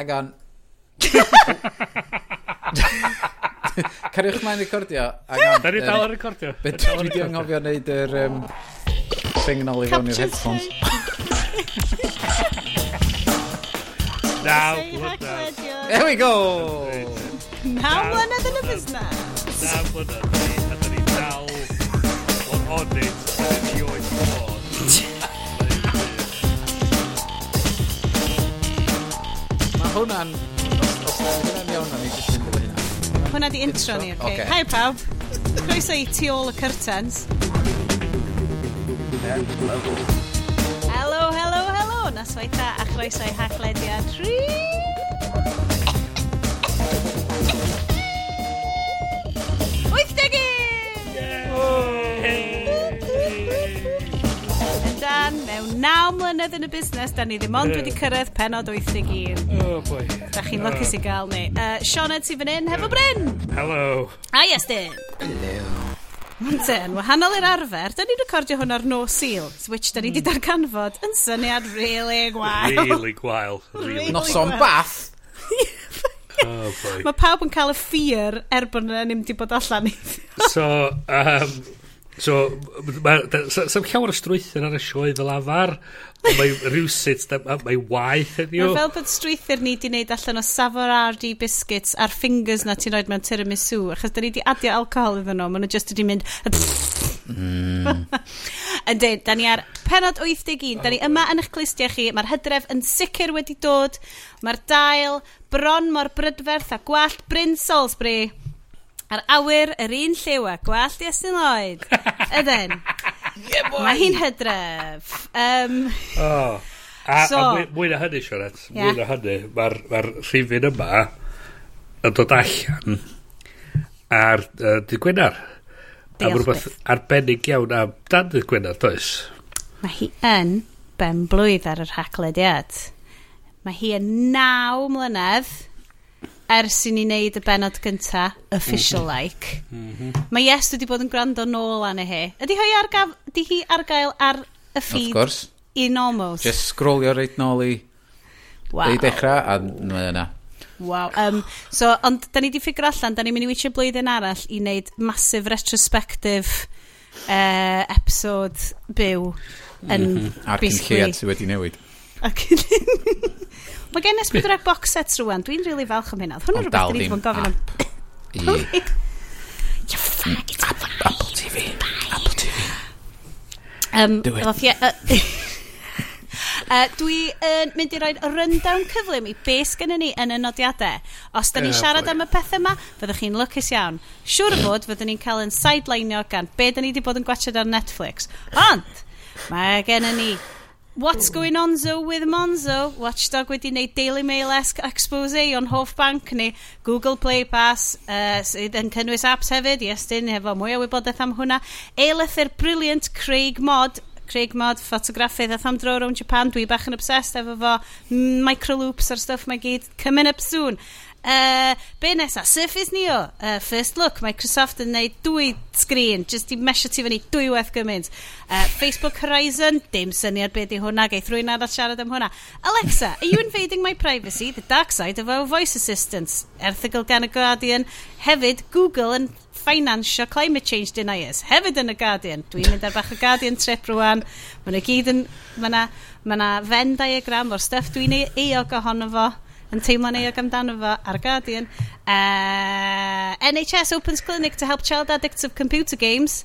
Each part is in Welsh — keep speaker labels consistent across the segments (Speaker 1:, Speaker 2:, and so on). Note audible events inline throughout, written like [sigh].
Speaker 1: ag on. Cariwch mae'n recordio.
Speaker 2: Da ni dal yn recordio.
Speaker 1: Dwi wedi anghofio wneud yr um, signal i fewn i'r headphones. [laughs]
Speaker 3: Now,
Speaker 1: There we go!
Speaker 3: Now, blynedd yn y busnes.
Speaker 2: Now, blynedd. A da ni dal on it. Yn i
Speaker 1: oes hwnna'n... Hwnna'n iawn o'n i jyst yn dweud hynna.
Speaker 3: Hwnna di intro ni, oce.
Speaker 1: Okay.
Speaker 3: Hi pawb. Croeso i tu ôl y curtains. Hello, hello, hello. Noswaitha a chroeso i haglediad 3. naw mlynedd yn y busnes, da ni ddim ond wedi cyrraedd penod 81.
Speaker 2: Oh boy.
Speaker 3: Da chi'n oh. lwcus i gael ni. Uh, Sione, ti fan hyn hefo Bryn?
Speaker 2: Hello.
Speaker 3: A ah, yes.
Speaker 1: Hello.
Speaker 3: Ten, wahanol i'r arfer, da ni'n recordio hwn ar no seal, which da ni wedi hmm. darganfod yn syniad really gwael.
Speaker 2: Really gwael. [laughs] Really
Speaker 1: Noson bath. [laughs]
Speaker 2: Oh
Speaker 3: Mae pawb yn cael y ffyr er bod ni'n mynd i bod allan. i.
Speaker 2: so, [laughs] um, So, sa'm llawer o strwythyr ar y sioe fel afar, ond mae [laughs] rhywsut, mae waith heddiw.
Speaker 3: Mae fel bod strwythyr ni di wneud allan o Savarardi biscuits a'r fingers na ti'n rhoi mewn tiramisu, achos da ni di adio alcohol iddyn nhw, maen nhw jyst wedi mynd... Mm. [laughs] Yndyn, da ni ar penod 81, da ni yma yn eich clustiau chi, mae'r hydref yn sicr wedi dod, mae'r dail, bron mor brydferth a gwallt Bryn Salisbury Ar awyr yr un lliw a gwallt i Estyn Lloyd. [laughs] Ydyn. yeah, Mae hi'n hydref. Um,
Speaker 2: oh. A,
Speaker 3: so,
Speaker 2: a mwy na hynny, Sionet,
Speaker 3: yeah.
Speaker 2: mwy na hynny, mae'r ma rhifin yma yn dod allan ar uh, dy Gwynar. A mae rhywbeth arbennig iawn am dan dy Gwynar, does?
Speaker 3: Mae hi yn ben blwydd ar yr haglediad. Mae hi yn naw mlynedd ers i ni wneud y benod gynta, official-like, mhm. mm -hmm. mae Yes wedi bod yn gwrando nôl anna hi. Ydy hi ar, gaf, ydy hi ar gael ar y feed?
Speaker 1: Of course.
Speaker 3: In almost.
Speaker 1: Just scrollio reit nôl i,
Speaker 3: wow.
Speaker 1: i dechrau, a mae yna.
Speaker 3: Wow. Um, so, ond, da ni wedi ffigur allan, da ni'n mynd i wytio blwyddyn arall i wneud massive retrospective uh, episode byw. Yn
Speaker 1: mm
Speaker 3: -hmm.
Speaker 1: A'r cynlliad sydd wedi newid.
Speaker 3: Ac yn... [laughs] Mae gen S4 box sets rwan. Dwi'n really falch am hynna. Hwnnw rhywbeth dyn ni
Speaker 1: ddim
Speaker 3: yn gofyn am. [laughs] You faggot.
Speaker 1: Apple TV. Apple TV.
Speaker 3: Um,
Speaker 1: Do it.
Speaker 3: Ie, Uh, [laughs] dwi yn uh, mynd i roi rundown cyflym i be sgynny ni yn y nodiadau. Os da ni'n
Speaker 2: oh,
Speaker 3: siarad
Speaker 2: boy.
Speaker 3: am y pethau yma, fyddwch chi'n lwcus iawn. Siwr o fod, fyddwn ni'n cael yn sidelineo gan be da ni wedi bod yn gwachod ar Netflix. Ond, mae gen ni What's going on zo with Monzo? Watchdog wedi wneud Daily Mail-esque expose o'n hoff banc ni. Google Play Pass uh, sydd yn cynnwys apps hefyd. Iestyn efo mwy o wybodaeth am hwnna. Eilythyr brilliant Craig Mod Craig Mod, ffotograffydd a am dro rownd Japan, dwi bach yn obsessed efo fo, microloops ar stuff mae gyd, coming up soon. Uh, be nesa? Surface Neo. Uh, first look, Microsoft yn neud dwy sgrin, jyst i mesio ti fyny dwy weth gymaint. Uh, Facebook Horizon, dim syniad be di hwnna, geith rwy'n arall siarad am hwnna. Alexa, are you invading my privacy? The dark side of our voice assistants. Erthigol gan y Guardian. Hefyd, Google yn finansio climate change deniers. Hefyd yn y Guardian. Dwi'n mynd ar bach y Guardian trip rwan. Mae'n gyd yn... Mae yna ma, na, Venn diagram o'r stuff dwi'n eog ohono fo yn teimlo neuog amdano fo ar Guardian. Eh, uh, NHS opens clinic to help child addicts of computer games.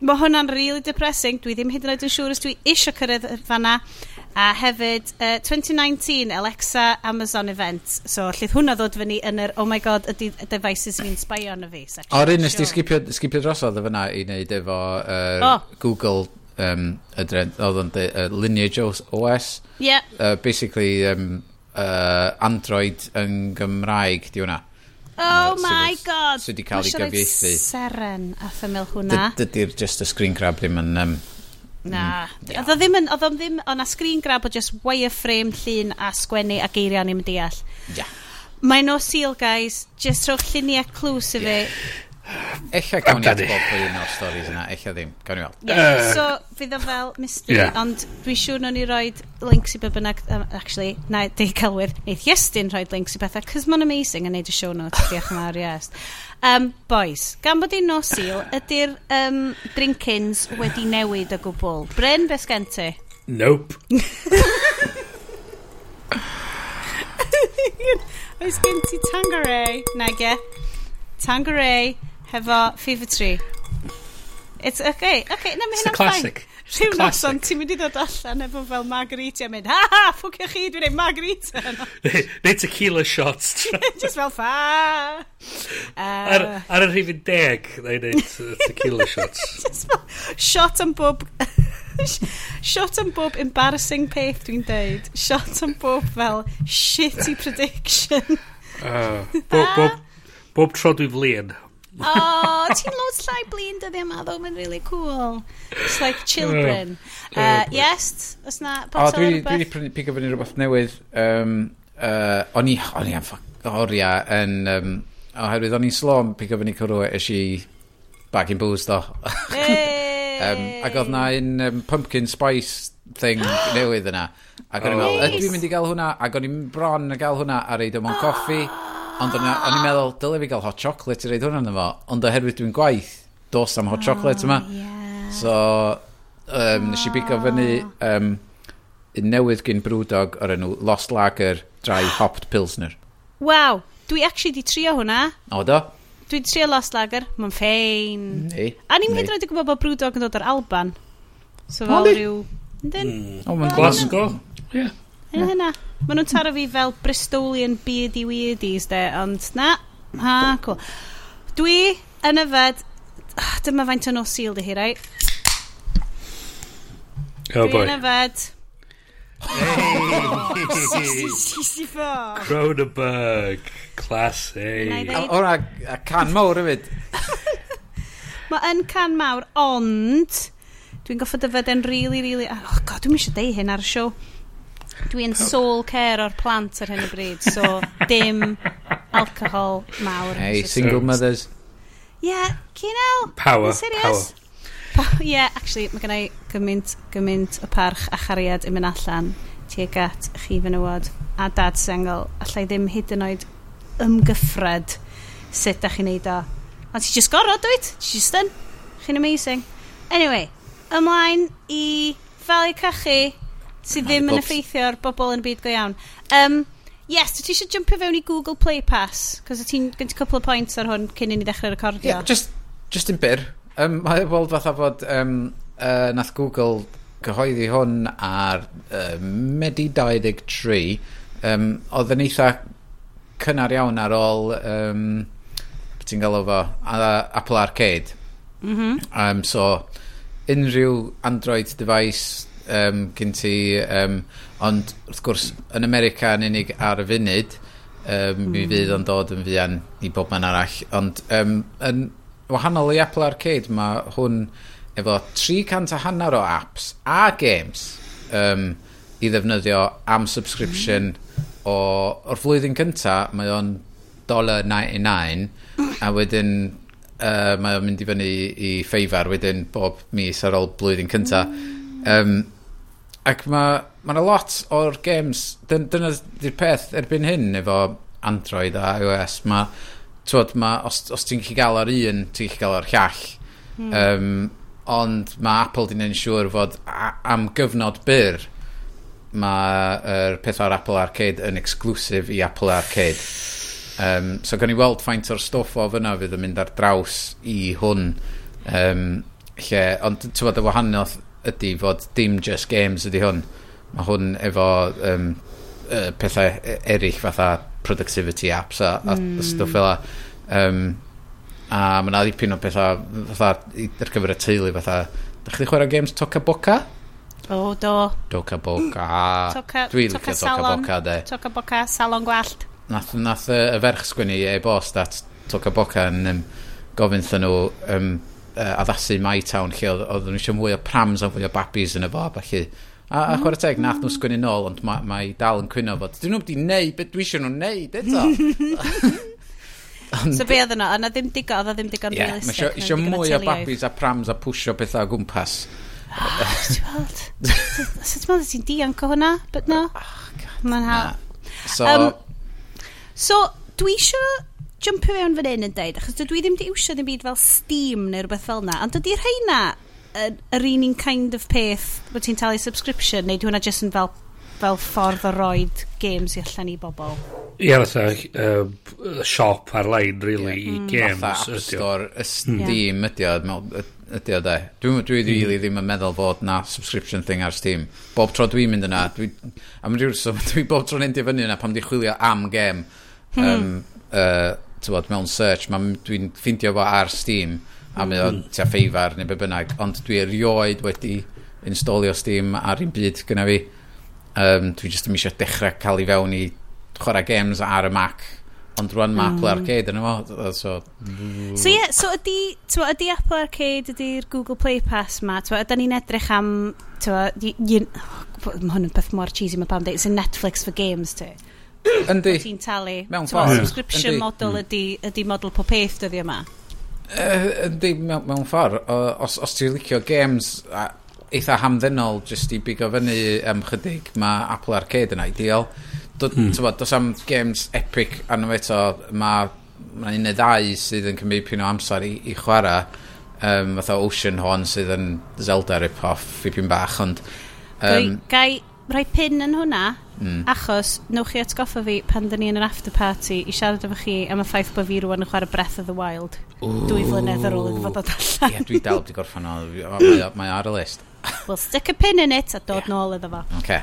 Speaker 3: Mae hwnna'n really depressing. Dwi ddim hyd yn oed yn siŵr os dwi isio cyrraedd fanna. A hefyd, eh, uh, 2019 Alexa Amazon event. So, llydd hwnna ddod fyny yn yr, oh my god, ydy devices fi'n sbio arno fi.
Speaker 1: O'r un nes
Speaker 3: ti
Speaker 1: sgipio, sgipio drosodd y fyna i wneud efo uh,
Speaker 3: oh.
Speaker 1: Google um, ydren, oedd yn uh, Lineage OS.
Speaker 3: Yeah.
Speaker 1: Uh, basically, um, uh, Android yn Gymraeg, di hwnna.
Speaker 3: Oh
Speaker 1: uh,
Speaker 3: my
Speaker 1: sydd,
Speaker 3: god!
Speaker 1: Sydd wedi cael ei gyfieithu.
Speaker 3: seren a ffymil hwnna.
Speaker 1: Dydy'r just y screen grab ddim yn... Um,
Speaker 3: Na. Mm, oedd o ddim yn... Oedd o ddim... Oedd na screen grab o just wireframe llun a sgwennu a geiriau ni'n deall. Ia.
Speaker 1: Yeah.
Speaker 3: Mae no seal, guys. Just rhowch lluniau clws i fi.
Speaker 1: Yeah. Ella gawn ni
Speaker 2: atbod
Speaker 1: pwy un o'r storys yna, ella ddim, gawn ni weld.
Speaker 3: Yeah. So, fydd o fel mystery,
Speaker 2: yeah.
Speaker 3: ond dwi'n siŵr nhw'n i roi links i beth bynnag, um, actually, na, di celwydd, neith Iestyn rhoi links i bethau, cos ma'n amazing yn neud y show notes, diolch yn fawr Iest. Um, boys, gan bod i'n nosil, ydy'r um, drinkins wedi newid o gwbl. Bryn, beth gen ti?
Speaker 2: Nope. [laughs]
Speaker 3: Oes gen ti Tangeray, nage? Tangeray, hefo Fever Tree. It's okay, okay, na mae hynna'n
Speaker 2: classic.
Speaker 3: Rhyw noson, ti'n mynd i ddod allan efo fel margarita a mynd, ha ha, ffwcio chi, dwi'n ei margarita. [laughs]
Speaker 2: Neu tequila shots. [laughs]
Speaker 3: Just fel fa. Uh,
Speaker 2: ar, ar y rhifin deg, neu neud uh, tequila shots. [laughs]
Speaker 3: Just fel, shot am bob... shot am bob embarrassing peth dwi'n deud. Shot am bob fel shitty prediction.
Speaker 2: uh, bob, bob, bob tro dwi'n flin, O,
Speaker 3: oh, ti'n loads llai blin dyddi yma, ddo, mae'n really cool. It's like children. Oh, uh, yes, os na,
Speaker 1: botol
Speaker 3: oh,
Speaker 1: dwi,
Speaker 3: rhywbeth?
Speaker 1: Dwi wedi prynu pig fyny rhywbeth newydd. Um, uh, o'n i, o'n i am oriau yn... Um, oherwydd o'n i'n slom pig fyny cwrw eisiau bag in booze, do. [laughs]
Speaker 3: Hey.
Speaker 1: um, ac oedd na un um, pumpkin spice thing [gasps] newydd yna. Ac o'n i'n meddwl, ydw i'n mynd i gael hwnna? Ac o'n i'n bron yn gael hwnna a reid o mewn [gasps] coffi. Ond o'n i'n meddwl, dylai fi gael hot chocolate i reid hwnna yna fo. Ond oherwydd dwi'n gwaith, dos am hot chocolate yma.
Speaker 3: Yeah.
Speaker 1: So, um, nes i bigo fyny um, un newydd gyn brwdog o'r enw Lost Lager Dry [gasps] Hopped Pilsner.
Speaker 3: Wow, dwi actually di trio hwnna.
Speaker 1: O do?
Speaker 3: Dwi di trio Lost Lager, mae'n ffein.
Speaker 1: Nei.
Speaker 3: A ni'n hyd yn oed yn gwybod bod Brewdog yn dod o'r Alban. So fel rhyw... Yndyn? Hmm.
Speaker 1: O, mae'n
Speaker 2: Glasgow. Ie.
Speaker 3: Yn hynna. Maen nhw'n taro fi fel Bristolian beardy weirdies de, ond na, ha, cool. Dwi yn yfed, [sighs] dyma faint yn o seal di hi, rai.
Speaker 2: Oh
Speaker 3: dwi
Speaker 2: boy.
Speaker 3: yn yfed... Hey!
Speaker 2: Cronenberg, class
Speaker 3: A.
Speaker 1: O na, a can mawr hefyd. [laughs]
Speaker 3: Mae yn can mawr, ond... Dwi'n goffa dyfod yn rili, really, rili... Really, oh god, dwi'n eisiau deu hyn ar y siow. Dwi'n soul care o'r plant ar hyn o bryd, so dim alcohol mawr.
Speaker 1: Hey, single mothers.
Speaker 3: Yeah, Cynel.
Speaker 2: Power,
Speaker 3: power. Yeah, actually, mae gennau gymaint, gymaint o parch a chariad i mynd allan tuag at chi fenywod a dad sengl. Alla i ddim hyd yn oed ymgyffred sut da chi'n neud o. Ond ti'n just gorfod, dwyt? Ti'n just yn. Chi'n amazing. Anyway, ymlaen i falu cachu Sydd ddim yn effeithio ar bobl yn y byd go iawn. Um, Yes, ti eisiau jumpio fewn i Google Play Pass? Cos ti'n gynt couple o points ar hwn cyn i ni ddechrau recordio.
Speaker 1: Yeah, just, just yn byr. Um, mae weld fatha fod um, uh, nath Google gyhoeddi hwn ar uh, Medi 23. Um, oedd yn eitha cynnar iawn ar ôl um, ti'n galw fo Apple Arcade.
Speaker 3: Mm -hmm.
Speaker 1: um, so unrhyw Android device um, gyn ti, um, ond wrth gwrs, yn America yn unig ar y funud, um, mm. mi hmm. fydd o'n dod yn fuan i bob man arall, ond um, yn wahanol i Apple Arcade, mae hwn efo 300 a hanner o apps a games um, i ddefnyddio am subscription o, o'r flwyddyn cynta, mae o'n $99 a wedyn uh, mae o'n mynd i fyny i ffeifar wedyn bob mis ar ôl blwyddyn cynta. Um, Ac mae ma 'na lot o'r games, dyn, dyna di'r peth erbyn hyn efo Android a iOS, mae twod, ma, os, os ti'n gallu gael ar un, ti'n gallu gael ar llall. Mm. Um, ond mae Apple di'n neud siŵr fod a, am gyfnod byr mae'r er peth o'r Apple Arcade yn exclusive i Apple Arcade. Um, so gan i weld faint o'r stwff o fyna fydd yn mynd ar draws i hwn. Um, lle, ond ti'n bod y wahaniaeth ydy fod dim just games ydy hwn. Mae hwn efo um, uh, pethau e-, eraill fatha productivity apps a, a mm. stwff fel a. Um, a mae yna ddipyn o pethau fatha ar gyfer y teulu fatha. Da chdi chwarae games Toca Boca?
Speaker 3: O, oh, do.
Speaker 1: Toca Boca.
Speaker 3: Toca,
Speaker 1: Dwi
Speaker 3: toca, salon,
Speaker 1: Boca, de.
Speaker 3: Toca Boca, salon gwallt.
Speaker 1: Nath, nath y ferch sgwini e-bost at Toca Boca yn um, gofyn thyn nhw um, uh, addasu My Town lle oedd oedd nhw eisiau mwy o prams a fwy o babis yn y fo, felly... A, a mm. chwarae teg, nath nhw sgwini nôl, ond mae ma dal yn cwyno fod. Dyn nhw wedi neud beth dwi eisiau nhw neud, eto. [laughs]
Speaker 3: So be oedd yno? Yna ddim digon, oedd ddim digon
Speaker 1: yeah,
Speaker 3: realistic.
Speaker 1: Mae eisiau mwy o babis a prams a pwsio pethau o gwmpas.
Speaker 3: Ah, ti'n gweld? Ti'n meddwl ti'n dianc o hwnna? But no. Oh, God, Mae'n ha.
Speaker 1: So,
Speaker 3: um, so dwi eisiau jumpio fewn fan hyn yn dweud, achos dwi ddim di iwsio ddim byd fel Steam neu rhywbeth fel na, ond dydy rheina yr, yr un un kind of peth bod ti'n talu subscription, neu dwi hwnna jyst yn fel, fel ffordd o roed games i allan i bobl?
Speaker 2: Ie, yeah, fatha uh, shop ar-lein, really, yeah. i mm. games.
Speaker 1: Fatha App Store, Steam yeah. ydi o, mm. ydi o de. Dwi, dwi mm. really ddim yn meddwl fod na subscription thing ar Steam. Bob tro dwi'n mynd yna, dwi, am rhywbeth, so, [laughs] dwi bob tro'n endio fyny yna pam di chwilio am gem. Um, uh, tywod, mewn search, dwi'n ffindio fo ar Steam, a mae o mm. tia ffeifar neu be bynnag, ond dwi erioed wedi installio Steam ar un byd gyda fi. Um, dwi jyst yn eisiau dechrau cael ei fewn i chwarae games ar y Mac, ond rwan mae mm. Apple Arcade yn efo. So,
Speaker 3: so yeah, so ydy, twa, ydy Apple Arcade, ydy'r Google Play Pass ma, twa, ydy ni'n edrych am, twa, y- un, oh, mae hwn yn beth mor cheesy mae pam dweud, it's a Netflix for games, ti.
Speaker 1: Yndi.
Speaker 3: Ti'n talu.
Speaker 1: Mewn ffordd.
Speaker 3: Subscription model mm. ydy, ydy model pob peth dyddi yma.
Speaker 1: Eh, yndi, mewn ffordd. Os, os ti'n licio games a, eitha hamddenol jyst i bigo fyny um, chydig, mae Apple Arcade yn ideal. Do, Mm. Does am games epic anno eto, mae ma un neu ddau sydd yn cymryd pyn o amser i, i chwarae. Um, fatha Ocean Horn sydd yn Zelda rip-off i pyn bach, ond...
Speaker 3: Um, Gai rhoi pin yn hwnna, mm. achos newch chi atgoffa fi pan dyn ni yn yr after party i siarad efo chi am y ffaith bod fi rwan yn chwarae Breath of the Wild. Ooh. Dwy flynedd ar ôl yn fod o allan.
Speaker 1: Ie, yeah, dwi dal wedi gorffan o. Mae, mae ar y list. [laughs]
Speaker 3: we'll stick a pin in it a dod yeah. nôl iddo fo.
Speaker 1: Okay.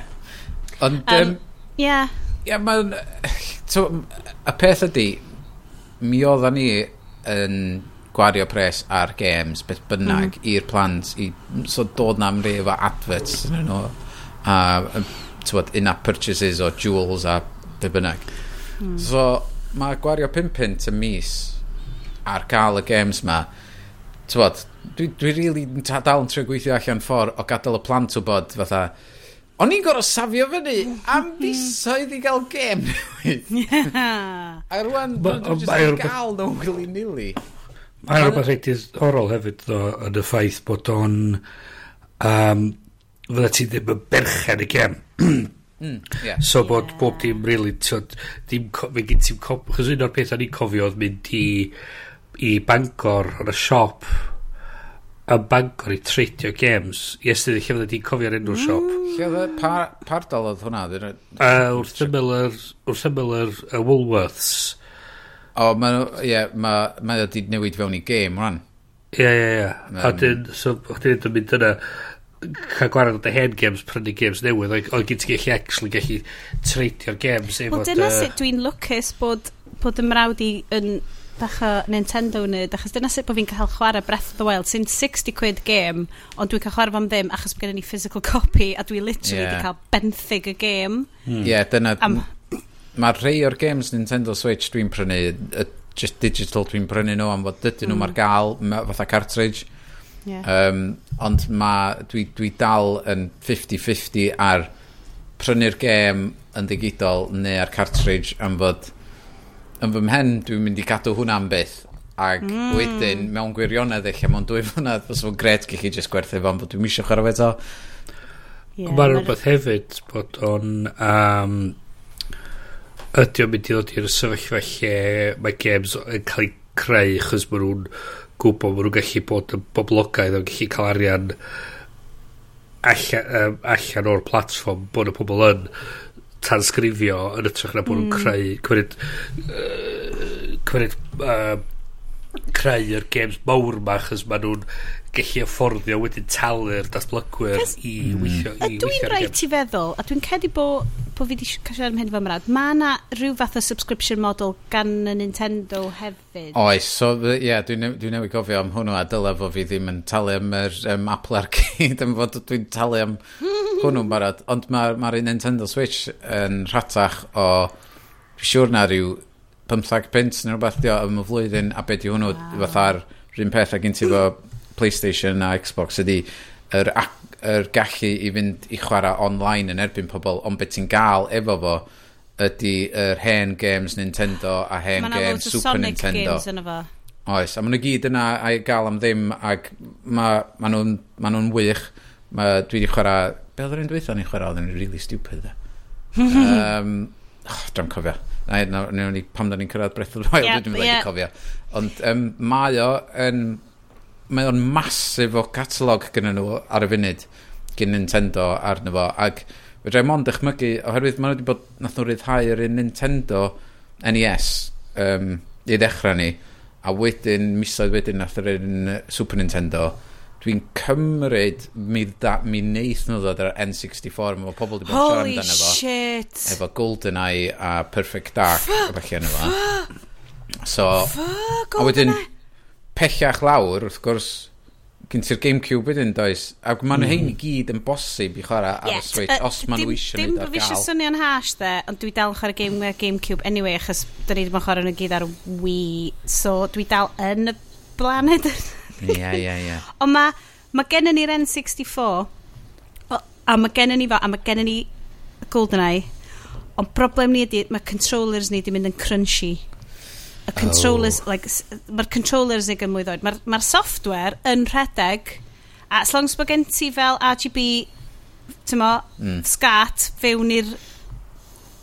Speaker 1: Ond,
Speaker 3: um,
Speaker 1: um,
Speaker 3: yeah.
Speaker 1: Ie, yeah, mae'n... So, y peth ydy, mi oedden ni yn gwario pres ar games, beth bynnag, mm. i'r plant, i so dod na mrif efo adverts yn nhw a tywod, in-app purchases o jewels a be bynnag. Mm. So, mae gwario 5 pint y mis ar gael y games ma, tywod, dwi, dwi really dal yn trio gweithio allan ffordd o gadael y plant wybod fatha, O'n i'n gorau safio fyny am hmm. fisoedd i gael gêm [laughs] newydd. [laughs] A rwan, dwi'n just gael nhw gwili nili.
Speaker 2: Mae'n rhywbeth reit orol hefyd, ddo, yn y ffaith bod o'n... Um, fydda ti ddim yn berchen y gem.
Speaker 1: mm.
Speaker 2: So bod yeah. bob dim really, so, dim, fe gyd ti'n cofio, chos un o'r pethau ni'n cofio oedd mynd i, i Bangor, yn y siop, yn Bangor i tredio games. Yes, dwi lle fydda ti'n cofio'r enw'r mm. siop.
Speaker 1: Lle fydda, pa, pa ardal oedd hwnna?
Speaker 2: Uh, wrth ymyl yr, wrth ymyl yr uh, Woolworths.
Speaker 1: O, oh, mae yeah, ma, ma wedi newid fewn i game, rhan.
Speaker 2: Ie, ie, ie. A dyn, so, chdi'n mynd yna, cael gwared o dy hen games prynu games newydd oedd gyd ti'n gallu actually gallu treidio'r games efo
Speaker 3: Wel dyna sut dwi'n lwcus bod, bod y mrawd i yn bach o Nintendo nid achos dyna sut bod fi'n cael chwarae Breath of the Wild sy'n 60 quid game ond dwi'n cael chwarae fo'n ddim achos bod gen i physical [laughs] copy a dwi literally yeah. di cael benthyg y game hmm.
Speaker 1: Ie, mm. yeah, dyna
Speaker 3: Am...
Speaker 1: mae rhai o'r games Nintendo Switch dwi'n prynu just digital dwi'n prynu nhw am fod dydyn nhw mm. ar gael fatha cartridge
Speaker 3: Yeah.
Speaker 1: Um, ond ma, dwi, dwi dal yn 50-50 ar prynu'r gêm yn digidol neu ar cartridge am fod yn fy mhen dwi'n mynd i gadw am byth ac mm. wedyn mewn gwirionedd eich mewn dwy fwynedd fos fo'n gret gych chi jyst gwerthu fo'n bod dwi'n misio chwarae eto
Speaker 3: yeah,
Speaker 2: Mae'n rhywbeth hefyd bod o'n um, ydy o'n mynd i ddod i'r sefyllfa lle mae games yn cael eu creu chos maen nhw'n gwybod bod nhw'n gallu bod yn boblogaidd o'n gallu cael arian allan, um, allan o'r platform bod y pobl yn tansgrifio yn ytrach na bod nhw'n mm. creu cymryd uh, cymryd uh, creu'r games mawr ma chys maen nhw'n gallu afforddio wedyn talu'r datblygwyr i weithio i
Speaker 3: mm. i
Speaker 2: weithio dwi'n
Speaker 3: rhaid i feddwl a dwi'n cedi bod bod fi wedi cael siarad am hyn fy mrad, mae yna rhyw fath o subscription model gan y Nintendo hefyd.
Speaker 1: Oes, so ie, yeah, dwi'n dwi, newid gofio am hwnnw a dyla fo fi ddim yn talu am yr um, Apple Arcade, [laughs] am fod dwi'n talu am hwnnw'n barod, ond mae'r ma, ma Nintendo Switch yn rhatach o, dwi'n siŵr na rhyw 15 pence neu rhywbeth dio am y flwyddyn a beth yw hwnnw wow. fatha'r rhywun peth a gen ti fo PlayStation a Xbox ydy yr app yr gallu i fynd i chwarae online yn erbyn pobl, ond beth ti'n gael efo fo ydy ydy'r hen games Nintendo a hen games Super
Speaker 3: Sonic
Speaker 1: Nintendo.
Speaker 3: Games yn efo.
Speaker 1: Oes, a maen nhw gyd yna a'i gael am ddim ac maen ma nhw'n ma nhw wych. Ma, dwi wedi chwarae... Be oedd yr un dweithio ni'n chwarae? Oedd yn really stupid. um, oh, Dwi'n cofio. Na, na, na, na, pam da ni'n cyrraedd Breath of the Wild,
Speaker 3: yep,
Speaker 1: dwi'n
Speaker 3: yeah.
Speaker 1: wedi cofio. Ond um, mae o yn... Mae o'n masif o catalog gyda nhw ar y funud gyn Nintendo arno fo, ac fedrai mond dychmygu, oherwydd maen nhw wedi bod, nath nhw ryddhau yr un Nintendo NES um, i ddechrau ni, a wedyn, misoedd wedyn nath yr un Super Nintendo, dwi'n cymryd mi, da, mi neith nhw ddod ar N64 mae pobl wedi bod yn siarad amdano fo
Speaker 3: shit.
Speaker 1: efo GoldenEye a Perfect Dark a falle yna fo. so
Speaker 3: Fy,
Speaker 1: a wedyn pellach lawr wrth gwrs gen ti'r Gamecube wedyn, does? Ac maen nhw mm. hein i gyd yn bosib i chwarae ar y
Speaker 3: yeah,
Speaker 1: Switch,
Speaker 3: uh,
Speaker 1: os maen nhw eisiau neud ar
Speaker 3: gael. Dim
Speaker 1: bod fi
Speaker 3: swnio'n hash, de, ond dwi dal yn chwarae game, Gamecube anyway, achos dyn ni ddim yn chwarae nhw gyd ar Wii, so dwi dal yn y blaned.
Speaker 1: Ie, ie, ie. [laughs]
Speaker 3: Ond mae ma gen ni'r N64, a mae gen ni fo, a mae gen ni GoldenEye, ond problem ni ydy, mae controllers ni wedi mynd yn crunchy y controllers, oh. like, mae'r controllers i gymwyd oed. Mae'r ma software yn rhedeg, a as long as bod gen ti fel RGB, tymo, mm. scat, fewn i'r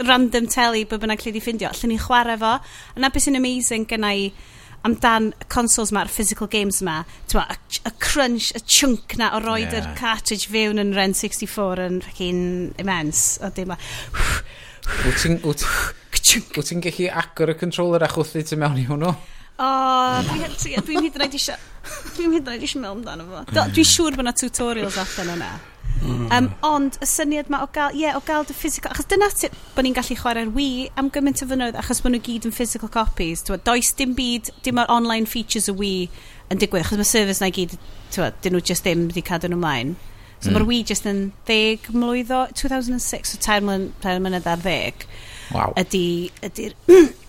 Speaker 3: random telly bod bynnag lle di ffindio, lle ni chwarae fo. A na beth sy'n amazing gyna i amdan y consoles ma, y physical games ma, tyma, y, y crunch, y chunk na o roed
Speaker 1: yeah.
Speaker 3: yr cartridge fewn yn Ren 64 yn rhaid immense. O, dim ma.
Speaker 1: Wyt ti'n... Wyt ti'n gallu agor y controller a chwthu ti mewn i hwnnw?
Speaker 3: O, dwi'n dwi hyd yn oed eisiau... Dwi'n hyd yn oed eisiau meddwl amdano fo. Dwi'n mm. siŵr bod yna tutorials allan yna. Um, ond y syniad ma o gael, ie, yeah, o gael dy physical... Achos dyna ti, bod ni'n gallu chwarae'r Wii am gymaint o fynod, achos bod nhw gyd yn physical copies. Dwa, does dim byd, dim o'r online features y Wii yn digwydd, achos mae service na i gyd, twa, dyn nhw just ddim wedi cadw nhw mlaen. So mm. mae'r Wii just yn 10 mlwydd o 2006, so tair mlynedd ar ddeg.
Speaker 1: Wow.
Speaker 3: Ydy, ydy'r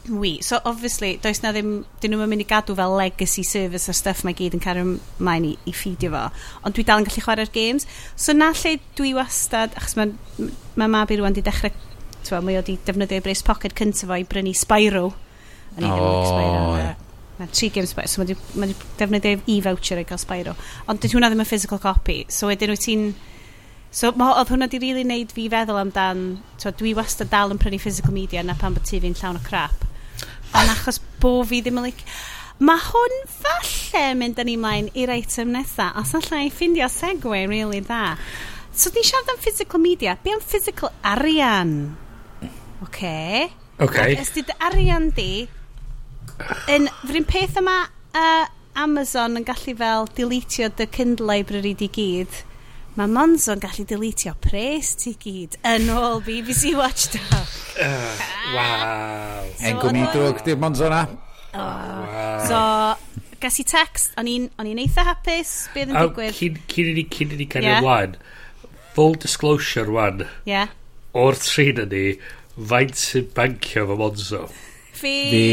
Speaker 3: Wii. So obviously, does na ddim, dyn nhw'n mynd i gadw fel legacy service a stuff mae gyd yn cario mlaen i, i ffidio fo. Ond dwi dal yn gallu chwarae'r games. So na lle dwi wastad, achos mae ma mab i rwan di dechrau, twa, mae o di defnyddio i Brace Pocket cyntaf fo i brynu Spyro. O'n i ddim yn oh, Spyro na, tri games Spyro, so mae wedi defnyddio e-voucher i cael Spyro. Ond dyd hwnna ddim yn physical copy, so wedyn wyt ti'n... So ma, oedd hwnna di really neud fi feddwl amdan, so, dwi wastad dal yn prynu physical media na pan bod ti fi'n llawn o crap. Ond achos bo fi ddim yn lic... Mae hwn falle mynd yn ni mlaen i'r item nesa, os allai ffindio segwe really dda. So ni'n siarad am physical media, be am physical arian? Oce.
Speaker 2: Okay.
Speaker 3: Oce. Okay. Ac ysdyd arian di, yn, fyrin peth yma uh, Amazon yn gallu fel deletio dy Kindle library di gyd mae Monzo'n gallu deletio pres ti gyd yn ôl BBC Watchdog.
Speaker 2: Uh, [laughs] wow.
Speaker 1: E'n so, gwmni drwg di'r Monzo na. Oh. Wow.
Speaker 3: So, gas i text, o'n i'n eitha hapus, beth yn digwydd.
Speaker 2: Cyn, cyn i ni, cyn i ni cael
Speaker 3: yeah.
Speaker 2: ymlaen, full disclosure wan,
Speaker 3: yeah.
Speaker 2: o'r trin yn ni, faint sy'n bancio fo Monzo?
Speaker 3: Fi.
Speaker 1: Fi.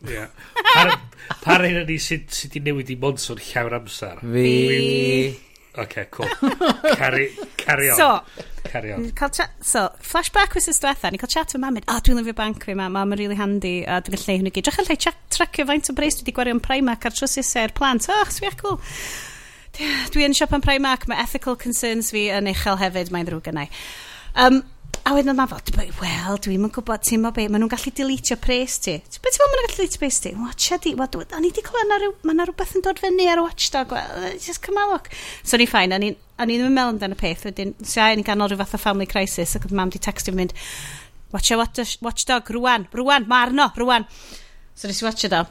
Speaker 1: [laughs]
Speaker 2: Par Pa rhaid ni sydd sy wedi newid i monson llawer amser?
Speaker 1: Fi.
Speaker 2: OK, cool. Carry, carry on.
Speaker 3: So,
Speaker 2: carry on.
Speaker 3: Cael chat, so, flashback wrth diwetha, ni'n cael chat efo mam a oh, dwi'n lyfio banc fi, mam, mam yn really handy, a dwi'n gallu hwnnw gyd. Drach yn lle tracio faint o bres, dwi wedi gwario'n Primark ar trwsus e'r plant. Och, swi cool. Dwi yn siop yn Primark, mae ethical concerns fi yn uchel hefyd, mae'n ddrwg yna. Um, A wedyn oedd ma fod, wel, dwi'n yn gwybod, ti'n mo be, maen nhw'n gallu deletio pres ti. Beth ti'n mo maen nhw'n gallu deletio pres ti? Watcha di, wa, o'n i di clywed na, ryw, ma na rhywbeth yn dod fyny ar Watchdog, well, just come a look. So ni ffain, o'n i ddim yn meddwl amdano peth, wedyn, so a ni ganol rhyw fath o family crisis, ac oedd mam di textio mynd, watcha Watchdog, rwan, rwan, ma arno, rwan. So nes i watcha do.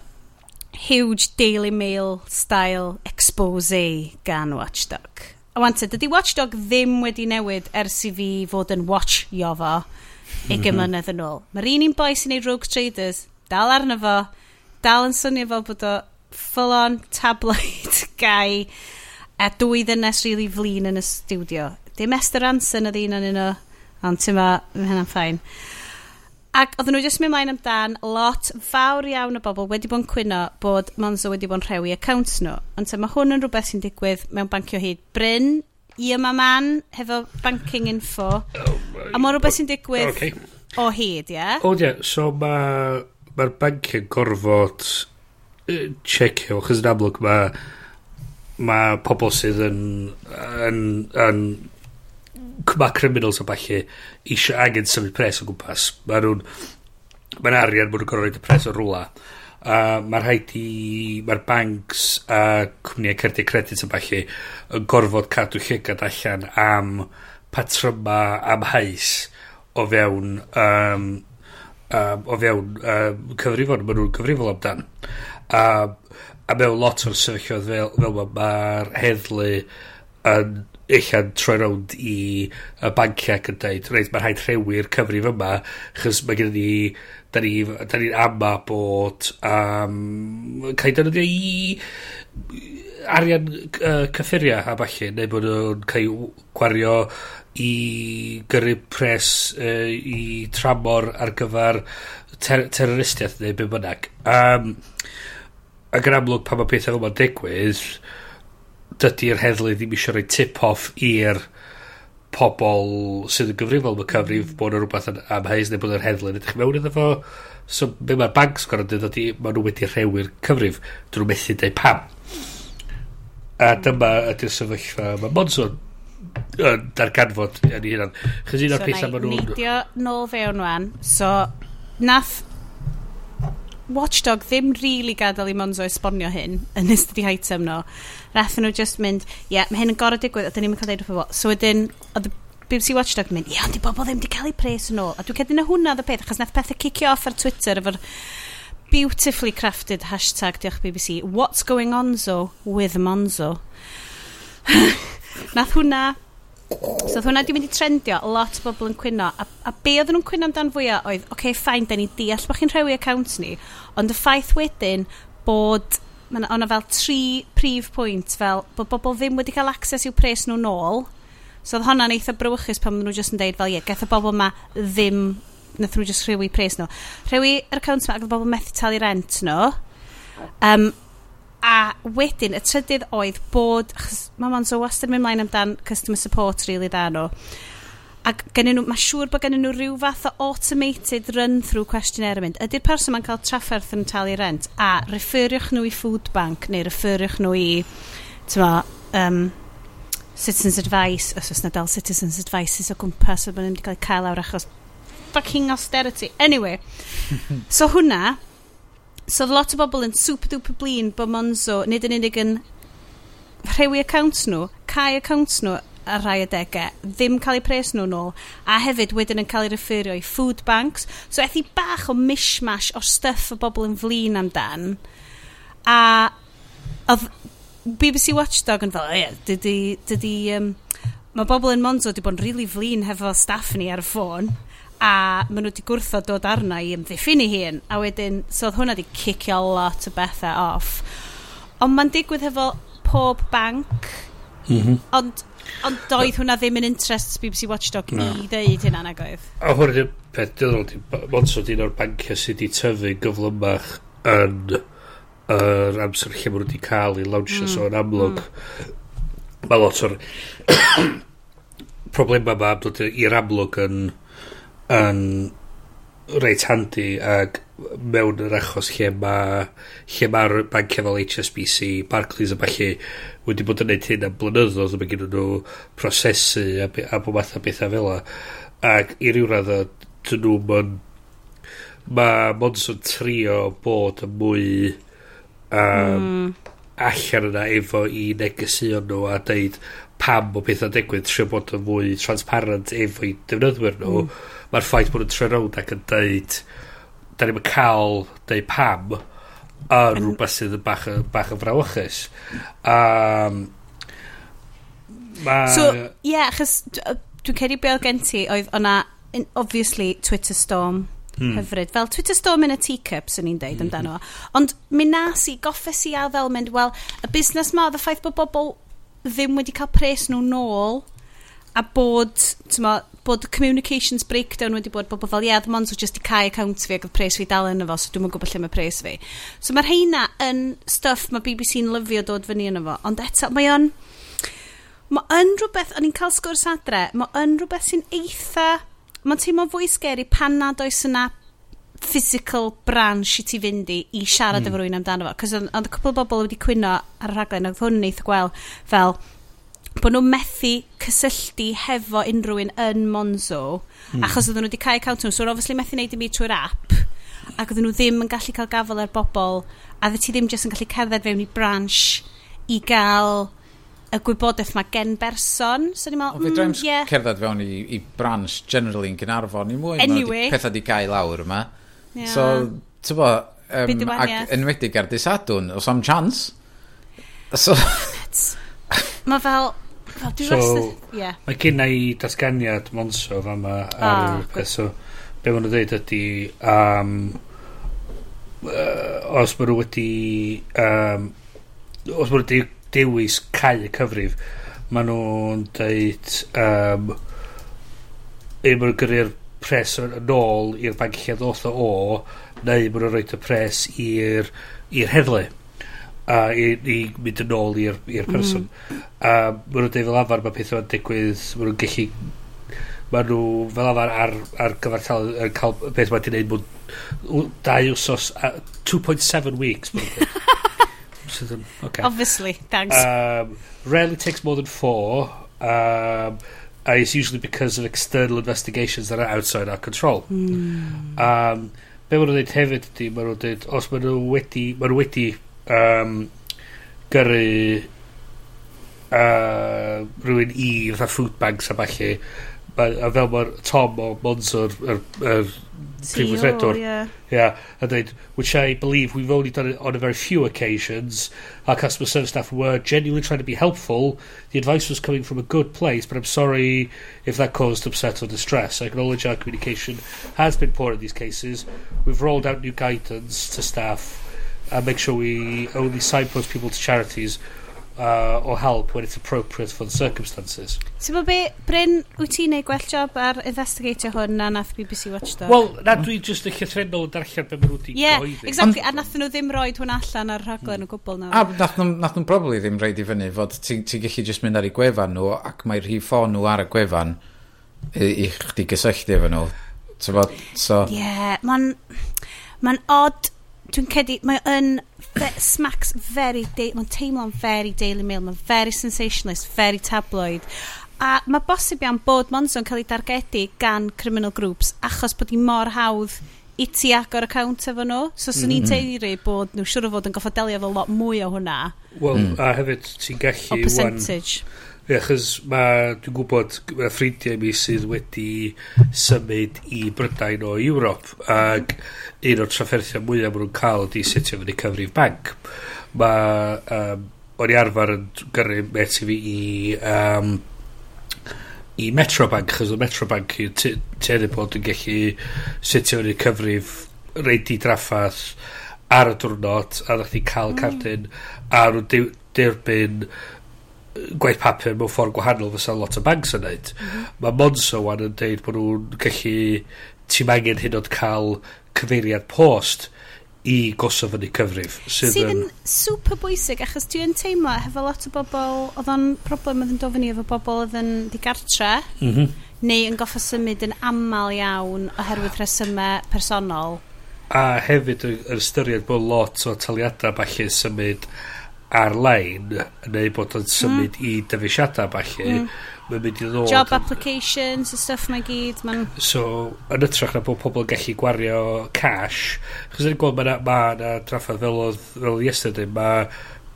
Speaker 3: Huge Daily Mail style expose gan Watchdog Wan te, dydy Watchdog ddim wedi newid ers i fi fod yn watch fo ugen mhm. mlynedd yn ôl. Mae'r un un boi sy'n neud Rogue Traders, dal arno fo, dal yn swnio fel bod o full-on tabloid [laughs] gai a dwy ddynes really flin yn y studio. Dim Esther Anson oedd un o'n un o, ond ti'n ma, mae hynna'n ffain. Ac oedden nhw jyst mynd mlaen amdan, lot fawr iawn o bobl wedi bod yn cwyno bod Monzo wedi bod yn rhewi accounts nhw. Ond te, mae hwn yn rhywbeth sy'n digwydd mewn bancio hyd Bryn, i yma man, hefo banking info. Oh, a mae rhywbeth sy'n digwydd
Speaker 2: okay.
Speaker 3: o hyd, ie? Yeah?
Speaker 2: O, oh, ie. Yeah. So mae'r ma, ma banking gorfod uh, checio, achos yn amlwg mae ma pobl sydd yn, yn, yn, yn mae criminals o falle eisiau angen symud pres o gwmpas. Mae nhw'n... Mae'n arian bod nhw'n gorfod rhaid y pres o rwla. Uh, mae'r rhaid i... Mae'r banks a uh, cwmnïau cerdiau credit yn falle yn gorfod cadw llygad allan am patryma am hais o fewn um, um, o fewn um, cyfrifon. Mae nhw'n cyfrifol amdan. Um, a mewn lot o'r sefyllfa fel, fel mae'r heddlu yn ella'n troi rownd i y banciau ac yn dweud, reit, mae'n rhaid rhewi'r cyfrif yma, chys mae gen ni, da ni'n ni, ni ama bod um, cael defnyddio i arian uh, cyffuria a falle, neu bod nhw'n cael gwario i gyrru pres uh, i tramor ar gyfer ter terroristiaeth neu beth bynnag. Um, ac yn amlwg pan mae pethau fel mae'n digwydd, dydy'r heddlu ddim eisiau rhoi tip-off i'r pobl sydd yn gyfrifol mae cyfrif mm. bod yna rhywbeth am amheus neu bod yr heddlu'n edrych mewn iddo fo. So be mae'r banks gorau dweud ydy maen nhw wedi rhewi'r cyfrif dyn nhw methu dweud pam. A dyma ydy'r sefyllfa mae Monson yn darganfod yn ei hunan. Chys un o'r pethau maen nhw'n
Speaker 3: neidio nôl fewn wan so nath Watchdog ddim really gadael i Monzo esbonio hyn yn ystod i item no. Rathen nhw just mynd, ie, yeah, mae hyn yn gorau digwydd, a dyn ni'n cael deud o. So wedyn, oedd BBC Watchdog yn mynd, ie, yeah, ond i bobl ddim wedi cael ei pres yn ôl. A dwi'n cedyn na hwnna oedd y peth, achos nath pethau cicio off ar Twitter efo'r beautifully crafted hashtag, diolch BBC, what's going on zo with Monzo. [sighs] nath hwnna So oedd hwnna wedi mynd i trendio, lot o bobl yn cwyno. A, a be oedden nhw'n cwyno amdan fwyaf oedd, oce, okay, ffain, da ni deall bod chi'n rhewi account ni, ond y ffaith wedyn bod, mae yna fel tri prif pwynt, fel bod bobl ddim wedi cael access i'w pres nhw nôl. So oedd hwnna'n eitha brywychus pan maen nhw jyst yn deud fel, ie, yeah, geth y bobl yma ddim, nath nhw jyst rhewi pres nhw. Rhewi yr account yma ac oedd bobl methu talu rent nhw. Um, A wedyn, y trydydd oedd bod... Mae Monzo wastad yn mynd mlaen amdan customer support really, da nhw. A gennyn nhw, mae siŵr bod gennyn nhw rhyw fath o automated run-through questionnaire yn mynd. Ydy'r person ma'n cael trafferth yn talu rent? A referiwch nhw i food bank neu referiwch nhw i, tyma, um, Citizens Advice, os oes na dal Citizens advice o gwmpas o bod nhw wedi cael cael awr achos fucking austerity. Anyway, [laughs] so hwnna, so oedd lot o bobl yn super duper blin bod Monzo nid yn unig yn rhewi accounts nhw, cael accounts nhw ar rhai adegau, ddim cael eu pres nhw nôl, a hefyd wedyn yn cael eu referio i food banks. So ethi bach o mishmash o stuff o bobl yn flin amdan. A oedd BBC Watchdog yn fel, o ie, dydy, dydy, um, mae bobl yn Monzo wedi bod yn really flin hefo staff ni ar y ffôn a maen nhw wedi gwrthod dod arna i ymddiffyn i hun a wedyn so oedd hwnna wedi cicio lot o bethau off ond mae'n digwydd efo pob banc mm -hmm. ond ond doedd hwnna ddim yn interest BBC Watchdog no. i ddeud hynna nag oedd
Speaker 2: a hwnna ydy'r peth diddorol Monson un o'r banciau sydd wedi tyfu gyflymach yn yr er amser lle maen nhw wedi cael ei launchio mm. so yn mm. amlwg mm. mae lot o'r [coughs] problemau ma dod i'r amlwg yn yn reit handi ac mewn yr achos lle mae lle mae'r banc fel HSBC, Barclays a falle wedi bod yn neud hyn am blynyddoedd a mae gen nhw prosesu a, a bod math o bethau fel ac i ryw radd dyn nhw mon mae Monson trio bod yn mwy um, mm. allan yna efo i negesuon nhw a deud pam o bethau digwydd trio bod yn fwy transparent efo i defnyddwyr nhw. Mm mae'r ffaith bod yn tre rownd ac yn deud da ni'n cael deud pam a mhm. rhywbeth sydd yn bach, bach yn frawychus. Um,
Speaker 3: ma... So, ie, yeah, achos dwi'n cedi beth gen ti oedd o'na, obviously, Twitter storm hmm. hyfryd. Fel Twitter storm yn y teacup, sy'n ni'n deud amdano. Mhm. Ond mi nas i, goffes i a fel mynd, wel, y busnes ma, oedd y ffaith bod bobl ddim wedi cael pres nhw nôl, a bod, ti'n bod communications breakdown wedi bod bobl fel ie, yeah, ddim just i cael account fi ac oedd pres fi dal yn efo, so dwi'n gwybod lle mae pres fi. So mae'r heina yn stuff mae BBC'n lyfio dod fyny yn efo, ond eto mae o'n... Mae yn rhywbeth, o'n i'n cael sgwrs adre, mae yn rhywbeth sy'n eitha... Mae'n teimlo fwy sgeri pan nad oes yna physical branch i ti fynd i i siarad mm. efo rwy'n amdano fo. Cos oedd y cwpl o bobl wedi cwyno ar y rhaglen, oedd hwn yn eitha gweld fel bod nhw'n methu cysylltu hefo unrhyw un yn Monzo, mm. achos oedden nhw wedi cael account nhw, so obviously methu wneud i mi trwy'r app, ac oedden nhw ddim yn gallu cael gafel ar bobl, a dde ti ddim jyst yn gallu cerdded fewn i branch i gael y gwybodaeth mae gen berson. So ni'n meddwl,
Speaker 1: fe
Speaker 3: mm,
Speaker 1: dreams
Speaker 3: yeah.
Speaker 1: cerdded fewn i, i branch generally yn Gynarfon i mwy.
Speaker 3: Anyway.
Speaker 1: Di, pethau di gael lawr yma.
Speaker 3: Yeah.
Speaker 1: So, ti'n bo, um, ac enwedig ar disadwn, os am chance. So...
Speaker 3: mae fel,
Speaker 2: So,
Speaker 3: yeah.
Speaker 2: mae gen i datganiad monso fa yma ar
Speaker 3: ah,
Speaker 2: So, be maen nhw'n dweud ydy, um, uh, os maen nhw wedi, um, os maen nhw wedi dewis cael y cyfrif, maen nhw'n dweud, um, un maen nhw'n gyrru'r pres yn ôl i'r bank lle ddoth o, neu maen nhw'n rhoi y pres i'r heddlu a i, i mynd yn ôl i'r mm. person. Mm. A maen nhw'n dweud fel arfer mae pethau yn digwydd, maen nhw'n gallu... Maen nhw fel arfer ar, ar gyfartal yn cael beth mae'n gwneud mwyn dau wsos, 2.7 weeks. [laughs] Sydd yn, okay.
Speaker 3: Obviously, thanks.
Speaker 2: Um, rarely takes more than four. Um, and it's usually because of external investigations that are outside our control. Mm. Um, be maen nhw'n dweud hefyd ydy, maen nhw'n dweud, os maen nhw wedi, maen nhw wedi um, gyrru uh, rhywun i fatha food banks a falle, a fel mae'r Tom o Monzo'r er, er, prif weithredwr,
Speaker 3: yeah.
Speaker 2: Yeah, and they, which I believe we've only done it on a very few occasions. Our customer service staff were genuinely trying to be helpful. The advice was coming from a good place, but I'm sorry if that caused upset or distress. I acknowledge our communication has been poor in these cases. We've rolled out new guidance to staff and make sure we only signpost people to charities uh, or help when it's appropriate for the circumstances.
Speaker 3: Ti'n bod be, Bryn, wyt ti'n neud gwell job ar investigatio hwn na nath BBC Watchdog?
Speaker 2: Wel, na dwi just y llythrenol yn darllen be maen nhw wedi
Speaker 3: yeah,
Speaker 2: goeddi.
Speaker 3: exactly, a nath nhw ddim roed hwn allan ar rhaglen o gwbl na.
Speaker 1: A nath nhw, nath nhw probably ddim roed i fyny fod ti'n ti gallu just mynd ar ei gwefan nhw ac mae'r rhi ffôn nhw ar y gwefan i, i chdi gysylltu efo nhw. So,
Speaker 3: so... Yeah, mae'n... Mae'n odd dwi'n cedi, mae yn fe, smacks very, mae'n teimlo'n very Daily Mail, mae'n very sensationalist, very tabloid. A mae bosib iawn bod Monzo'n cael ei dargedu gan criminal groups achos bod hi mor hawdd i ti agor account efo nhw. So, swn i'n mm-hmm. teiri bod nhw siwr o fod yn goffa delio efo lot mwy o hwnna.
Speaker 2: Wel, mm. a hefyd ti'n gallu...
Speaker 3: O percentage.
Speaker 2: Wan, Ie, chys mae, dwi'n gwybod, mae ffrindiau mi sydd wedi symud i Brydain o Ewrop, ac mm un o'r trafferthiau mwyaf maen nhw'n cael ydi setio fyny cyfrif banc. Mae, um, o'n i arfer yn gyrru met i fi i, um, i Metrobank, chos o Metrobank i teddi bod yn gallu setio fyny cyfrif reid i draffaeth ar y diwrnod a ddech chi cael mm. cardyn a nhw'n derbyn gwaith papur mewn ffordd gwahanol fysa lot o banks yn neud. Mm-hmm. Mm. Mae Monzo wan yn deud bod nhw'n gallu ti'n angen hyn o'n cael cyfeiriad post i gosod fyny cyfrif. Sydd,
Speaker 3: sydd
Speaker 2: yn
Speaker 3: super bwysig, achos dwi yn teimlo hefo lot o bobl, oedd o'n problem oedd yn dod fyny efo bobl oedd yn digartre,
Speaker 2: mm -hmm.
Speaker 3: neu yn goffa symud yn aml iawn oherwydd rhesymau personol.
Speaker 2: A hefyd yr ystyried bod lot o taliadau falle symud ar-lein, neu bod o'n symud mm. i dyfeisiadau falle, mm mae'n mynd i ddod.
Speaker 3: Job applications, y stuff mae gyd. Man...
Speaker 2: So, yn ytrach na bod pobl yn gallu gwario cash, chos yn gweld mae'n ma, na, ma fel oedd fel yesterday, mae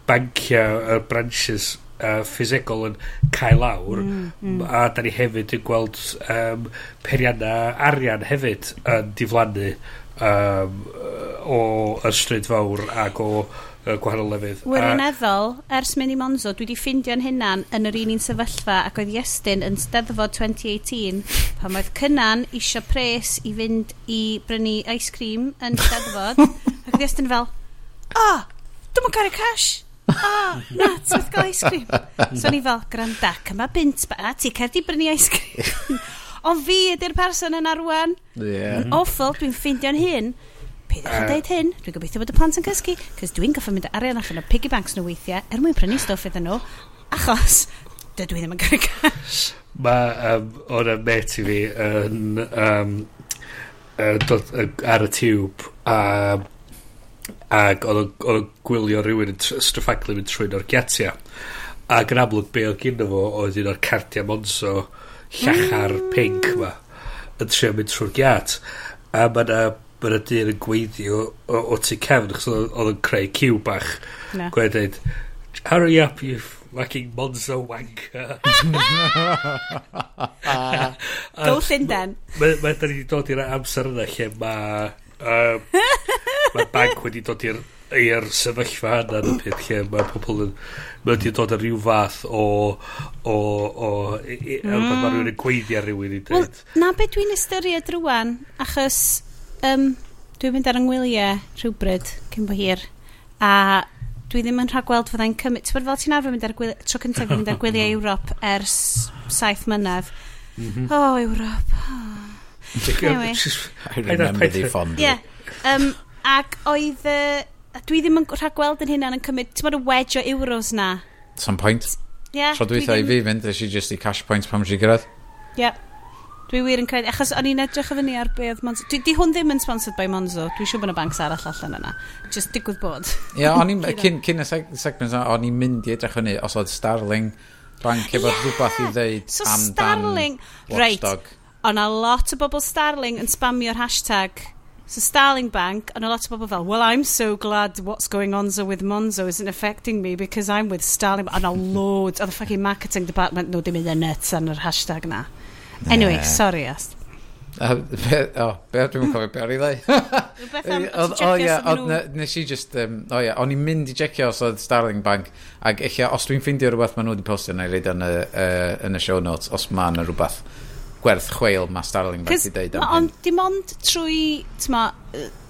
Speaker 2: banciau, y branches uh, ffisegol yn cael lawr mm, mm. a da ni hefyd yn gweld um, perianna arian hefyd yn diflannu um, o ystryd fawr ac o uh, gwahanol lefydd.
Speaker 3: Wirioneddol, a... ers mynd i Monzo, dwi wedi ffindio'n hunan yn yr un un sefyllfa ac oedd Iestyn yn steddfod 2018 pan oedd cynnan isio pres i fynd i brynu ice cream yn steddfod [laughs] ac oedd Iestyn fel, oh, dwi'n mwyn cario cash. Oh, na, ti'n mynd gael ice cream. So ni fel, granda, cyma bint ba, ti cerdi brynu ice cream. [laughs] Ond fi ydy'r person yna rwan.
Speaker 1: Yeah.
Speaker 3: Awful, dwi'n ffeindio'n hyn peidiwch a deud hyn, dwi'n gobeithio bod y plant yn cysgu, cys dwi'n goffa mynd arian allan o piggy banks nhw weithiau er mwyn prynu stwff iddyn nhw, achos dydw i ddim yn gyrru cash.
Speaker 2: Mae um, o'n y met i fi yn um, uh, dod, uh, ar y tiwb a ac oedd o'n gwylio rhywun yn straffaglu mynd trwy'n o'r giatia ac yn amlwg be oedd gyda fo oedd un o'r cardia monso llachar mm. pink ma yn trio mynd trwy'r giat a mae yna mae'r dyn yn gweithio o, o, tu cefn, achos oedd yn creu cyw bach.
Speaker 3: Na.
Speaker 2: Gwedyd, hurry up, you fucking monzo wanker. [laughs]
Speaker 3: Go Llundain.
Speaker 2: Mae ma, da ni wedi dod i'r amser yna lle mae um, mae banc wedi dod i'r i'r sefyllfa yna yn y peth lle mae pobl yn mae wedi dod â rhyw fath o o o mm. mae rhywun yn gweiddi ar rhywun i dweud well,
Speaker 3: na beth dwi'n ystyried rwan achos um, dwi'n mynd ar yngwyliau rhywbryd cyn bo hir a dwi ddim yn rhagweld fyddai'n cymryd... Ti'n fel ti'n arfer mynd ar gwyliau... Tro cyntaf fi'n mynd ar gwyliau Ewrop ers saith mynydd.
Speaker 2: Mm -hmm.
Speaker 3: O, oh, Ewrop. Anyway. [laughs]
Speaker 1: I remember the fond.
Speaker 3: Yeah. Um, ac oedd... Uh, dwi ddim yn rhagweld yn hynna'n yn cymryd... Ti'n bod y wedge o euros na?
Speaker 1: Some point.
Speaker 3: Yeah,
Speaker 1: Tro dwi'n i fi fynd, eisiau just i cash points pam si gyrraedd.
Speaker 3: Yeah. Dwi wir yn credu, achos o'n i'n edrych o fyny ar be oedd Monzo. Di, di hwn ddim yn sponsored by Monzo, dwi'n siŵr bod yna banks arall allan yna. Just digwydd bod.
Speaker 1: Ie, yeah, o'n i'n, [laughs] cyn, cyn y segment yna, o'n i'n mynd i edrych fyny, os oedd Starling bank efo
Speaker 3: yeah!
Speaker 1: rhywbeth i ddeud
Speaker 3: so
Speaker 1: am
Speaker 3: Starling, dan
Speaker 1: Watchdog. Right.
Speaker 3: O'n a lot o bobl Starling yn spamio'r hashtag So Starling Bank, and a lot of people felt, well, I'm so glad what's going on so with Monzo isn't affecting me because I'm with Starling, and a load of the fucking marketing department no dim yn nuts yn yr hashtag na. Anyway, sorry Ast.
Speaker 1: Uh, be, o be, dwi'n cofio be ar i ddau.
Speaker 3: Rhywbeth am,
Speaker 1: o ia, nes i just, um, o ia, o'n i'n mynd i checio os oedd Starling Bank, ac eich os dwi'n ffeindio rhywbeth maen nhw wedi postio neu reid yn y, uh, yn y show notes, os maen nhw rhywbeth gwerth chweil mae Starling Bank wedi deud am hyn.
Speaker 3: Ond dim ond trwy, tyma,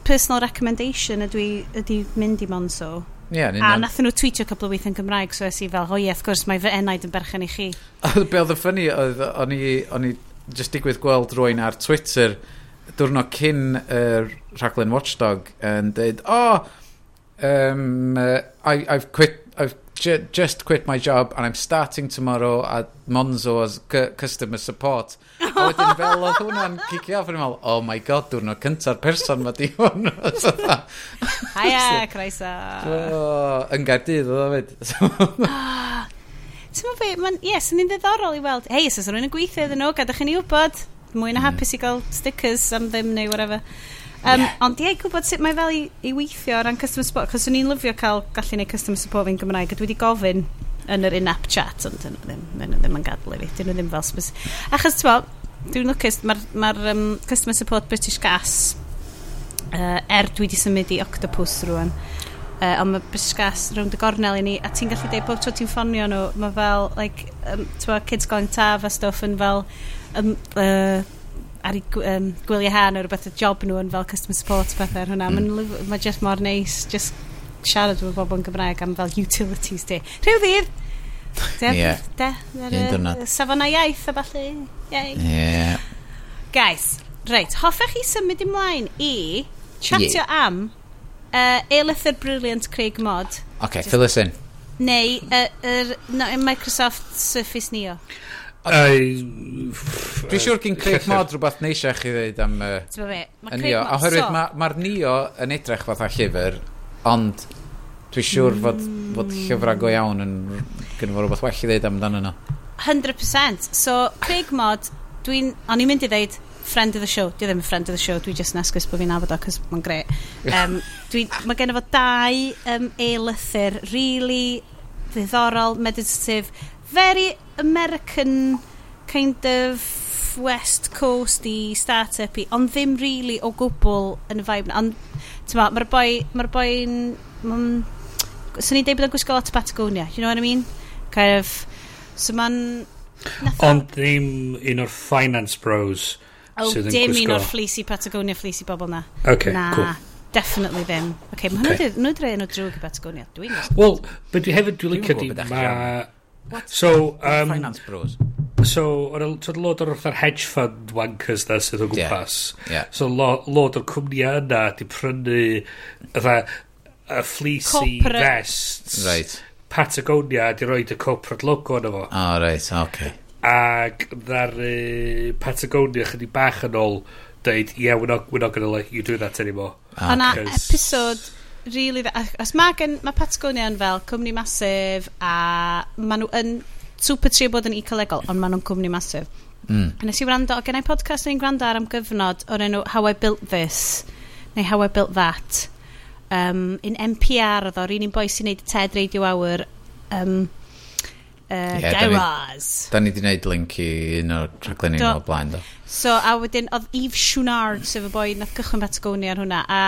Speaker 3: personal recommendation ydw i, ydy mynd i mon
Speaker 1: so. Yeah,
Speaker 3: a nathyn nhw tweetio cwbl o weith yn Gymraeg, so es i fel, o ie, wrth gwrs, mae fy enaid yn berchen i chi. [laughs]
Speaker 1: Be oedd y ffynnu, o'n i, o'n i just digwydd gweld rwy'n ar Twitter, diwrnod cyn uh, rhaglen Watchdog, yn dweud, o, oh, um, uh, I, I've quit, I've ju just quit my job and I'm starting tomorrow at Monzo as customer support. A wedyn fel oedd hwnna'n cicio off, o'n meddwl, oh my god, diwrnod cynta'r person ma di hwn. [laughs]
Speaker 3: Haia, [laughs] croeso.
Speaker 1: Yn gardydd oedd o fyd.
Speaker 3: Ti'n meddwl fe, mae'n, yes, yn ddiddorol i weld, hei, os oes rhywun yn gweithio iddyn nhw, gadwch i ni wybod, mwy na hmm. hapus i gael stickers am ddim neu whatever. Um, yeah. Ond ie, gwybod sut mae fel i, i weithio o ran customer support, cos o'n i'n lyfio cael gallu neud customer support fi'n Gymraeg, a dwi wedi gofyn yn yr in-app chat, ond dyn nhw ddim, dyn nhw ddim yn gadlu fi, dyn nhw ddim fel spes. Achos ti'n bod, dwi'n lwcus, mae'r ma um, customer support British Gas, uh, er dwi wedi symud i Octopus rwan, uh, ond mae British Gas rownd y gornel i ni, a ti'n gallu deud bob tro ti'n ffonio nhw, mae fel, like, um, ti'n bod, kids going taf a stuff yn fel, um, uh, ar ei um, gwyliau hen o rhywbeth y job nhw yn fel customer support pethau ar hwnna.
Speaker 1: Mm.
Speaker 3: Mae ma just mor neis, just siarad efo bobl yn Gymraeg am fel utilities di. Rhyw ddydd, de,
Speaker 1: yeah.
Speaker 3: de, de, safona iaith a falle.
Speaker 1: Yeah.
Speaker 3: Guys, reit, hoffech chi symud ymlaen i chatio
Speaker 1: yeah.
Speaker 3: am uh, Eilythyr Brilliant Craig Mod.
Speaker 1: OK, just, fill us in.
Speaker 3: Neu uh, er, no, Microsoft Surface Neo.
Speaker 1: Dwi'n siŵr gyn Craig Mod rhywbeth neisiach i ddweud am uh, y
Speaker 3: Nio.
Speaker 1: Oherwydd mae'r ma Nio yn edrych fatha llyfr, ond dwi'n siŵr fod, fod llyfrau go iawn yn gynnu rhywbeth well i ddweud amdano nhw.
Speaker 3: 100%. So, Craig Mod, dwi'n... O'n i'n mynd i ddweud friend of the show. Dwi ddim yn friend of the show. Dwi just yn bod fi'n nabod o, cos mae'n gre. Um, dwi, mae gen i fo dau um, e-lythyr really ddiddorol, meditative, very American kind of West coast i start up i ond ddim really o gwbl yn y vibe na. Ond, ti'n ma, mae'r boi, mae'r boi'n... Mm, Swn i'n deud bod o'n gwisgo lot o Patagonia, you know what I mean? Kind of... So ma'n...
Speaker 2: Ond ddim un o'r finance bros
Speaker 3: oh,
Speaker 2: sydd yn
Speaker 3: dim un o'r fleecy Patagonia, fleecy bobl na.
Speaker 2: Okay,
Speaker 3: na.
Speaker 2: cool.
Speaker 3: Definitely ddim. Okay, mae
Speaker 2: okay.
Speaker 3: nhw'n nhw dreu nhw drwg i Patagonia. Dwi'n
Speaker 2: Wel, but dwi hefyd dwi'n licio di ma...
Speaker 1: What?
Speaker 2: So, um,
Speaker 1: Finance bros.
Speaker 2: So, oedd lot o'r wrtha'r hedge fund wankers na sydd o gwmpas.
Speaker 1: Yeah,
Speaker 2: yeah. So, lot o'r cwmnïau yna di prynu fatha a fleecy
Speaker 3: Corporate.
Speaker 2: vests.
Speaker 1: Right.
Speaker 2: Patagonia di roed y corporate logo yna fo.
Speaker 1: Ah, oh, right, okay.
Speaker 2: Ac dda'r uh, Patagonia chydig bach yn ôl dweud, yeah, we're not, we're not going to let you do that anymore.
Speaker 1: Ah,
Speaker 3: okay.
Speaker 2: Yna
Speaker 3: episode really... Os mae, gen, mae Patagonia'n fel cwmni masif a maen nhw yn super trio bod yn ecolegol, ond maen nhw'n cwmni masif.
Speaker 1: Mm.
Speaker 3: A nes i wrando, gen i podcast ni'n gwrando ar am gyfnod o'r enw How I Built This, neu How I Built That. Um, in NPR oedd o'r un un boi sy'n neud TED Radio Hour um, uh, yeah,
Speaker 1: Guy
Speaker 3: Raz.
Speaker 1: Da ni wedi gwneud link i un o'r rhaglenni o'r blaen, do.
Speaker 3: So, a wedyn, oedd Eve Shunard, sef y boi, nath cychwyn Patagonia ar hwnna, a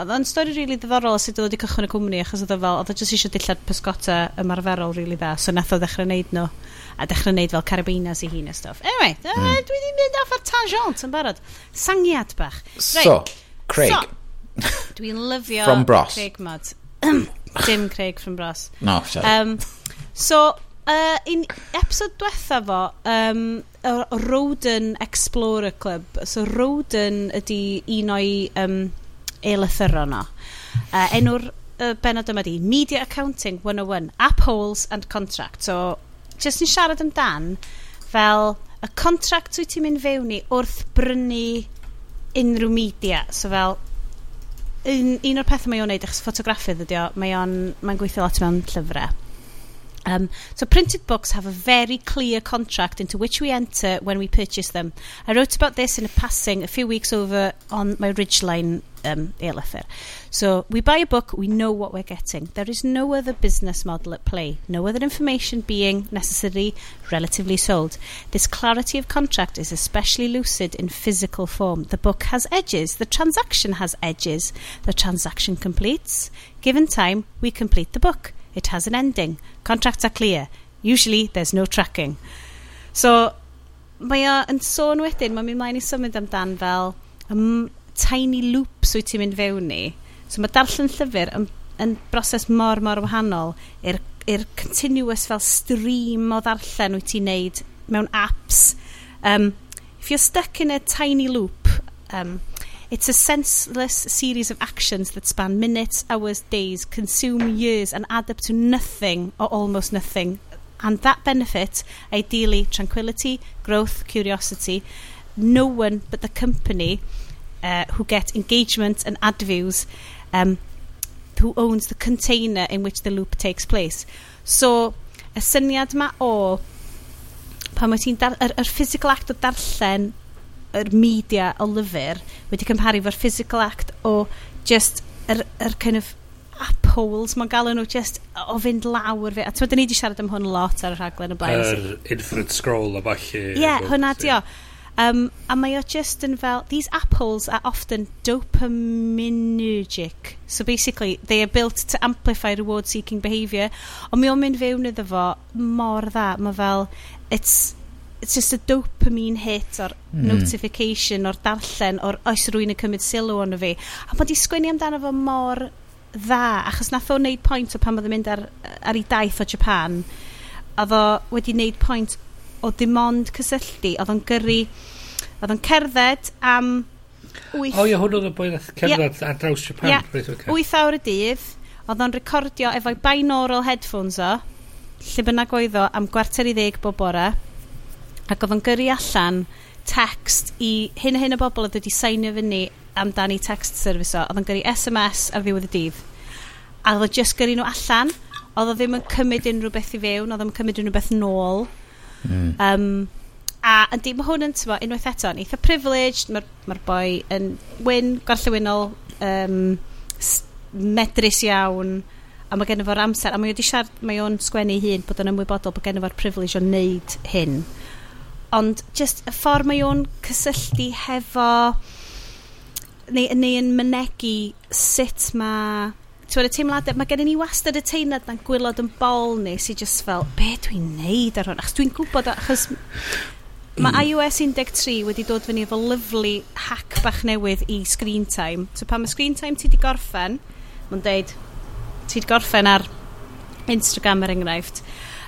Speaker 3: oedd o'n stori rili really ddiddorol sut oedd wedi cychwyn y cwmni, achos oedd o fel, oedd o jyst eisiau dillad pysgota ymarferol rili really dda, so nath o ddechrau wneud nhw, a dechrau wneud fel carabinas i hun a stuff. Anyway, mm. uh, dwi wedi mynd off ar tangent yn barod. Sangiad bach. Right.
Speaker 1: So, Craig.
Speaker 3: So, dwi'n lyfio...
Speaker 1: From Bros.
Speaker 3: Craig Mod. [clears throat] Dim Craig from Bros.
Speaker 1: No, sorry.
Speaker 3: Um, so, Uh, un episod diwetha fo, um, Roden Explorer Club. So Roden ydy un o'i um, eilythyro no. Uh, enw'r uh, benod yma di, Media Accounting 101, App Holes and Contract. So, jyst ni'n siarad amdan fel y contract wyt ti'n mynd fewn i wrth brynu unrhyw media. So fel, un, un o'r pethau mae o'n neud achos ffotograffydd ydy o, mae o'n mae'n gweithio lot mewn llyfrau Um, so printed books have a very clear contract into which we enter when we purchase them. I wrote about this in a passing a few weeks over on my Ridgeline um, eilithyr. So we buy a book, we know what we're getting. There is no other business model at play, no other information being necessarily relatively sold. This clarity of contract is especially lucid in physical form. The book has edges, the transaction has edges. The transaction completes. Given time, we complete the book. It has an ending. Contracts are clear. Usually there's no tracking. So, mae o yn sôn wedyn, mae'n mynd mlaen i symud amdan fel um, tiny loops wyt ti'n mynd fewn ni. So mae darllen llyfr yn, yn broses mor, mor wahanol i'r i'r continuous fel stream o ddarllen wyt ti'n neud mewn apps. Um, if you're stuck in a tiny loop, um, It's a senseless series of actions that span minutes, hours, days, consume years and add up to nothing or almost nothing. And that benefit, ideally tranquility, growth, curiosity, no one but the company uh, who get engagement and ad views um, who owns the container in which the loop takes place. So, y syniad ma o pan mae ti'n yr, yr physical act o darllen yr media o lyfr wedi cymharu fo'r physical act o just yr, yr kind of apples mae'n galw nhw just o fynd lawr fi a ti'n ni wedi siarad am hwn lot ar y rhaglen y blaen.
Speaker 2: Yr er, infinite scroll a falle
Speaker 3: ie yeah, hwnna di o. Um, a mae o just yn fel these apples are often dopaminergic. So basically they are built to amplify reward seeking behaviour ond mi o'n mynd fewn iddo fo mor dda. Mae fel it's it's just a dopamine hit o'r
Speaker 1: mm.
Speaker 3: notification, o'r darllen, o'r oes rwy'n yn cymryd sylw ond fi. A bod i sgwini amdano fo mor dda, achos nath o wneud pwynt o pan oedd yn mynd ar, ar ei daith o Japan, a o wedi wneud pwynt o dim ond cysylltu, oedd o'n gyrru, oedd o'n cerdded am... Wyth...
Speaker 2: O ie, hwn oedd o'n boi cerdded yeah. ar draws Japan.
Speaker 3: Yeah.
Speaker 2: Right, okay.
Speaker 3: 8 awr y dydd, oedd o'n recordio efo'i binaural headphones o, lle bynnag oedd o, am gwarter i ddeg bob bore, ac oedd o'n gyrru allan text i hyn a hyn o bobl oedd wedi seinio fyny amdani text service o, oedd o'n gyrru SMS ar ddiwedd y dydd. A oedd o just gyrru nhw allan, oedd o ddim yn cymryd unrhyw beth i fewn, oedd o'n cymryd unrhyw beth nôl.
Speaker 1: Mm.
Speaker 3: Um, a yndi, mae hwn yn, tyfo, unwaith eto, yn eitha privileged, mae'r ma, boi yn wyn, gorllewinol, um, medrus iawn, a mae gennym fo'r amser, a mae o'n sgwennu hun bod o'n ymwybodol bod gennym fo'r privilege o wneud hyn ond just y ffordd mae o'n cysylltu hefo neu, neu yn mynegu sut mae Ti'n y teimladau, mae gen i ni wastad y teimlad na'n gwylod yn bol ni sy'n just fel, be dwi'n neud ar hwn? Achos dwi'n gwybod, achos mae mm. iOS 13 wedi dod fyny efo lyflu hack bach newydd i screen time. So pan mae screen time ti di gorffen, mae'n deud, ti di gorffen ar Instagram er enghraifft,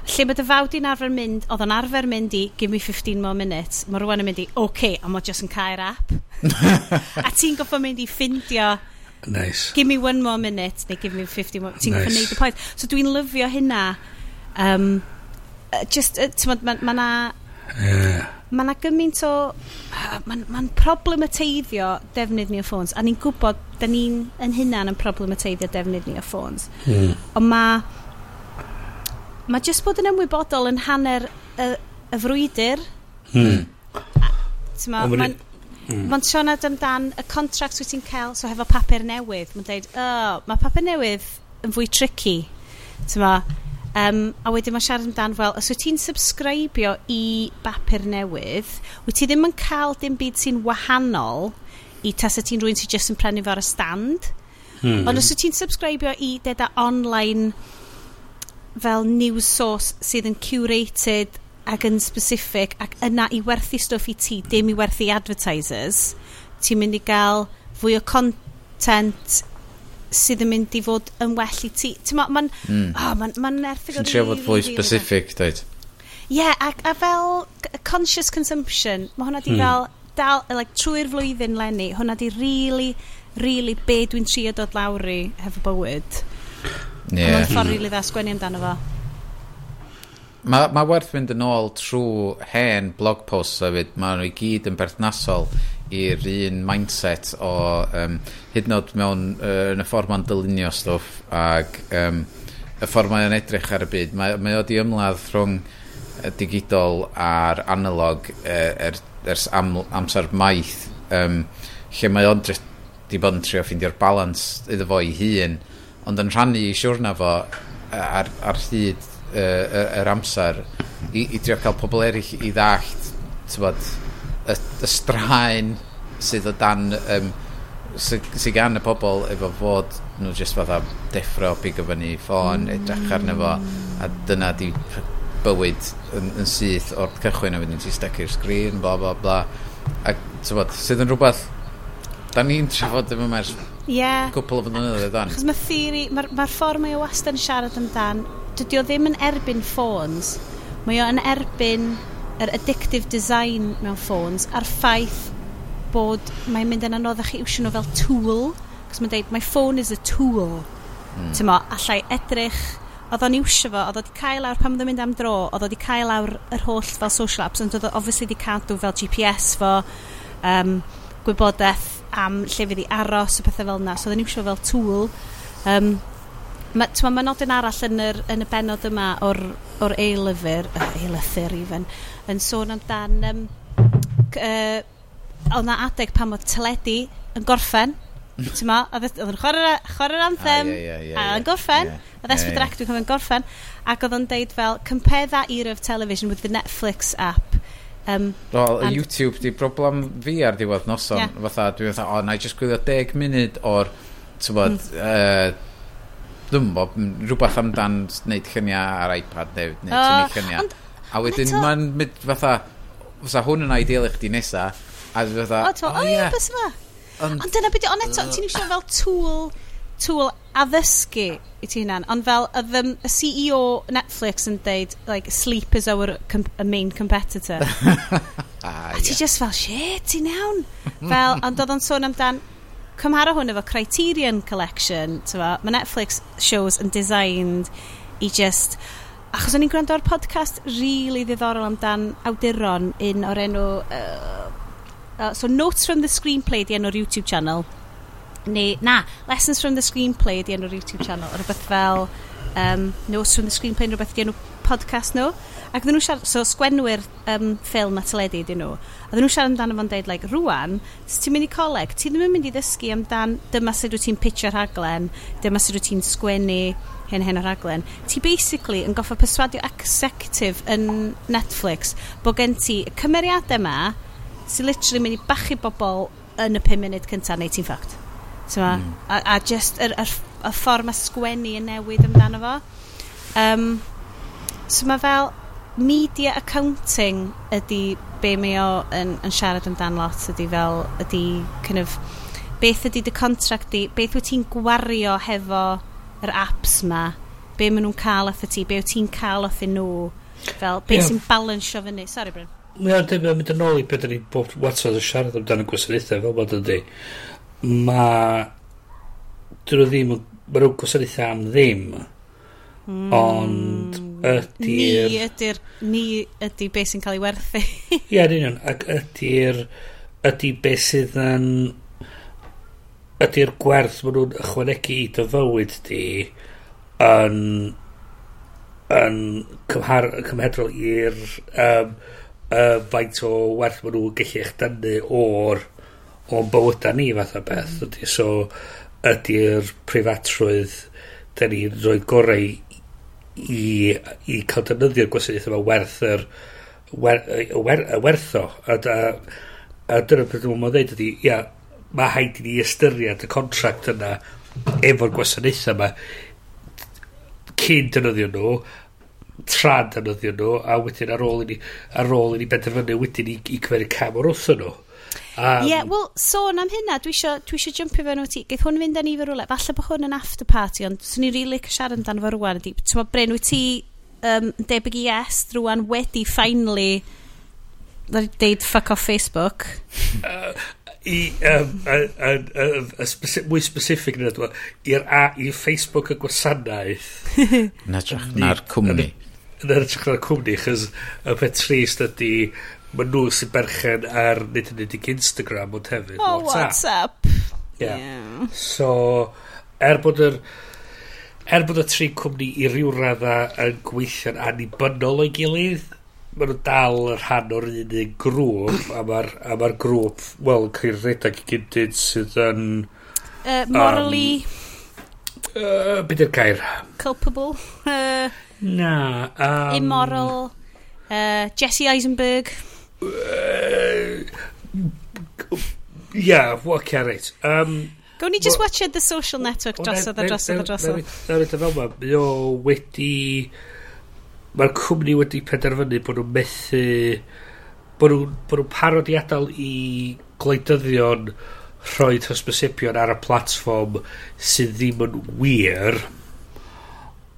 Speaker 3: Lle mae dy fawdi'n arfer mynd, oedd o'n arfer mynd i, give me 15 more minutes, mae rwan yn mynd i, oce, okay, a mae jyst yn cael app. [laughs] a ti'n goffa mynd i ffindio
Speaker 2: Nice.
Speaker 3: Give me one more minute, neu give me 50 more... Ti'n
Speaker 2: nice.
Speaker 3: neud y pwynt. So dwi'n lyfio hynna. Um, just, uh, ti'n ma, ma na...
Speaker 2: Yeah.
Speaker 3: Mae yna gymaint o... Mae'n ma, ma problemateiddio defnydd ni o ffôns. A ni'n gwybod, da ni'n yn hynna'n yn problemateiddio defnydd ni o ffôns.
Speaker 2: Mm.
Speaker 3: Ond mae mae jyst bod yn ymwybodol yn hanner y, y frwydr. Hmm.
Speaker 2: Mae'n ma mm.
Speaker 3: ma sionad amdan y contract wyt ti'n cael, so hefo papur newydd. Mae'n dweud, oh, mae papur newydd yn fwy tricky. Tyma, um, a wedyn mae siarad amdan fel, os wyt ti'n subscribio i bapur newydd, wyt ti ddim yn cael dim byd sy'n wahanol i tas y ti'n rwy'n sy'n just yn prynu fo'r stand.
Speaker 2: Hmm.
Speaker 3: Ond os wyt ti'n subscribio i deda online fel news source sydd yn curated ac yn specific ac yna i werthu stwff i ti, dim i werthu advertisers, ti'n mynd i gael fwy o content sydd yn mynd i fod yn well i ti. Ti'n ma, ma'n,
Speaker 1: mm.
Speaker 3: oh, ma'n, ma'n erthig.
Speaker 1: Ti'n trio fod fwy specific, dweud.
Speaker 3: Ie, yeah, a, a fel conscious consumption, mae hwnna di
Speaker 2: hmm.
Speaker 3: fel, dal, like, trwy'r flwyddyn lenni, hwnna di really, really be dwi'n trio dod lawr i hefo bywyd yeah. mae'n ffordd rili dda sgwennu amdano fo
Speaker 1: Mae ma werth fynd yn ôl trwy hen blog posts hefyd. Mae nhw i gyd yn berthnasol i'r un mindset o um, hyd yn oed mewn uh, yn y ffordd mae'n dylunio stwff ac um, y ffordd mae'n edrych ar y byd. Mae, mae o di ymladd rhwng digidol a'r analog uh, er, ers am, amser maith um, lle mae o'n di bod yn trio ffeindio'r balans iddo fo i hun ond yn rhannu i siwrna fo ar, ar hyd uh, yr er amser i, i drio cael pobl eraill i ddallt tybod, y, y straen sydd o dan um, sydd sy gan y pobl efo fod nhw jyst fatha deffro bigo fyny ffôn edrych arno fo a dyna di bywyd yn, yn syth o'r cychwyn a fynd yn sy'n steci'r sgrin bla bla bla. A tybod sydd yn rhywbeth Da ni'n trafod efo mae'r
Speaker 3: yeah.
Speaker 1: cwpl o flynyddoedd dan.
Speaker 3: Chos mae theori, mae'r ma, ffordd mae o wastad yn siarad amdan, dydy o ddim yn erbyn ffôns, mae o yn erbyn yr addictive design mewn ffôns a'r ffaith bod mae'n mynd yn anoddach i iwsio nhw fel tool, cos mae'n deud, my phone is a tool. Mm. ti'n mo allai edrych oedd o'n iwsio fo, oedd o wedi cael lawr pan oedd o'n mynd am dro, oedd o wedi cael lawr yr holl fel social apps, ond oedd o obviously wedi cadw fel GPS fo, um, gwybodaeth am lle fydd i aros a pethau fel yna. So, oedden ni'n iwsio fel tŵl. Um, Mae ma, ma nodyn arall yn, yr, yn y benod yma o'r, or eilyfyr, uh, eilythyr even, yn sôn amdan... Um, uh, oedd na adeg pan oedd teledu yn gorffen, ti'n ma, oedd yn chwarae'r anthem, a yn gorffen, oedd
Speaker 1: Esfyd
Speaker 3: Rac dwi'n cofio'n gorffen, ac oedd o'n deud fel, compare that era of television with the Netflix app Um,
Speaker 1: Wel,
Speaker 3: and...
Speaker 1: YouTube di broblem fi ar diwedd noson.
Speaker 3: Yeah.
Speaker 1: Fatha, dwi'n fatha, o, oh, na i just gwylio 10 munud o'r, ti'n bod, mm. uh, ddim bo, rhywbeth amdan wneud lluniau ar iPad neu wneud uh, lluniau. A wedyn
Speaker 3: to...
Speaker 1: mae'n mynd fatha, fatha hwn yn ideal i chdi nesa, a fatha,
Speaker 3: o, to, o, ie, o, yma.
Speaker 1: Ond
Speaker 3: o, o, o, o, o, o, o, o, tŵl addysgu i ti hunan, ond fel y, the, y CEO Netflix yn deud, like, sleep is our com main competitor.
Speaker 1: a [laughs] ah,
Speaker 3: a ti just fel, shit, ti'n iawn. fel, ond oedd o'n sôn amdan, cymhara hwn efo Criterion Collection, tyfa, mae Netflix shows yn designed i just... Achos o'n i'n gwrando ar podcast really ddiddorol amdan awduron un o'r enw... Uh, uh, so Notes from the Screenplay di enw'r YouTube channel neu, na, Lessons from the Screenplay di enw'r YouTube channel, o rhywbeth fel um, Notes from the Screenplay, rhywbeth di enw podcast nhw. Ac nhw siarad, so sgwenwyr um, ffilm a teledu dyn nhw. A nhw siarad amdano fo'n deud, like, rwan, os ti'n mynd i coleg, ti ddim yn mynd i ddysgu amdan dyma sut wyt ti'n pitch ar rhaglen, dyma sut wyt ti'n sgwennu hyn hyn o'r raglen. Ti basically yn goffa perswadio executive yn Netflix bod gen ti y cymeriadau yma sy'n literally mynd i bachu bobl yn y 5 munud cyntaf neu ti'n ffact. Mm. A, a just y, y, y ffordd mae sgwennu yn newid amdano fo. Um, so mae fel media accounting ydy be mae o yn, yn siarad amdano lot ydy fel ydy kind of, beth ydy dy contract di beth wyt ti'n gwario hefo yr apps ma be maen nhw'n cael atho ti be wyt ti'n cael atho nhw fel beth
Speaker 2: yeah.
Speaker 3: sy'n balansio fyny sorry Bryn
Speaker 2: Mae o'n dweud mynd yn ôl i beth ni bob watsodd whatsoever siarad amdano gwasanaethau fel bod ydy mae Dyn nhw ddim... Mae nhw'n gwasanaethau am ddim.
Speaker 3: Mm.
Speaker 2: Ond ydy'r...
Speaker 3: Ni
Speaker 2: ydy'r...
Speaker 3: Ni ydy beth sy'n cael ei werthu. [laughs]
Speaker 2: Ie, yn union. Ac ydy'r... Ydy beth sydd yn... Ydy'r gwerth maen nhw'n ychwanegu i dy fywyd di yn yn cymhar, cymhedrol i'r um, uh, faint o werth maen nhw'n gallu eich dynnu o'r o'n bywyda ni fath o beth mm. ydy so ydy'r preifatrwydd da ni'n rhoi gorau i, i cael defnyddio'r gwasanaeth yma werth yr wer, wer, wertho a, a, a dyna beth dwi'n mwyn dweud ydy ia, mae haid i ni ystyried y contract yna efo'r gwasanaeth yma cyn defnyddio nhw tra defnyddio nhw a wedyn ar ôl i ni ar ôl i ni benderfynu wedyn i, i cymeru cam o'r wrth nhw. Um,
Speaker 3: yeah, well, sôn am hynna, dwi isio, dwi isio jumpio fewn o ti. Geith hwn fynd â ni fy rwle. Falle bod hwn yn after party, ond swn i'n rili really siarad amdano fo rwan. Ti'n ma, Bryn, wyt ti um, debyg i yes rwan wedi finally deud fuck off Facebook?
Speaker 2: i, um, a, a, a, a specific, mwy specific na dwi, i'r a, i Facebook y gwasanaeth.
Speaker 1: na drach na'r cwmni.
Speaker 2: Na drach na'r cwmni, chys y peth trist ydy mae nhw sy'n berchen ar nid yn unig Instagram ond hefyd
Speaker 3: oh,
Speaker 2: WhatsApp.
Speaker 3: WhatsApp.
Speaker 2: Yeah.
Speaker 3: yeah.
Speaker 2: So, er bod yr er bod y tri cwmni i ryw radda yn gweithio'n annibynnol o'i gilydd, maen nhw dal y rhan o'r un un grŵp, a mae'r ma, grŵp, wel, yn cael redag i gyntyd sydd yn...
Speaker 3: Uh, morally...
Speaker 2: Um, uh, Byd yw'r gair?
Speaker 3: Culpable. Uh,
Speaker 2: Na. Um,
Speaker 3: immoral. Uh, Jesse Eisenberg.
Speaker 2: Yeah, what can it? Um,
Speaker 3: Gawn ni just watch The Social Network drosodd a drosodd a drosodd.
Speaker 2: Nawr edrych fel ma, mae o wedi... Mae'r cwmni wedi penderfynu bod nhw'n methu... Bod nhw'n parod i adael i gwleidyddion rhoi hysbysebion ar y platform sydd ddim yn wir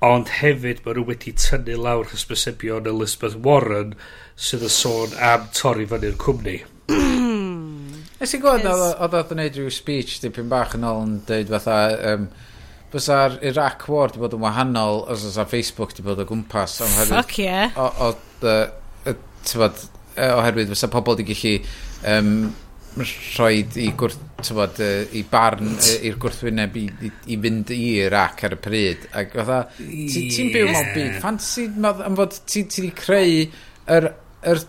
Speaker 2: ond hefyd mae nhw wedi tynnu lawr hysbysebion Elizabeth Warren sydd yn sôn am torri fyny'r cwmni. [clears throat]
Speaker 1: Nes i gwybod oedd oedd yn neud rhyw speech dipyn bach yn ôl yn dweud fatha... Um, Bysa'r Iraq War di bod yn wahanol os oes ar Facebook di bod o gwmpas. oherwydd,
Speaker 3: Fuck yeah.
Speaker 1: O, o, o, o, oherwydd fysa pobl di gallu um, rhoi i, gwrth, tywod, i barn i'r gwrthwyneb i, i, i, fynd i Iraq ar y pryd ac fatha ti'n ti byw mewn byd fantasy am fod ti wedi creu yr yr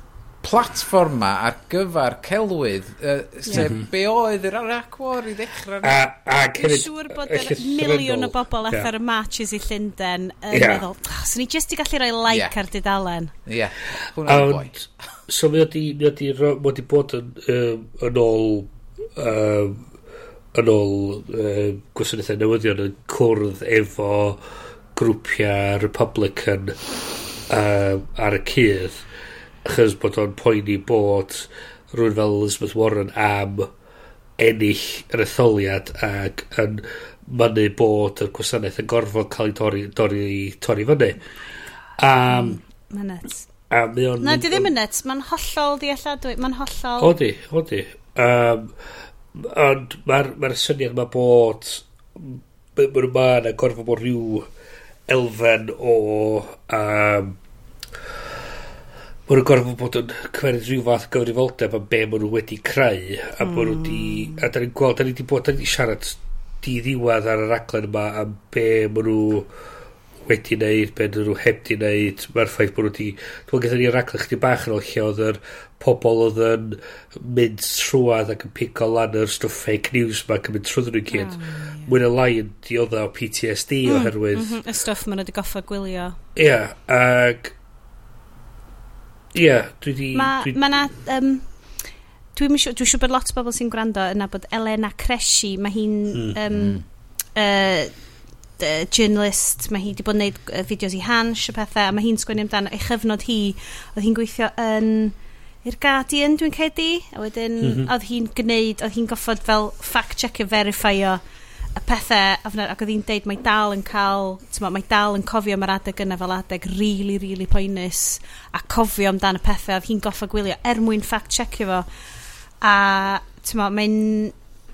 Speaker 1: platform ma ar gyfer celwydd, uh, sef
Speaker 2: yeah.
Speaker 1: be oedd yr Iraq War i ddechrau.
Speaker 2: A, a
Speaker 3: Dwi'n siŵr bod yr miliwn o bobl yeah. ar y matches i Llundain yn
Speaker 2: yeah.
Speaker 3: meddwl, ah, oh, so ni jyst i gallu rhoi like
Speaker 1: yeah.
Speaker 3: ar dudalen.
Speaker 1: Ie, yeah. hwnna'n boi. [laughs]
Speaker 2: So mi wedi bod yn, um, yn ôl um, yn ôl um, gwasanaethau newyddion yn cwrdd efo grwpiau Republican um, ar y cydd achos bod o'n poeni bod rhywun fel Elizabeth Warren am ennill yr etholiad ac yn mynnu bod y gwasanaeth yn gorfod cael ei torri, torri, torri fyny. Oh um,
Speaker 3: Mae'n nuts.
Speaker 2: A mae o'n...
Speaker 3: Na, di ddim yn nuts. Mae'n hollol ddealladwy. Mae'n hollol...
Speaker 2: Odi, odi. Um, ond mae'r ma syniad mae bod... Mae'n ma yna gorfod bod rhyw elfen o... Um, maen nhw'n gorfod bod yn cymeryd rhyw fath gyfrifoldeb am be maen nhw wedi creu a mm. maen nhw wedi hmm. a da ni'n gweld, da ni wedi bod, da ni wedi siarad di ddiwedd ar y raglen yma am be maen nhw wedi wneud, be maen nhw heb di wneud mae'r ffaith bod nhw wedi dwi'n gyda ni raglen chdi bach yn o lle oedd yr pobl oedd yn mynd trwad ac yn pico lan yr stwff fake news ma ac yn mynd trwyddyn nhw gyd hmm, oh, yeah. mwy na lai yn diodda o PTSD mm, oherwydd
Speaker 3: mm -hmm, y stwff maen nhw wedi goffa gwylio
Speaker 2: ie yeah, ac Ie, dwi di...
Speaker 3: Ma,
Speaker 2: dwi...
Speaker 3: ma na... Um, dwi'n siw, dwi siw bod lot o bobl sy'n gwrando yna bod Elena Cresci, mae hi'n mm. um, uh, journalist, mae hi wedi bod yn gwneud uh, fideos i Hans a pethau, a mae hi'n sgwennu amdano ei chyfnod hi, oedd hi'n gweithio yn i'r Guardian, dwi'n cedi, a wedyn
Speaker 2: mm -hmm.
Speaker 3: oedd hi'n gwneud, oedd hi'n goffod fel fact-checker, verifio y pethau ac oedd hi'n deud mae dal yn cael ma, mae dal yn cofio mae'r adeg yna fel adeg really really poenus a cofio amdan y pethau oedd hi'n goffa gwylio er mwyn fact checkio fo. A ma, mae'n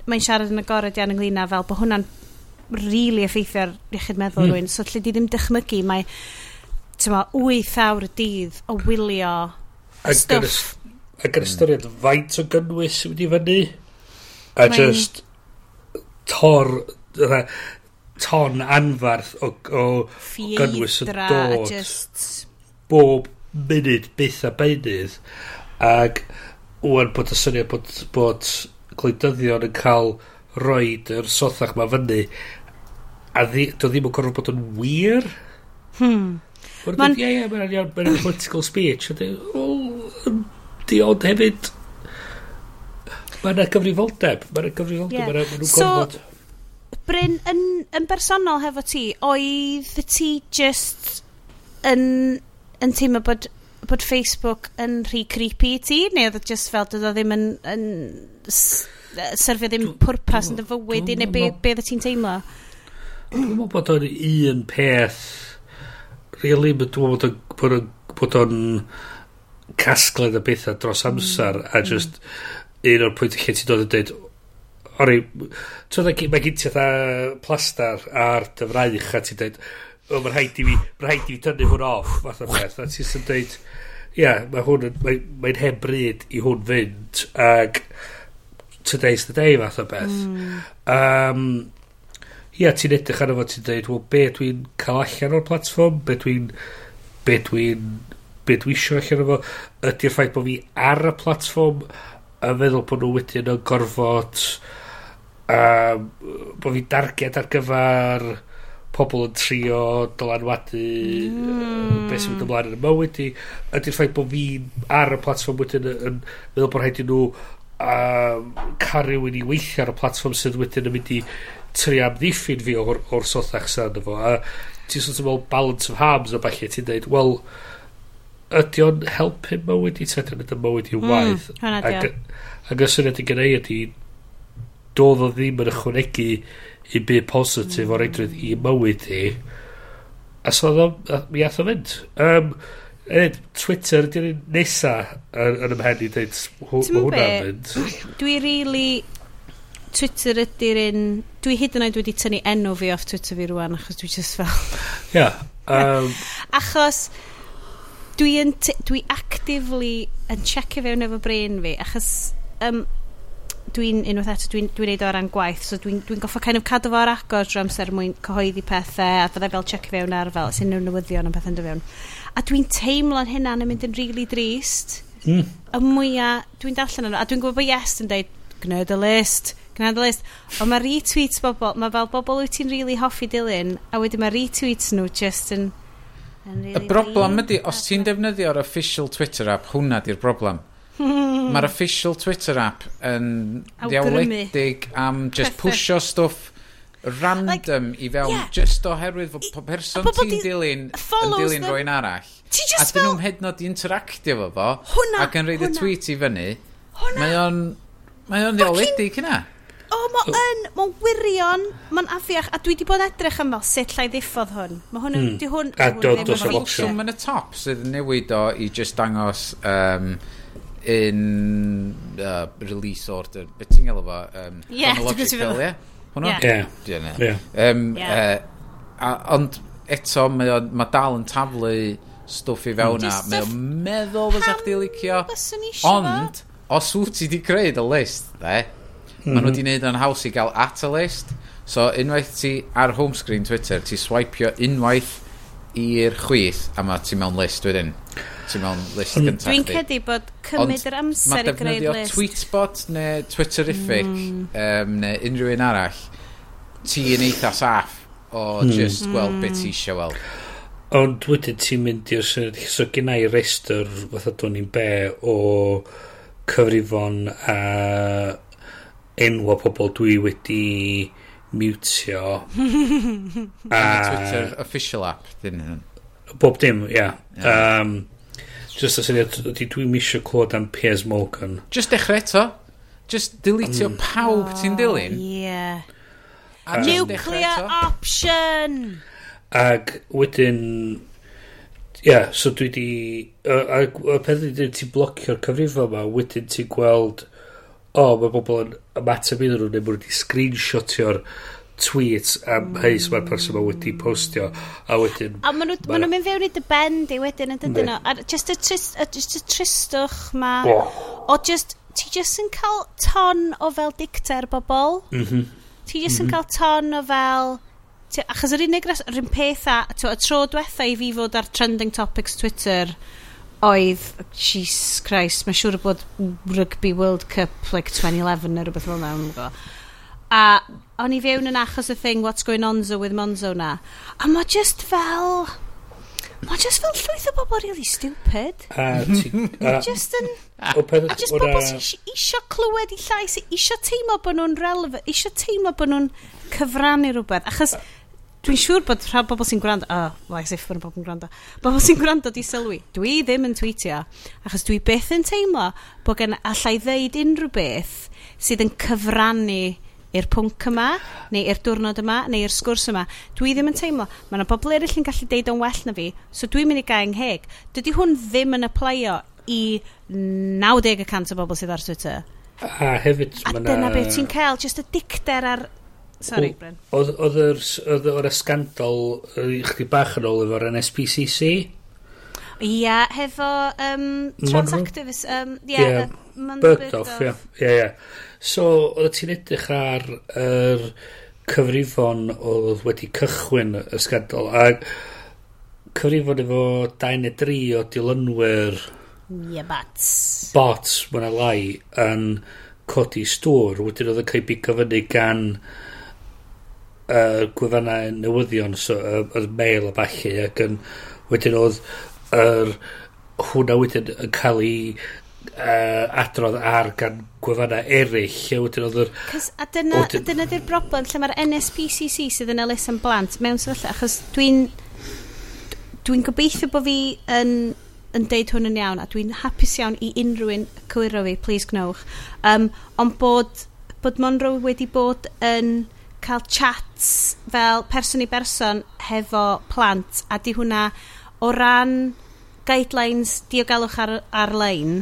Speaker 3: mae'n siarad yn agored iawn ynglyn â fel bod hwnna'n really effeithio ar iechyd meddwl
Speaker 2: mm.
Speaker 3: rwy'n so lle di ddim dychmygu mae ti'n ma, 8 awr y dydd o wylio stwff
Speaker 2: ac yn ystyried faint o gynnwys wedi fyny? A just tor ra, ton anfarth o, o Fiedra, gynnwys yn dod
Speaker 3: just...
Speaker 2: bob munud byth a beinydd ac wwan bod y syniad bod, bod gwleidyddion yn cael roed yr sothach ma fyny a ddi, do ddim yn gorfod bod yn wir
Speaker 3: hmm.
Speaker 2: Mae'n...
Speaker 3: Ie,
Speaker 2: ie, mae'n political speech. Ydy, o, di ond hefyd Mae yna gyfrifoldeb. Mae yna gyfrifoldeb.
Speaker 3: Yeah.
Speaker 2: Mae nhw'n
Speaker 3: so,
Speaker 2: gorfod.
Speaker 3: Bryn, yn, yn bersonol hefo ti, oedd ti just yn, yn teimlo bod, bod Facebook yn rhy creepy i ti? Neu oedd e just fel, dod o ddim yn, yn syrfio ddim pwrpas yn dy fywyd i? Neu be, be oedd e ti'n teimlo?
Speaker 2: Dwi'n meddwl bod o'n un peth really, dwi'n meddwl bod o'n casgled y bethau dros amser a just mm un o'r pwynt lle ti'n dod yn dweud ori, mae gen ti fatha plastar ar dy fraich a ti'n dweud, o, mae'n rhaid i fi, mae'n rhaid i fi tynnu hwn off, fath o beth, a ti'n sy'n dweud, ia, mae hwn yn, mae'n mae hen bryd i hwn fynd, ag today's the day, fath o beth. Mm. Um, ia, ti'n edrych arno fo, ti'n dweud, wel, be dwi'n cael allan o'r platform, be dwi'n, be dwi'n, be dwi eisiau allan o fo, ydy'r ffaith bod fi ar y platform, a feddwl bod nhw wedyn yn gorfod um, bod fi darged ar gyfer pobl yn trio dylanwadu mm. beth sy'n mynd ymlaen yn y mywyd i ydy'r ffaith bod fi ar y platform wedyn yn, yn meddwl bod rhaid i nhw um, cario i weithio ar y platform sydd wedyn yn mynd i trio amddiffyn fi o'r, or sothach sy'n efo a ti'n sort of all balance of harms o falle ti'n dweud wel ydy o'n helpu mywyd i, ta ydy o'n mywyd i'n waith
Speaker 3: mm,
Speaker 2: ac, Ac y syniad i gynnau ydy, doedd o ddim yn ychwanegu i byd positif o'r edrych i mywyd i. A so oedd mi ath o fynd. Um, Ed, Twitter ydy'r un nesa yn, yn ymhen i dweud mae hwnna'n mynd.
Speaker 3: Dwi really... Twitter ydy'r un... Dwi hyd yn oed wedi tynnu enw fi off Twitter fi rwan achos dwi just fel... [laughs]
Speaker 2: Ia. Um... [laughs]
Speaker 3: achos dwi, yn dwi actively yn checio fewn efo brain fi achos um, dwi'n unwaith eto, dwi'n dwi neud o ar ran gwaith, so dwi'n dwi goffa kind of cadw fo ar agor drwy amser mwyn cyhoeddi pethau, a fydda fel check fewn ar fel, sy'n nhw'n newyddion am pethau'n dyfewn. A dwi'n teimlo'n hynna'n yn mynd yn rili really drist.
Speaker 2: Mm.
Speaker 3: Y mwyaf, dwi'n darllen yno, a dwi'n gwybod bod yes yn deud, gwneud y list, gwneud y list. Ond mae retweets bobl, mae fel bobl wyt ti'n rili really hoffi dilyn, a wedyn mae retweets nhw just yn... yn really
Speaker 1: y
Speaker 3: broblem
Speaker 1: ydy, os ti'n defnyddio'r official Twitter app, hwnna di'r broblem Hmm. Mae'r official Twitter app yn ddiawledig am just pwsio stwff random like, i fewn
Speaker 3: yeah.
Speaker 1: just oherwydd fod po person ti'n dilyn yn dilyn rwy'n arall a dyn nhw'n hyd nod i interactio fo fo
Speaker 3: hwnna,
Speaker 1: ac yn reid y tweet i fyny mae o'n mae o'n ddiawledig hynna.
Speaker 3: O oh, yn mae'n wirion mae'n afiach a dwi di bod edrych am fel sut llai ddiffodd hwn. Mae hwn
Speaker 2: hmm.
Speaker 3: di hwn
Speaker 2: a dod
Speaker 3: os
Speaker 2: o
Speaker 1: opsiwn. Mae'n y top sydd yn newid o i just dangos um, in uh, release order. Beth ti'n gael o
Speaker 3: fa? Um, yeah,
Speaker 1: chronological, ie? Hwna? Yeah.
Speaker 2: Yeah.
Speaker 1: Um,
Speaker 3: yeah.
Speaker 1: Uh, ond eto, mae, mae dal yn taflu stwff i fewn na. Mae o'n meddwl fysa chdi licio. Ond, os wyt ti wedi creu y list, de, mm -hmm. maen nhw mhm. wedi gwneud yn haws i gael at y list. So, unwaith ti ar home screen Twitter, ti swipio unwaith i'r chwith a mae ti mewn list wedyn ti mewn list gyntaf
Speaker 3: Dwi'n cedi bod cymryd yr amser i greu list.
Speaker 1: Tweetbot neu Twitterific mm. um, neu unrhyw un arall, ti'n eitha saff o
Speaker 2: mm.
Speaker 1: just gweld mm. beth ti hmm. eisiau weld.
Speaker 2: Ond wedyn ti'n mynd i'r syniad, so gen i restr, fatha dwi'n i'n be, o cyfrifon a enwa pobl dwi wedi mutio. [laughs]
Speaker 1: a... Twitter official app, dyn nhw.
Speaker 2: Bob dim, ia.
Speaker 1: Yeah. Yeah.
Speaker 2: Um, just y syniad, ydy dwi'n misio clod am Piers Morgan.
Speaker 1: Just dechrau eto. Just deletio
Speaker 2: mm.
Speaker 1: pawb oh, ti'n dilyn.
Speaker 3: Yeah.
Speaker 1: A um,
Speaker 3: Nuclear option!
Speaker 2: Ac wedyn... Ia, yeah, so dwi di... A, a peth ydy ti'n blocio'r cyfrifo yma, wedyn ti'n gweld... O, oh, mae bobl yn ymateb iddyn nhw, neu mwyn wedi screenshotio'r tweets am mm. heis mae'r person mae wedi postio a wedyn
Speaker 3: a maen nhw'n
Speaker 2: ma
Speaker 3: nhw mynd fewn i dy bend i wedyn yn dydyn nhw a just y, trist, a just y tristwch ma oh. o just ti just yn cael ton o fel dicter bobl
Speaker 2: mm -hmm.
Speaker 3: ti just mm -hmm. yn mhm. cael ton o fel ti, achos yr unig res yr un peth a y tro diwetha i fi fod ar trending topics Twitter oedd Jesus Christ mae'n siŵr bod Rugby World Cup like 2011 neu rhywbeth fel na A o'n i fewn yn achos y thing What's Going Onzo with Monzo na. A mae just fel... Mae just fel llwyth o bobl really stupid.
Speaker 2: A ti...
Speaker 3: just yn... A just bobl sy'n isio clywed i llais, isio teimlo bod nhw'n relevant, isio teimlo bod nhw'n cyfrannu rhywbeth. Achos dwi'n siŵr bod rhan bobl sy'n gwrando, o, oh, well, if bod bobl yn gwrando, bobl sy'n gwrando di sylwi, dwi ddim yn tweetio, achos dwi beth yn teimlo bod gen allai ddeud unrhyw beth sydd yn cyfrannu i'r pwnc yma, neu i'r diwrnod yma, neu i'r sgwrs yma. Dwi ddim yn teimlo, mae yna bobl eraill yn gallu deud o'n well na fi, so dwi'n mynd i gael yngheg. Dydy hwn ddim yn apleio i 90% o bobl sydd ar Twitter.
Speaker 2: A hefyd...
Speaker 3: A
Speaker 2: dyna na...
Speaker 3: beth ti'n cael, just y dicter ar... Sorry,
Speaker 2: o,
Speaker 3: Bryn.
Speaker 2: Oedd yr, oedd o'r scandal chdi bach yn ôl efo'r NSPCC?
Speaker 3: Ia, hefo um, transactivist... Um,
Speaker 2: yeah,
Speaker 3: yeah.
Speaker 2: Birdoff, ie. Ie, ie. So, oedd ti'n edrych ar yr cyfrifon oedd wedi cychwyn y sgadol, a cyfrifon efo 2 neu 3 o dilynwyr...
Speaker 3: Ie, bats.
Speaker 2: bots. mwyn a lai, yn codi stŵr. Wedyn oedd yn cael bigo fyny gan uh, gwefannau newyddion, so, uh, yr mail a falle, ac yn, wedyn oedd yr er, hwnna wedyn yn cael ei uh, adrodd ar gan gwefanna eraill lle wedyn oedd yr...
Speaker 3: A dyna,
Speaker 2: odyn...
Speaker 3: dyna di'r broblem lle mae'r NSPCC sydd yn elusen blant mewn sefyllfa achos dwi'n dwi'n gobeithio bod fi yn yn deud hwn yn iawn a dwi'n hapus iawn i unrhyw un cywiro fi, please gnewch. Um, ond bod, bod Monroe wedi bod yn cael chats fel person i berson hefo plant a di hwnna o ran guidelines diogelwch ar, ar-lein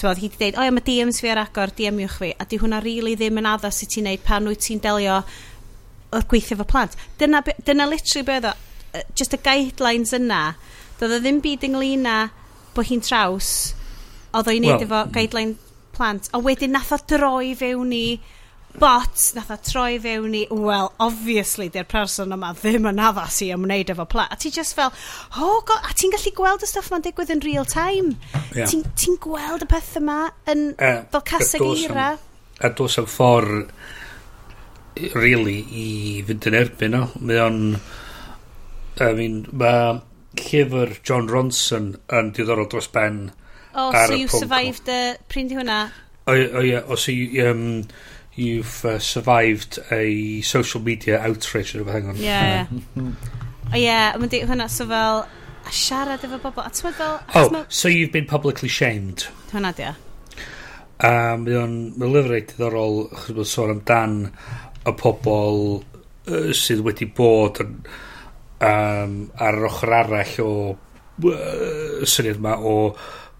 Speaker 3: Tywod, hi wedi dweud, o ia, mae DMs fi ar agor, DMiwch fi. A di hwnna rili really ddim yn addas i ti'n neud pan wyt ti'n delio o'r gweithio fo plant. Dyna, dyna literally be ddo, just y guidelines yna, doedd o ddim byd ynglyn â bod hi'n traws, oedd o'i wneud
Speaker 2: well,
Speaker 3: efo guideline plant, a wedyn nath o droi fewn i But, nath o troi fewn i, well, obviously, di'r person yma ddim yn addas i ymwneud efo pla. A ti just fel, oh god, a ti'n gallu gweld y stuff ma'n digwydd yn real time.
Speaker 2: Yeah.
Speaker 3: Ti'n ti gweld y peth yma yn
Speaker 2: uh,
Speaker 3: fel caseg eira.
Speaker 2: A dos am ffordd, really, i fynd yn erbyn o. Mae o'n, I mean, mae llyfr John Ronson yn diddorol dros ben.
Speaker 3: Oh, so you survived the... Pryn di hwnna?
Speaker 2: O, o, o, o, o, o, o, o, o, o, o, o, o, o, o, you've uh, survived a social media outrage or hang
Speaker 3: on. Yeah, [laughs] oh, yeah. o yeah, mae'n hwnna, so fel, a siarad efo bobl, a ti'n fel...
Speaker 2: Oh,
Speaker 3: ma...
Speaker 2: so you've been publicly shamed.
Speaker 3: hwnna di o.
Speaker 2: Um, mae o'n lyfr reit diddorol, chos bod sôn amdan y pobl uh, sydd wedi bod yn, um, ar yr ochr arall o uh, syniad yma o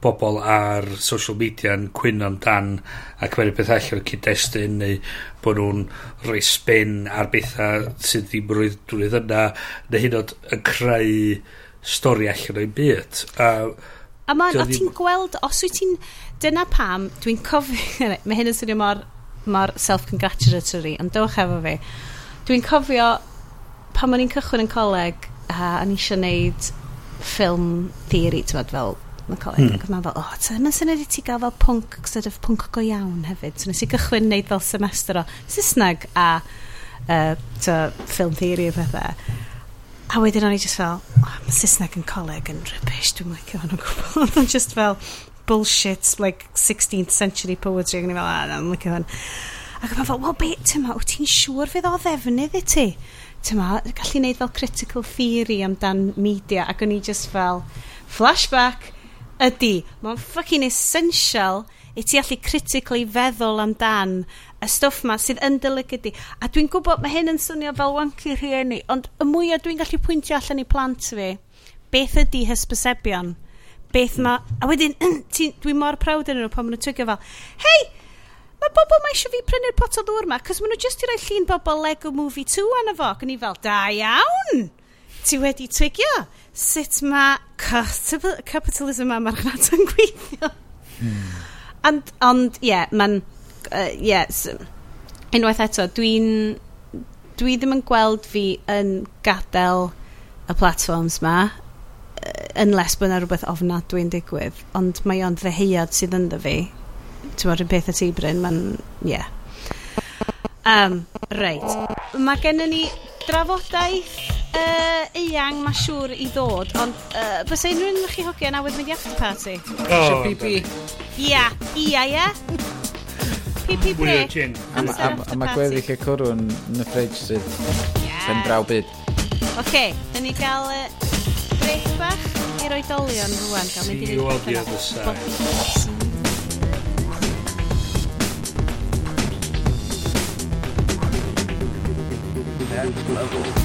Speaker 2: bobl ar social media yn cwyno amdan a cymryd peth allan o'r cyd-destun neu bod nhw'n rhoi spin ar bethau sydd ddim rwydd drwydd yna neu hyn oed yn creu stori allan o'i byd. A,
Speaker 3: a,
Speaker 2: ma,
Speaker 3: o
Speaker 2: ddim...
Speaker 3: ti'n gweld, os wyt ti'n... Dyna pam, dwi'n cofio... [laughs] mae hyn yn swnio mor, mor self-congratulatory, ond dywch efo fi. Dwi'n cofio pan o'n i'n cychwyn yn coleg, a o'n i eisiau gwneud ffilm theory, ti'n fel yn Macaulay.
Speaker 2: Hmm.
Speaker 3: Ac mae'n fel, o, oh, mae'n syniad i ti gael fel pwnc, sort of pwnc go iawn hefyd. So nes i gychwyn wneud fel semester o Saesneg a uh, to, film theory a pethau. A wedyn o'n i just fel, oh, mae Saesneg yn coleg yn rybys, dwi'n licio hwn o gwbl. Oedd [laughs] o'n just fel bullshit, like 16th century poetry, ac o'n i fel, ah, no, dwi'n licio hwn. Ac o'n fel, well, be, tyma, wyt ti'n siŵr fydd o ddefnydd i ti? Tyma, gallu neud fel critical theory amdan media, ac o'n i just fel, flashback, ydy, mae'n fucking essential i ti allu critically feddwl amdan y stwff ma sydd yn dylygydi. A dwi'n gwybod mae hyn yn swnio fel wanky rhieni, ond y mwyaf dwi'n gallu pwyntio allan i plant fi, beth ydy hysbysebion? Beth ma... A wedyn, [clears throat] dwi'n mor prawd yn nhw pan maen nhw'n tygio fel, hei, mae bobl mae eisiau fi prynu'r pot o ddŵr ma, cos maen nhw jyst i roi llun bobl Lego Movie 2 anna fo, ac i fel, da iawn! Ti wedi twigio? sut mae capitalism a marchnad yn gweithio. Mm. And, ond, ie, yeah, mae'n... Uh, yeah, so, unwaith eto, dwi'n... Dwi ddim yn gweld fi yn gadael y platforms ma unless bod yna rhywbeth ofnadwy'n digwydd ond mae o'n ddeheuad sydd ynddo fi ti'n meddwl, yn peth y ti Bryn mae'n ie yeah. um, reit mae gennym ni drafodaeth uh, eang mae siŵr i ddod, ond uh, bys unrhyw un chi hogi yna wedi mynd i after party?
Speaker 1: Oh, PP.
Speaker 3: Ia, ia, ia. PP break.
Speaker 1: A mae gweddill y cwrw yn y ffridge sydd yn braw byd.
Speaker 3: Oce, da ni gael break bach i'r oedolion rwan. Gael mynd i.
Speaker 2: See you on the other side.
Speaker 3: that level.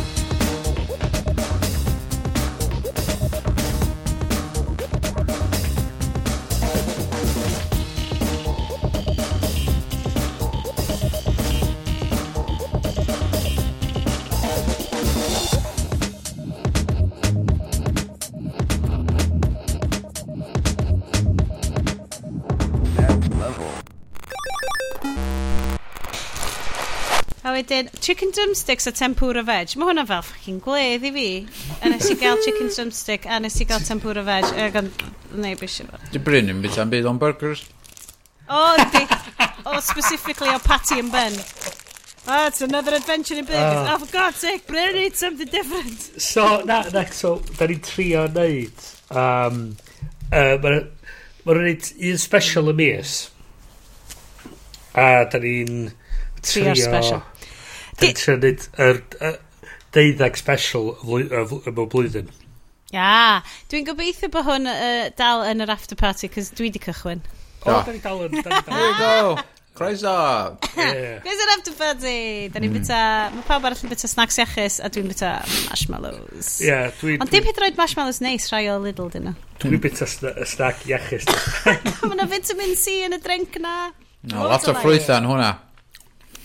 Speaker 3: wedyn, chicken drumsticks a tempura veg. Mae hwnna fel ffacin gwedd i fi. A nes i gael chicken drumstick a nes i gael tempura veg. A gan neu bys fo.
Speaker 1: Di Bryn yn byd am byd o'n burgers?
Speaker 3: O, di. O, specifically o patty and bun. Oh, it's another adventure in burgers. Ah. Oh, for God's sake, Bryn, it's something different.
Speaker 2: So, na, na, so, da ni'n trio neud. Um, uh, Mae'n ma neud un special y mis. A da ni'n trio...
Speaker 3: Trio special.
Speaker 2: Dwi'n trio neud yr deuddag special y bob blwyddyn.
Speaker 3: Ia, dwi'n gobeithio bod hwn uh, dal yn yr after party, cos dwi di cychwyn.
Speaker 2: O,
Speaker 1: oh,
Speaker 2: da ni dal yn, da ni dal
Speaker 1: go! Croeso! [laughs]
Speaker 3: Croeso yn after party! Da ni'n mm. byta, mae pawb arall yn byta snacks iachus, a dwi'n byta marshmallows.
Speaker 2: Ie, dwi'n...
Speaker 3: Ond dim hyd roed marshmallows neis, rhai o Lidl dyn nhw.
Speaker 2: Dwi'n hmm. byta snack iachus. [laughs]
Speaker 3: Mae yna vitamin C yn y drink na.
Speaker 1: No, lot o ffrwythau yn hwnna.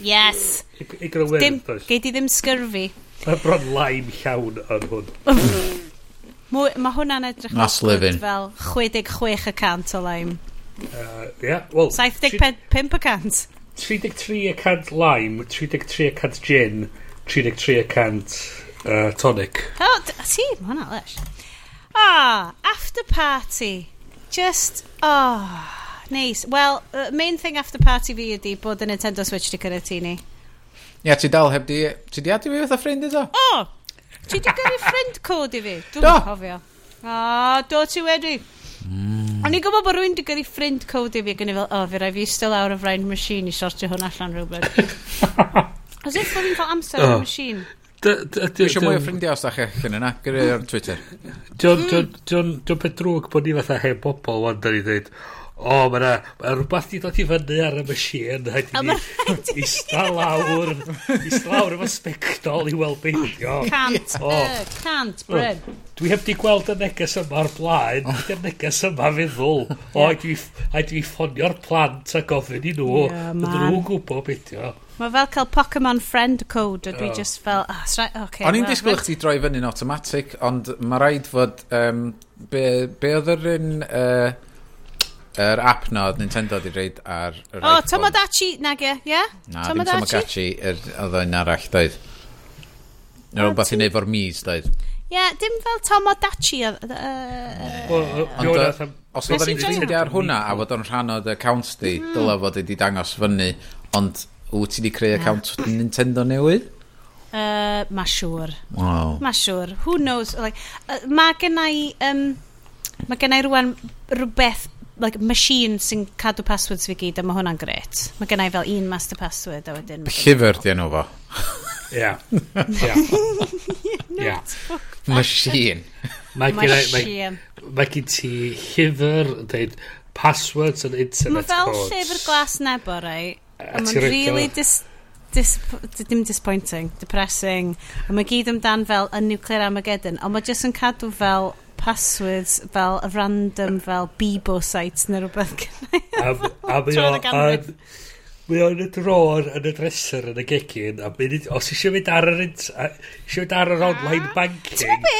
Speaker 3: Yes.
Speaker 2: I gyrwyr,
Speaker 3: dim,
Speaker 2: does.
Speaker 3: Gei di ddim sgyrfi.
Speaker 2: Mae bron laim llawn yn hwn. [laughs]
Speaker 3: Mae hwnna'n edrych That's
Speaker 1: living.
Speaker 3: fel 66% o laim.
Speaker 2: Uh, yeah, well,
Speaker 3: 75%.
Speaker 2: 33% lime, 33% gin, 33% uh, tonic.
Speaker 3: Oh, see, mae hwnna'n lush. Ah, oh, after party. Just, oh neis. Wel, uh, main thing after party fi ydi bod y Nintendo Switch di cyrra ti ni.
Speaker 1: Ia, ti dal heb di... Ti di adi fi fatha ffrind iddo?
Speaker 3: O! Ti di gyrru ffrind cod i fi? Dwi'n
Speaker 1: do.
Speaker 3: cofio. O, do ti wedi. Mm. O'n i'n gwybod bod rwy'n di gyrru ffrind cod i fi ac fel, o, fi rai fi still awr o frain machine i sortio hwn allan rhywbeth. [laughs] Os if bod fi'n cael amser o'r machine.
Speaker 1: Dwi eisiau mwy o ffrindiau os da chi allan yna, gyrru ar Twitter.
Speaker 2: Dwi'n hmm. peth drwg bod ni fatha heb bobl, wan, da ni dweud, o, oh, mae yna rhywbeth di dod i fyny ar y machine
Speaker 3: a di
Speaker 2: ni. sta lawr i lawr efo spectol i weld beth
Speaker 3: cant,
Speaker 2: oh.
Speaker 3: uh, cant, Bryn.
Speaker 2: dwi heb di gweld y neges yma o'r blaen dwi y neges yma feddwl. O, dwi, a dwi ffonio'r plant a gofyn i nhw yeah, nhw'n gwybod beth o.
Speaker 3: Mae fel cael Pokemon Friend Code, a dwi
Speaker 2: oh.
Speaker 3: just fel, ah, oh, right, okay,
Speaker 1: O'n i'n
Speaker 3: well,
Speaker 1: disgwyl chdi droi fyny'n automatic, ond mae rhaid fod, um, be, be oedd yr un, uh, yr app na oedd Nintendo di reid ar yr
Speaker 3: O,
Speaker 1: oh,
Speaker 3: Tomodachi, nag e, ie?
Speaker 1: Na, ddim Tomodachi, oedd o'n arall, doedd. Nid o'n beth i wneud fo'r mis, doedd.
Speaker 3: Ie, dim fel Tomodachi.
Speaker 1: Ond os oedd
Speaker 3: o'n
Speaker 1: ffeindio ar hwnna a fod o'n rhan o'r accounts di, mm. dyla fod wedi dangos fyny, ond wyt ti wedi creu account Nintendo newydd?
Speaker 3: Uh, mae siŵr.
Speaker 1: Wow.
Speaker 3: Mae siŵr. Who knows? Like, uh, mae gennau... Um, mae gennau rwan rhywbeth like, machine sy'n cadw passwords fi gyd, a mae hwnna'n gret. Mae gennau fel un master password, a wedyn...
Speaker 1: Llyfr di enw fo.
Speaker 2: Ia. Ia. [laughs]
Speaker 1: Machine.
Speaker 2: Mae gen i ti llyfr dweud passwords and internet codes.
Speaker 3: Mae fel llyfr glas nebo, rai.
Speaker 2: A
Speaker 3: mae'n really dis, dis, dim disappointing, depressing. A mae gyd amdan fel y nuclear Armageddon, ond mae jyst yn cadw fel passwords fel random fel Bebo sites neu rhywbeth
Speaker 2: gynnau. A [laughs] mae o'n y dror yn y dresser yn y gegin a os eisiau mynd ar yr eisiau mynd ar yr ah.
Speaker 3: online
Speaker 2: banking
Speaker 3: Ti'n be?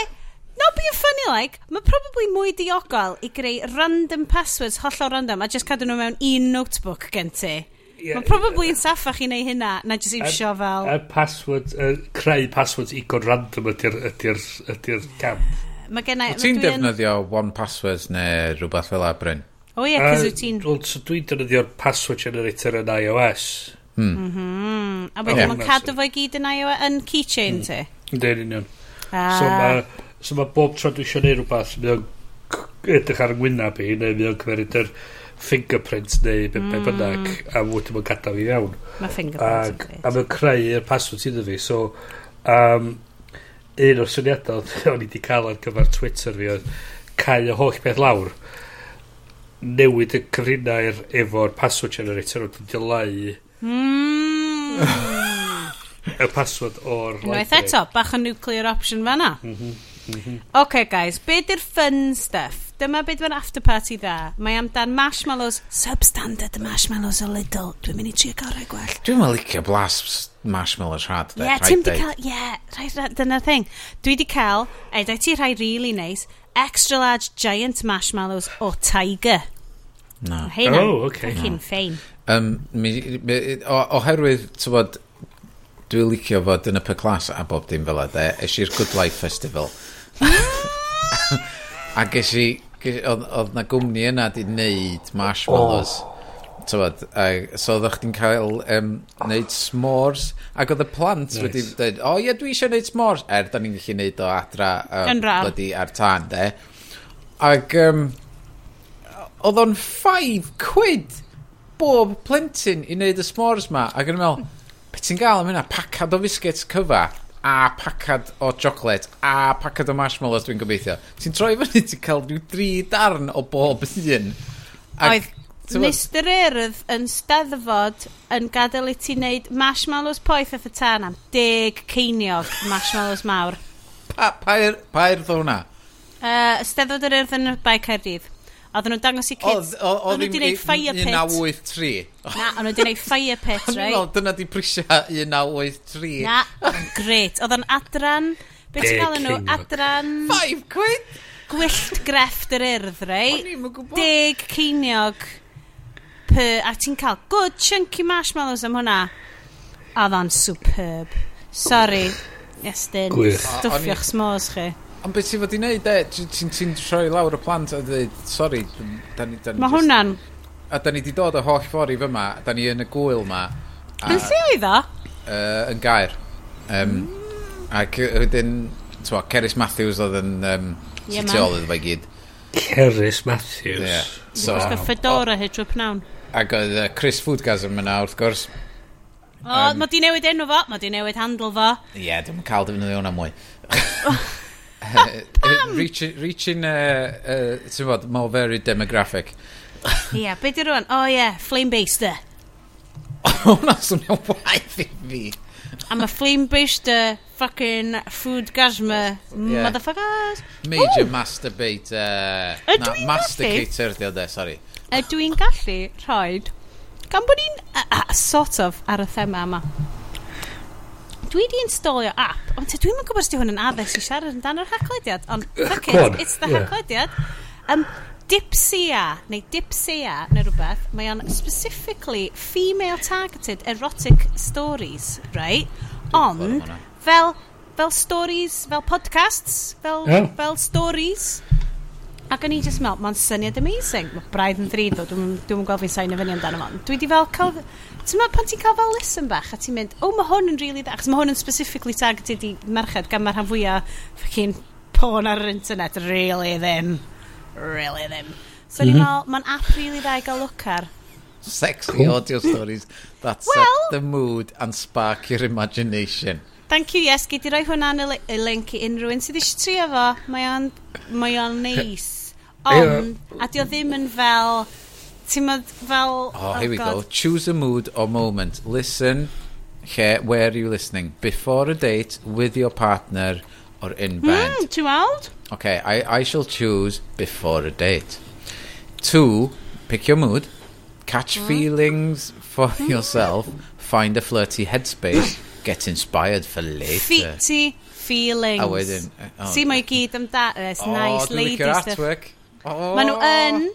Speaker 3: Not being funny like, mae probably mwy diogol i greu random passwords hollol random a just cadw nhw mewn un notebook gen ti.
Speaker 2: Yeah,
Speaker 3: mae probably yn saffach i neu hynna na just iwsio fel...
Speaker 2: a password, uh, creu passwords igon random ydy'r ydy ydy camp.
Speaker 3: Mae gennau... Wyt ti'n
Speaker 1: defnyddio one Password neu rhywbeth fel abryn?
Speaker 3: O ie, cos wyt ti'n...
Speaker 2: Wel, so dwi'n defnyddio'r password generator yn iOS.
Speaker 3: Mm. Mm
Speaker 2: -hmm. Mm-hmm.
Speaker 3: A wedyn mae'n cadw fo i gyd yn, iOS, yn keychain hmm. ti?
Speaker 2: Yndyn, union.
Speaker 3: Ah.
Speaker 2: So mae so ma bob tro dwi eisiau neud rhywbeth, mae o'n edrych ar y ngwynaf i, neu mae o'n cymeryd yr fingerprint neu be, be hmm. bynnag, a wedyn mae'n gadael fi fewn.
Speaker 3: Mae fingerprint.
Speaker 2: Ac,
Speaker 3: a
Speaker 2: mae'n creu'r password sydd fi, so... Um, un o'r syniadau [laughs] o'n i wedi cael ar gyfer Twitter fi oedd cael y holl beth lawr newid y cyfrinair efo'r password generator o'n dylau
Speaker 3: mm.
Speaker 2: y password o'r...
Speaker 3: Unwaith eto, bach o nuclear option fanna. Mm -hmm. Mhm. OK guys, be di'r fun stuff? Dyma be dwi'n after party dda. Mae amdan marshmallows, substandard marshmallows o Lidl. Dwi'n mynd i trio gorau gwell.
Speaker 1: Dwi'n mynd licio blas marshmallows rhad.
Speaker 3: Ie, yeah, ti'n di cael, ie, yeah, right, dyna'r thing. Dwi di cael, edai ti rhai really nice, extra large giant marshmallows o Tiger.
Speaker 1: No.
Speaker 3: Heina,
Speaker 2: oh, okay.
Speaker 3: Fucking no. fein.
Speaker 1: Um, mi, mi, o, oherwydd, ti'n bod, dwi'n licio fod yn y per clas a bob dim fel yna, Es i'r Good Life Festival. [laughs] a ges i, oedd na gwmni yna di wneud marshmallows. Oh. Tywod, a, so oeddech chdi'n cael um, wneud s'mores ac oedd y plant
Speaker 2: nice.
Speaker 1: wedi dweud o oh, ie dwi eisiau wneud s'mores er da ni'n gallu wneud o adra um, bloody ar tân de ac um, oedd o'n 5 quid bob plentyn i wneud y s'mores ma ac yn meddwl ti'n gael am hynna? Pacad o fisgets cyfa a pacad o chocolate a pacad o marshmallows dwi'n gobeithio. Ti'n troi fyny, ti'n cael rhyw dri darn o bob un.
Speaker 3: Oedd Mr Urdd yn steddfod yn gadael i ti wneud marshmallows poeth off y tan am deg ceiniog marshmallows mawr.
Speaker 1: pa, pa, er, pa erdd o hwnna?
Speaker 3: Uh, steddfod yr Urdd yn y bai Caerdydd. Oedden nhw'n dangos i kids... Oedden nhw wedi gwneud fire pit.
Speaker 1: 1983.
Speaker 3: Na, oedden nhw wedi gwneud fire pit, rei.
Speaker 1: No, dyna di prisio 1983.
Speaker 3: Na, gret. Oedden adran... Be ti'n gael nhw? Adran...
Speaker 1: 5 quid?
Speaker 3: Gwyllt grefft yr urdd, rei.
Speaker 1: O'n i'n gwybod.
Speaker 3: Deg ceiniog. Per, a ti'n cael good chunky marshmallows am hwnna. Oedd o'n superb. Sorry. Estyn.
Speaker 2: Gwych.
Speaker 3: Stwffio'ch smos chi.
Speaker 1: Ond beth e, ti fod i wneud, e? Ti'n ti troi lawr y plant a dweud, sori, da ni... Da ni
Speaker 3: Mae hwnna'n...
Speaker 1: A da ni di dod o holl ffordd i fyma, da ni yn y gwyl ma. A,
Speaker 3: yn lle oedd o?
Speaker 1: Uh, yn gair. Um. Ac wedyn, twa, Ceris Matthews oedd yn um, yeah, sitiolydd fe gyd.
Speaker 2: Ceris Matthews?
Speaker 1: Yeah. So,
Speaker 3: Gwisgo Fedora trwy pnawn.
Speaker 1: Ac oedd uh, Chris Foodgasm yna wrth gwrs.
Speaker 3: O, um, mae di newid enw fo, mae di newid handl fo.
Speaker 1: Ie, yeah, dwi'n cael defnyddio hwnna mwy. [laughs] Pam? [laughs] Reaching, reaching uh, uh, ti'n bod, very demographic.
Speaker 3: Ie, yeah, beth i rwan? O oh, ie, yeah, flame baster. E. [laughs]
Speaker 1: O, na swnio waith i fi.
Speaker 3: I'm a flame baster, uh, fucking food gasma,
Speaker 1: yeah.
Speaker 3: motherfuckers.
Speaker 1: Major Ooh. masturbator.
Speaker 3: Ydw i'n
Speaker 1: Masticator, di o de, sorry.
Speaker 3: Ydw i'n gallu rhoi, gan bod ni'n uh, uh, sort of ar y thema yma, dwi di installio app, ond te dwi'n mynd gwybod sydd hwn yn addysg i siarad yn dan o'r haclediad, ond fuck
Speaker 2: it, on,
Speaker 3: it's the
Speaker 2: yeah.
Speaker 3: haglediad. Um, dipsia, neu dipsia, neu rhywbeth, mae o'n specifically female-targeted erotic stories, right? Ond, fel, fel stories, fel podcasts, fel,
Speaker 2: yeah.
Speaker 3: fel stories, Ac o'n i just meddwl, mae'n syniad amazing. Mae braidd yn ddrud o, dwi'n dwi gweld fi'n sain i fyny amdano fo. Dwi di fel cael... Calf ti'n meddwl pan ti'n cael fel listen bach a ti'n mynd, oh mae hwn yn really dda, achos mae hwn yn specifically targeted i merched gan mae'r rhan fwyaf ffocin porn ar yr internet, really ddim, really ddim. So mm -hmm. ni'n mae'n app really dda i gael look ar.
Speaker 1: Sexy cool. audio stories that
Speaker 3: well,
Speaker 1: set the mood and spark your imagination.
Speaker 3: Thank you, yes, gyd i roi hwnna'n y link i unrhyw un sydd eisiau trio fo. Mae o'n, mae o'n neis. Ond, a di o ddim yn fel Ti'n modd fel...
Speaker 1: Oh, oh, here we
Speaker 3: God.
Speaker 1: go. Choose a mood or moment. Listen. Lle, where are you listening? Before a date, with your partner, or in bed?
Speaker 3: Mm, ti'n weld?
Speaker 1: Okay, I, I shall choose before a date. Two, pick your mood. Catch hmm. feelings for hmm. yourself, find a flirty headspace, get inspired for later.
Speaker 3: Feety oh, feelings.
Speaker 1: A wedyn... Uh, oh,
Speaker 3: See, mae gyd am da. It's
Speaker 1: oh,
Speaker 3: nice lady stuff.
Speaker 1: artwork. Oh,
Speaker 3: Maen nhw yn...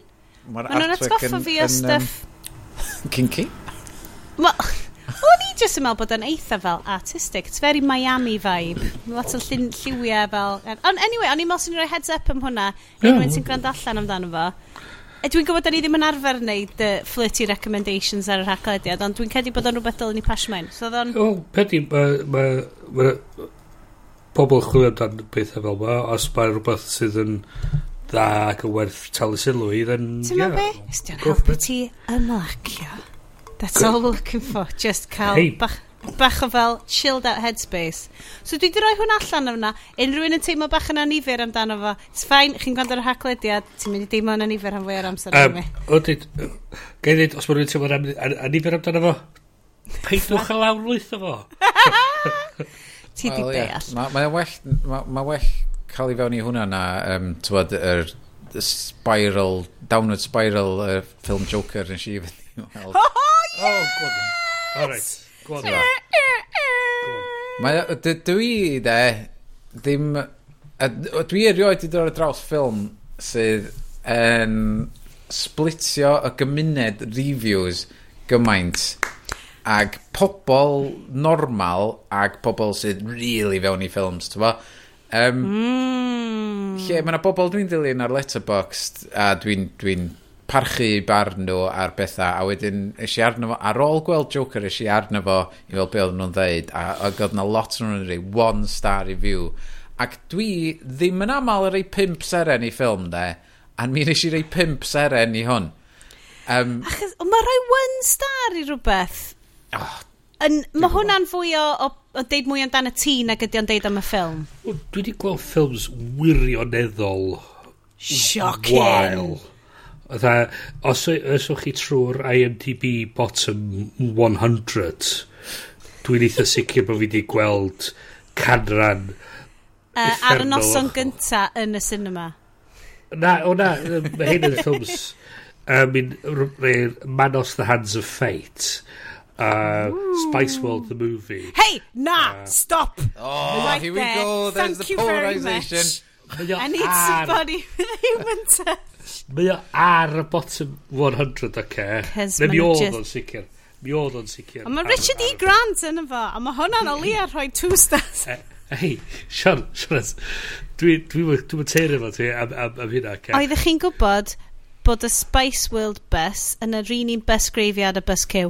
Speaker 1: Mae'r
Speaker 3: Mae nhw'n atgoffa fi o
Speaker 1: um,
Speaker 3: stuff... [laughs]
Speaker 1: Kinky? [laughs]
Speaker 3: Wel, o'n i jyst yn meddwl bod yn eitha fel artistic. It's very Miami vibe. Lot o llun lliwiau fel... Ond anyway, o'n i'n meddwl sy'n rhoi heads up am hwnna. Unwaith oh. sy'n gwrando allan amdano fo. E, Dwi'n gwybod da ni ddim yn arfer wneud uh, flirty recommendations ar y rhaglediad, ond dwi'n credu bod o'n rhywbeth dylwn ni pasio mewn. So, on...
Speaker 2: O, pedi, mae ma, ma, pobl chwilio amdan bethau fel yma, os mae rhywbeth sydd yn dda ac yn werth talu sylw i, then...
Speaker 3: Ti'n
Speaker 2: yeah,
Speaker 3: be?
Speaker 2: Os di'n
Speaker 3: helpu ti ymlacio. That's all we're looking for. Just cael
Speaker 2: hey.
Speaker 3: bach, bach o fel chilled out headspace. So dwi wedi rhoi hwn allan yna. Unrhyw un yn teimlo bach yn anifir amdano fo. It's fine, chi'n gwrando'r haglediad. Ti'n mynd i deimlo yn anifir am fwy ar amser
Speaker 2: um, O, dyd, gael dweud, os mae rhywun teimlo'n anifir amdano fo, peidwch y lawr lwyth o fo. [laughs]
Speaker 3: Ti di deall.
Speaker 1: Mae'n well, ma, ma well cael ei fewn i hwnna na, um, tywed, yr er, spiral, downward spiral y er, ffilm Joker yn si fynd i weld. [laughs]
Speaker 2: Oh, yes! Oh, All
Speaker 1: right. Gwad eh, eh, eh. Mae, dwi, de, ddim... Dwi erioed i ddod ar draws ffilm sydd yn splitio y gymuned reviews gymaint ag pobl normal ag pobl sydd really fewn i ffilms, ti'n Um,
Speaker 3: mm.
Speaker 1: Lle mae yna bobl dwi'n dilyn ar Letterboxd a dwi'n dwi, parchu barn nhw ar bethau a wedyn eisiau arno fo, ar ôl gweld Joker eisiau arno fo i fel be oedden nhw'n dweud a, a oedd yna lot o'n nhw'n rei one star review. Ac dwi ddim yn aml yn ei pimp seren i ffilm de a mi nes i rei pimp seren i hwn. Um,
Speaker 3: Achos, mae rhai one star i rhywbeth
Speaker 1: oh,
Speaker 3: yn, mae hwnna'n fwy o, o yn deud mwy amdano ti nag ydy o'n deud am y ffilm.
Speaker 2: O, Dwi wedi gweld ffilms wirioneddol.
Speaker 3: Shocking.
Speaker 2: Wael. Dda, os, os o'ch chi trwy'r IMDb bottom 100, dwi'n eitha sicr bod fi wedi gweld canran
Speaker 3: uh, Ar y noson gynta yn y cinema.
Speaker 2: Na, o na, mae hyn yn ffilms... [laughs] I mean, Manos the Hands of Fate uh, Spice World the movie.
Speaker 3: Hey, na, uh, stop.
Speaker 1: Oh,
Speaker 3: right
Speaker 1: here we
Speaker 3: there.
Speaker 1: go. There's
Speaker 3: Thank
Speaker 1: the polarisation.
Speaker 3: I need
Speaker 2: ar...
Speaker 3: somebody with [laughs] a human touch.
Speaker 2: Mae o ar y bottom 100 o'r
Speaker 3: ce.
Speaker 2: Neu mi oedd o'n sicr. Mi oedd o'n sicr.
Speaker 3: Ond mae Richard E. Grant yn efo, a mae hwnna'n o lia rhoi two stars.
Speaker 2: Eh, Hei, Sean, Sean, dwi'n dwi, dwi teir efo ti am, am, am hynna.
Speaker 3: Oeddech chi'n gwybod bod y Spice World bus yn yr un un bus greifiad y bus cyw?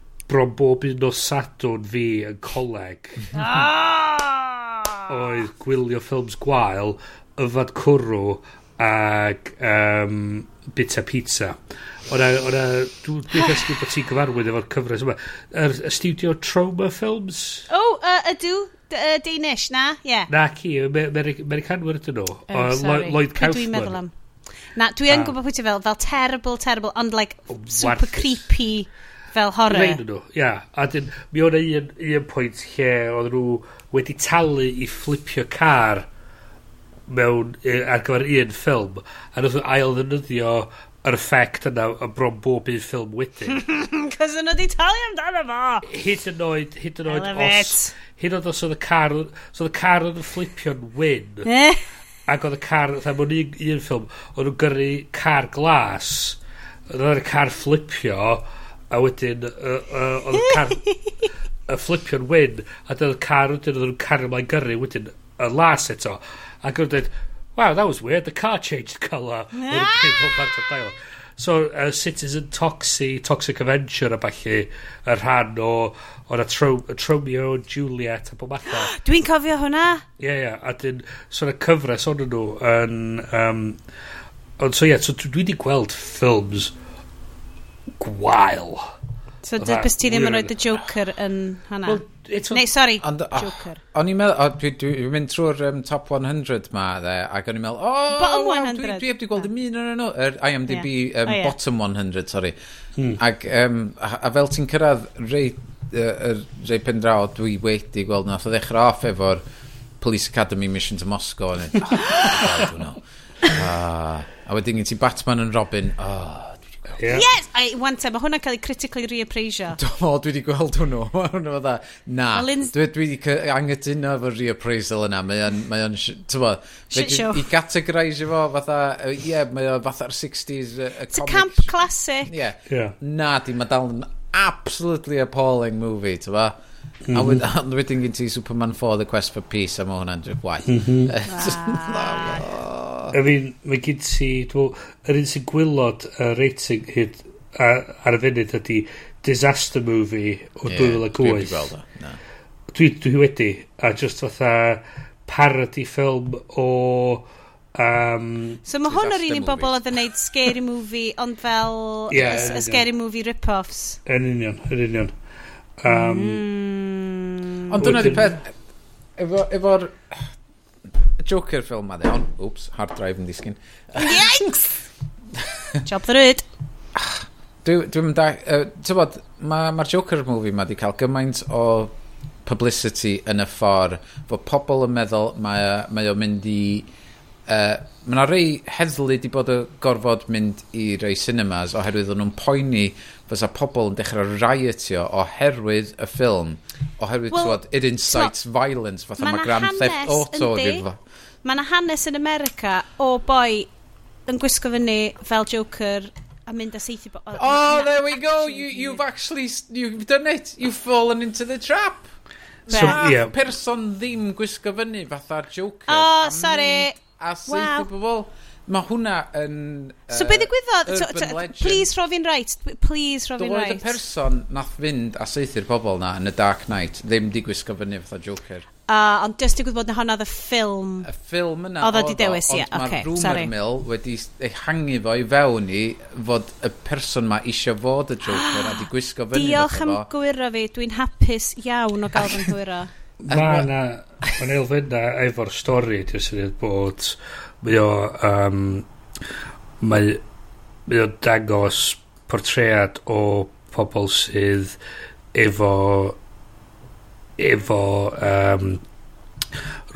Speaker 2: bron bob un o sadwn fi yn coleg
Speaker 3: ah! [laughs]
Speaker 2: oedd gwylio ffilms gwael yfad cwrw ac um, bita pizza O'na, o'na, dwi'n [sighs] gwybod bod ti'n gyfarwydd efo'r cyfres yma. Yr er, studio Trauma Films?
Speaker 3: O, oh, uh, ydw, uh, Danish, na, ie. Yeah.
Speaker 2: Na, ci, Americanwyr ydyn nhw.
Speaker 3: Oh, sorry.
Speaker 2: Lloyd
Speaker 3: Kaufman. Dwi'n meddwl am. Na, dwi yn
Speaker 2: ah.
Speaker 3: um, gwybod pwy ti fel, fel terrible, terrible, ond like super
Speaker 2: Warthus.
Speaker 3: creepy. Fel horror.
Speaker 2: Rhain nhw, ia. A dyn, mi o'n e un, un pwynt lle oedd nhw wedi talu i flipio car mewn, e, ar gyfer un ffilm. A nhw'n ail ddynyddio yr effect yna yn bron bob un ffilm wedyn.
Speaker 3: Cos yna di talu amdano fo!
Speaker 2: Hyd yn oed, hyd yn oed os... Hyd yn oed os oedd y car... Os oedd y car yn flipio'n wyn...
Speaker 3: Eh?
Speaker 2: Ac oedd y car... Tha, mewn un, un ffilm, Oedd nhw'n gyrru car glas... Oedd y car flipio a wedyn uh, uh, oedd [laughs] car y flipio'n wyn a dyna'r car wedyn oedd nhw'n cario mae'n gyrru wedyn y las eto ac oedd dweud wow that was weird the car changed colour. [laughs] So uh, Citizen Toxi Toxic Adventure a falle y rhan o o'n y Tromeo Juliet a bod matha [gasps]
Speaker 3: dwi'n cofio hwnna.
Speaker 2: Ie yeah, ie yeah. a dyn so yna cyfres ond nhw yn um, ond so ie yeah, so dwi wedi gweld ffilms gwael.
Speaker 3: So
Speaker 2: dy
Speaker 3: bys ti ddim yn rhoi y Joker yn
Speaker 2: hana? Well,
Speaker 3: Neu, sorry,
Speaker 1: and, oh,
Speaker 3: Joker.
Speaker 1: O'n i'n meddwl, dwi'n dwi, mynd trwy'r um, top 100 ma, dde, ac o'n i'n meddwl, o, oh,
Speaker 3: bottom
Speaker 1: dwi, dwi heb di gweld dim un yn nhw, yr IMDb
Speaker 3: yeah.
Speaker 1: um,
Speaker 3: oh, yeah.
Speaker 1: bottom 100, sorry. Hmm. Ac, um, a, a fel ti'n cyrraedd rei, uh, rei pendraw, dwi wedi gweld nath o ddechrau off efo'r Police Academy Mission to Moscow. O'n oh, i'n meddwl, [laughs] ah, a wedyn gen ti Batman yn Robin, oh,
Speaker 2: Yeah.
Speaker 3: Yes! I, one time, mae hwnna'n cael ei critically reappraisio.
Speaker 1: Do, dwi wedi gweld hwnnw. [laughs] Hwnnw dda, na.
Speaker 3: Linz...
Speaker 1: Dwi, dwi wedi angytuno efo'r reappraisal yna. Mae o'n, mae o'n,
Speaker 3: tywa,
Speaker 1: i categorise fo, fatha, ie, yeah, mae o fatha'r 60s uh, comic.
Speaker 3: It's a camp classic.
Speaker 1: Yeah.
Speaker 2: yeah.
Speaker 1: Na, di, mae dal yn absolutely appalling movie, tywa. Mm
Speaker 3: -hmm.
Speaker 1: A mhm. [laughs] ond wedyn gen ti Superman 4 The Quest for Peace a mae hwnna'n drwy waith. Mm -hmm.
Speaker 2: I mean, mae gen ti, yr un sy'n gwylod y rating hyd ar y funud ydy disaster movie o
Speaker 1: yeah,
Speaker 2: 2008.
Speaker 1: Dwi, wedi gweld o. no.
Speaker 2: dwi, dwi wedi, a just fatha parody ffilm o... Um,
Speaker 3: so mae hwn yr un i bobl oedd yn neud scary movie, ond fel yeah,
Speaker 2: a,
Speaker 3: a scary movie rip-offs.
Speaker 2: Yn union, yn union. Um,
Speaker 3: mm.
Speaker 1: Ond dyna di peth, efo'r efo, efo Joker ffilm ma dde, ond, oops, hard drive yn disgyn.
Speaker 3: Yikes! [laughs] Job ddryd.
Speaker 1: Dwi'n dwi mynd dwi uh, ti'n bod, mae'r ma Joker movie ma di cael gymaint o publicity yn y ffordd fod pobl yn meddwl mae, mae o'n mynd i uh, mae yna rei heddlu di bod y gorfod mynd i rei cinemas oherwydd o'n nhw'n poeni fysa pobl yn dechrau riotio oherwydd y ffilm, oherwydd well, twod, it incites so, violence, fatha mae Grand Theft Auto gyda.
Speaker 3: Mae yna hanes yn America o oh boi yn gwisgo fyny fel Joker a mynd a seithi...
Speaker 1: Oh,
Speaker 3: oh
Speaker 1: there we go, you, you've actually, you've done it, you've fallen into the trap.
Speaker 2: So, yeah.
Speaker 1: person ddim gwisgo fyny fatha Joker.
Speaker 3: Oh, sorry.
Speaker 1: A seithi wow. pobl. Mae hwnna yn...
Speaker 3: Uh, so beth
Speaker 1: ddigwyddodd?
Speaker 3: Please rho fi'n right. Please Robin Wright.
Speaker 1: Doedd y person nath fynd a seithi'r pobl na yn y Dark Knight ddim di gwisgo fyny fatha Joker.
Speaker 3: Uh, ond jyst i gwybod na hwnna y ffilm...
Speaker 1: Y ffilm yna
Speaker 3: oedd o di dewis, ie.
Speaker 1: Yeah.
Speaker 3: Okay,
Speaker 1: mae'r rumour mill wedi ei hangi fo i fewn i fod y person ma eisiau fod y Joker a di gwisgo fyny. [gasps]
Speaker 3: Diolch am gwyro fi. Dwi'n hapus iawn o [laughs] gael fy'n gwyro.
Speaker 2: Mae yna, mae'n elfenna efo'r stori, dwi'n syniad bod mae o um, mae, mae o dangos portread o pobl sydd efo efo um,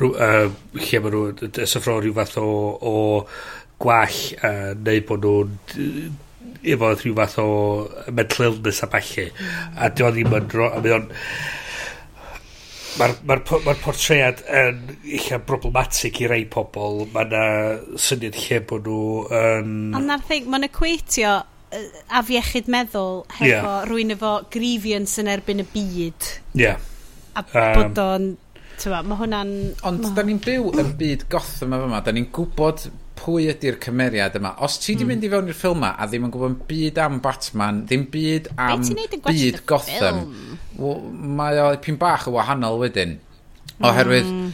Speaker 2: rw, uh, lle mae nhw'n ysyffro rhyw fath o, o gwall uh, neu bod nhw'n efo rhyw fath o mental illness a falle a dyna ddim yn a mae o'n mae'r ma ma portread yn eich problematic i rei pobl. Mae yna syniad lle bod nhw yn... Um...
Speaker 3: Ond na'r thing, mae'n equatio afiechyd meddwl hefo
Speaker 2: yeah.
Speaker 3: rwy'n efo grievance yn erbyn y byd.
Speaker 2: Ie.
Speaker 3: Yeah.
Speaker 2: A
Speaker 3: bod um, o'n... Mae hwnna'n...
Speaker 1: Ond
Speaker 3: ma...
Speaker 1: da ni'n byw yn byd gotham efo yma. Da ni'n gwybod pwy ydy'r cymeriad yma. Os ti wedi mm. mynd i fewn i'r ffilm yma a ddim yn gwybod byd am Batman, ddim byd am byd Gotham, well, mae o pyn bach o wahanol wedyn. Oherwydd, hmm.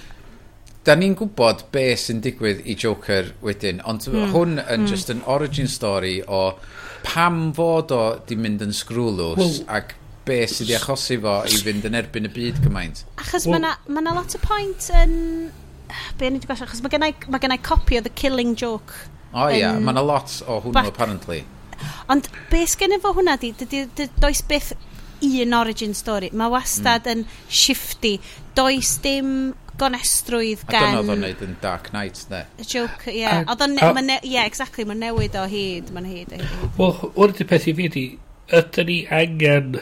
Speaker 1: da ni'n gwybod be sy'n digwydd i Joker wedyn, ond mm. hwn yn mm. just an origin story o pam fod o di mynd yn sgrwlws
Speaker 2: well,
Speaker 1: ac be sydd wedi achosi fo i fynd yn erbyn y byd gymaint.
Speaker 3: Achos
Speaker 2: well,
Speaker 3: mae yna ma lot o pwynt yn be o'n i wedi gwasio, achos mae gennau, ma gennau copi o The Killing Joke.
Speaker 1: O oh, ia,
Speaker 3: yeah.
Speaker 1: mae'n a lot o hwnnw,
Speaker 3: back...
Speaker 1: apparently.
Speaker 3: Ond be sgennau fo hwnna di, does beth un origin story. Mae wastad mm. yn shifty. Does dim gonestrwydd gan...
Speaker 1: A dyna oedd o'n neud yn Dark Knight, ne?
Speaker 3: Y joke, ie.
Speaker 2: Yeah.
Speaker 3: Oedd o'n... Ie, yeah, exactly, mae'n newid o hyd. Mae'n hyd, o hyd.
Speaker 2: Wel, wrth i peth i fi di, ydyn ni angen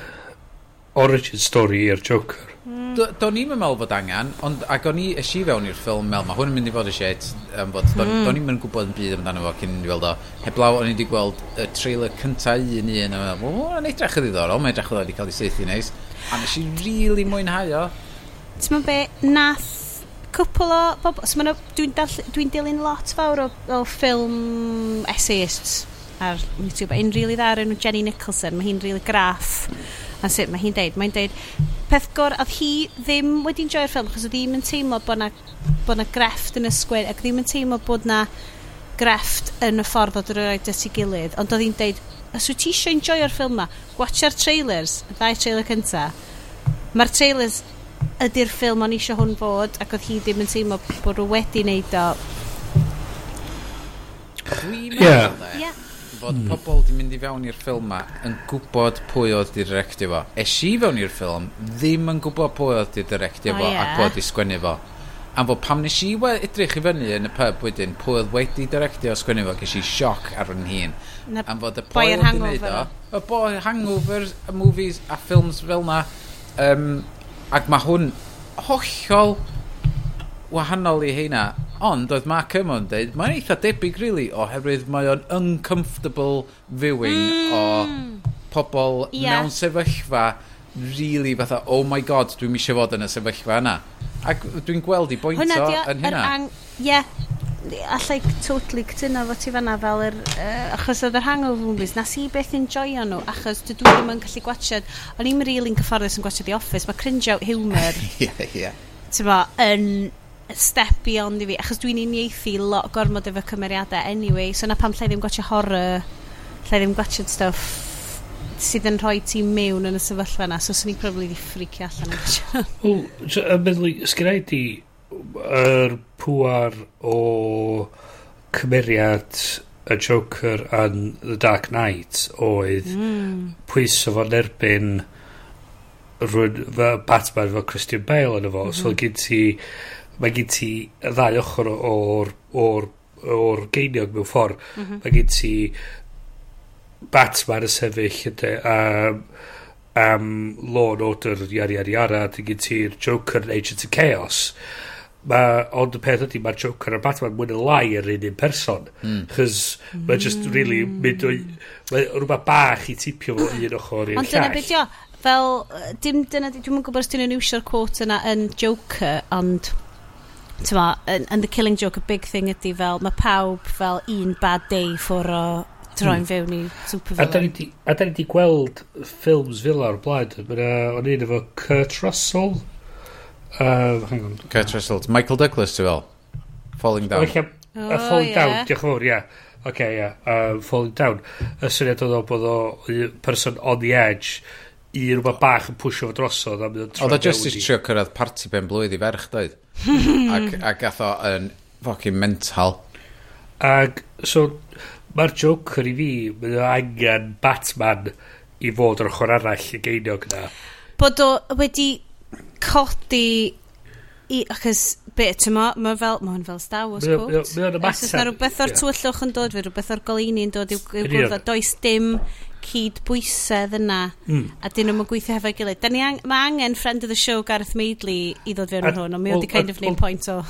Speaker 2: origin story i'r Joker.
Speaker 1: Mm. Do'n i'n meddwl bod angen, ond ac o'n i eisi fewn i'r ffilm mel, mae hwn yn mynd i fod y shit, um, bod do'n mm. do i'n mynd gwybod yn byd amdano fo cyn i weld o. Heblaw, o'n i wedi gweld y trailer cynta un un, a meddwl, o, yn edrych yn ddiddorol, mae'n edrych yn wedi cael ei seithi neis, a nes i really mwynhau o.
Speaker 3: Ti'n meddwl be, nath cwpl o bobl, so dwi'n dwi dilyn lot fawr o, o ffilm essayists ar YouTube, un rili really dda ar enw Jenny Nicholson, mae hi'n rili really graff, a sut mae hi'n deud, mae'n deud, peth gor, oedd hi ddim wedi'n joio'r ffilm, chos oedd ddim yn teimlo bod na, bod na grefft yn y sgwyn, ac ddim yn teimlo bod na grefft yn y ffordd oedd yr oed at ei gilydd, ond oedd hi'n deud, os wyt ti eisiau enjoy'r ffilm ma, watcha'r trailers, y ddau trailer cynta. Mae'r trailers ydy'r ffilm o'n eisiau hwn fod, ac oedd hi ddim yn teimlo bod nhw wedi wneud o.
Speaker 1: Dwi'n meddwl, yeah.
Speaker 3: yeah
Speaker 1: bod hmm. pobl di mynd i fewn i'r ffilm ma yn gwybod pwy oedd di directio fo. Es i fewn i'r ffilm ddim yn gwybod pwy oedd di directio fo
Speaker 3: oh,
Speaker 1: yeah. ac oedd di sgwennu fo. Am fod pam nes i edrych i fyny yn y pub wedyn, pwy oedd wedi directio sgwennu fo, ges i sioc ar yn hun. Am fod y
Speaker 3: boi
Speaker 1: oedd wedi
Speaker 3: gwneud
Speaker 1: o, y boi hangover, y movies a ffilms fel na. Um, ac mae hwn hollol wahanol i heina Ond oedd Mark Ymon dweud, mae'n eitha debyg, really, oherwydd mae o'n uncomfortable viewing mm. o pobl
Speaker 3: yeah.
Speaker 1: mewn sefyllfa really fatha, oh my god, dwi'n eisiau fod yn y sefyllfa yna. Ac dwi'n gweld i bwynt o yn hynna.
Speaker 3: Ang... Yeah, allai totally cytuno fo ti fanna fel yr... Uh, achos oedd yr hangover movies, nes i beth enjoyo nhw, achos dwi ddim yn gallu gwachod... O'n i'n really'n cyfforddus yn gwachod The Office, mae cringe out humour. [laughs]
Speaker 1: Ie, ie.
Speaker 3: Ti'n yn step beyond i fi, achos dwi'n uniaethu lot gormod efo cymeriadau anyway, so na pam lle ddim gwachio horror, lle ddim gwachio stuff sydd yn rhoi ti mewn yn y sefyllfa yna, so swn i'n probably di ffricio allan yn gwachio. [laughs]
Speaker 2: Wel, so, yn meddwl, sgynnau di yr er pwar o cymeriad y Joker yn The Dark Knight oedd mm. pwyso fo'n erbyn rwy'n Batman fel Christian Bale yn efo, mm -hmm. so mhm. gyd ti mae gen ti y ddau ochr o'r, or, o'r geiniog mewn ffordd. Mm -hmm. Mae gen ti Batman y sefyll ydy, um, am um, Law and Order, iari, iari, ara, dy gen ti'r Joker yn Agent of Chaos. Ma, ond y peth ydy, mae'r Joker a Batman mwyn y lai yr un un person. Mm. Chos mm. mae just really mynd o'i... Mae rhywbeth bach i tipio fo un ochr i'r llall.
Speaker 3: Ond dyna beth fel, dim dyna, dwi'n yn gwybod os dyn nhw'n iwsio'r quote yna yn Joker, ond tyma, yn, yn The Killing Joke, a big thing ydy fel, mae pawb fel un bad day ffwr o droi'n hmm. fewn i supervillain.
Speaker 2: A da ni wedi gweld ffilms fel ar blaen. Mae'n o'n un efo Kurt Russell. Uh, hang on.
Speaker 1: Kurt Russell. Michael Douglas, ti fel? Falling Down.
Speaker 3: Oh,
Speaker 2: a Falling
Speaker 3: yeah.
Speaker 2: Down, diolch yn fawr, ia. Oce, okay. Yeah. Uh, falling Down. Y syniad oedd o bod o person on the edge i rhywbeth bach yn pwysio fo drosodd.
Speaker 1: Oedd o just
Speaker 2: i
Speaker 1: trio cyrraedd party ben blwydd i ferch, doedd? ac, ac gath o yn fucking mental.
Speaker 2: Ac, so, mae'r Joker i fi, mae o angen Batman i fod yr ochr arall y geiniog na.
Speaker 3: Bod o wedi codi i, achos be, ti'n mo, mae'n fel, mae'n fel Star Wars quote.
Speaker 2: Mae o'n
Speaker 3: ymateb. Os
Speaker 2: yna
Speaker 3: rhywbeth o'r
Speaker 2: yeah.
Speaker 3: tywyllwch yn dod, fe rhywbeth o'r goleini yn dod i'w gwrdd, does dim cydbwysedd yna
Speaker 2: mm.
Speaker 3: a dyn nhw'n gweithio hefo'i gilydd. Da ni ang mae angen friend of the show Gareth Maidley i ddod fewn
Speaker 2: er,
Speaker 3: yn hwn, ond mi oedd
Speaker 2: i
Speaker 3: kind
Speaker 2: er,
Speaker 3: of neud pwynt o...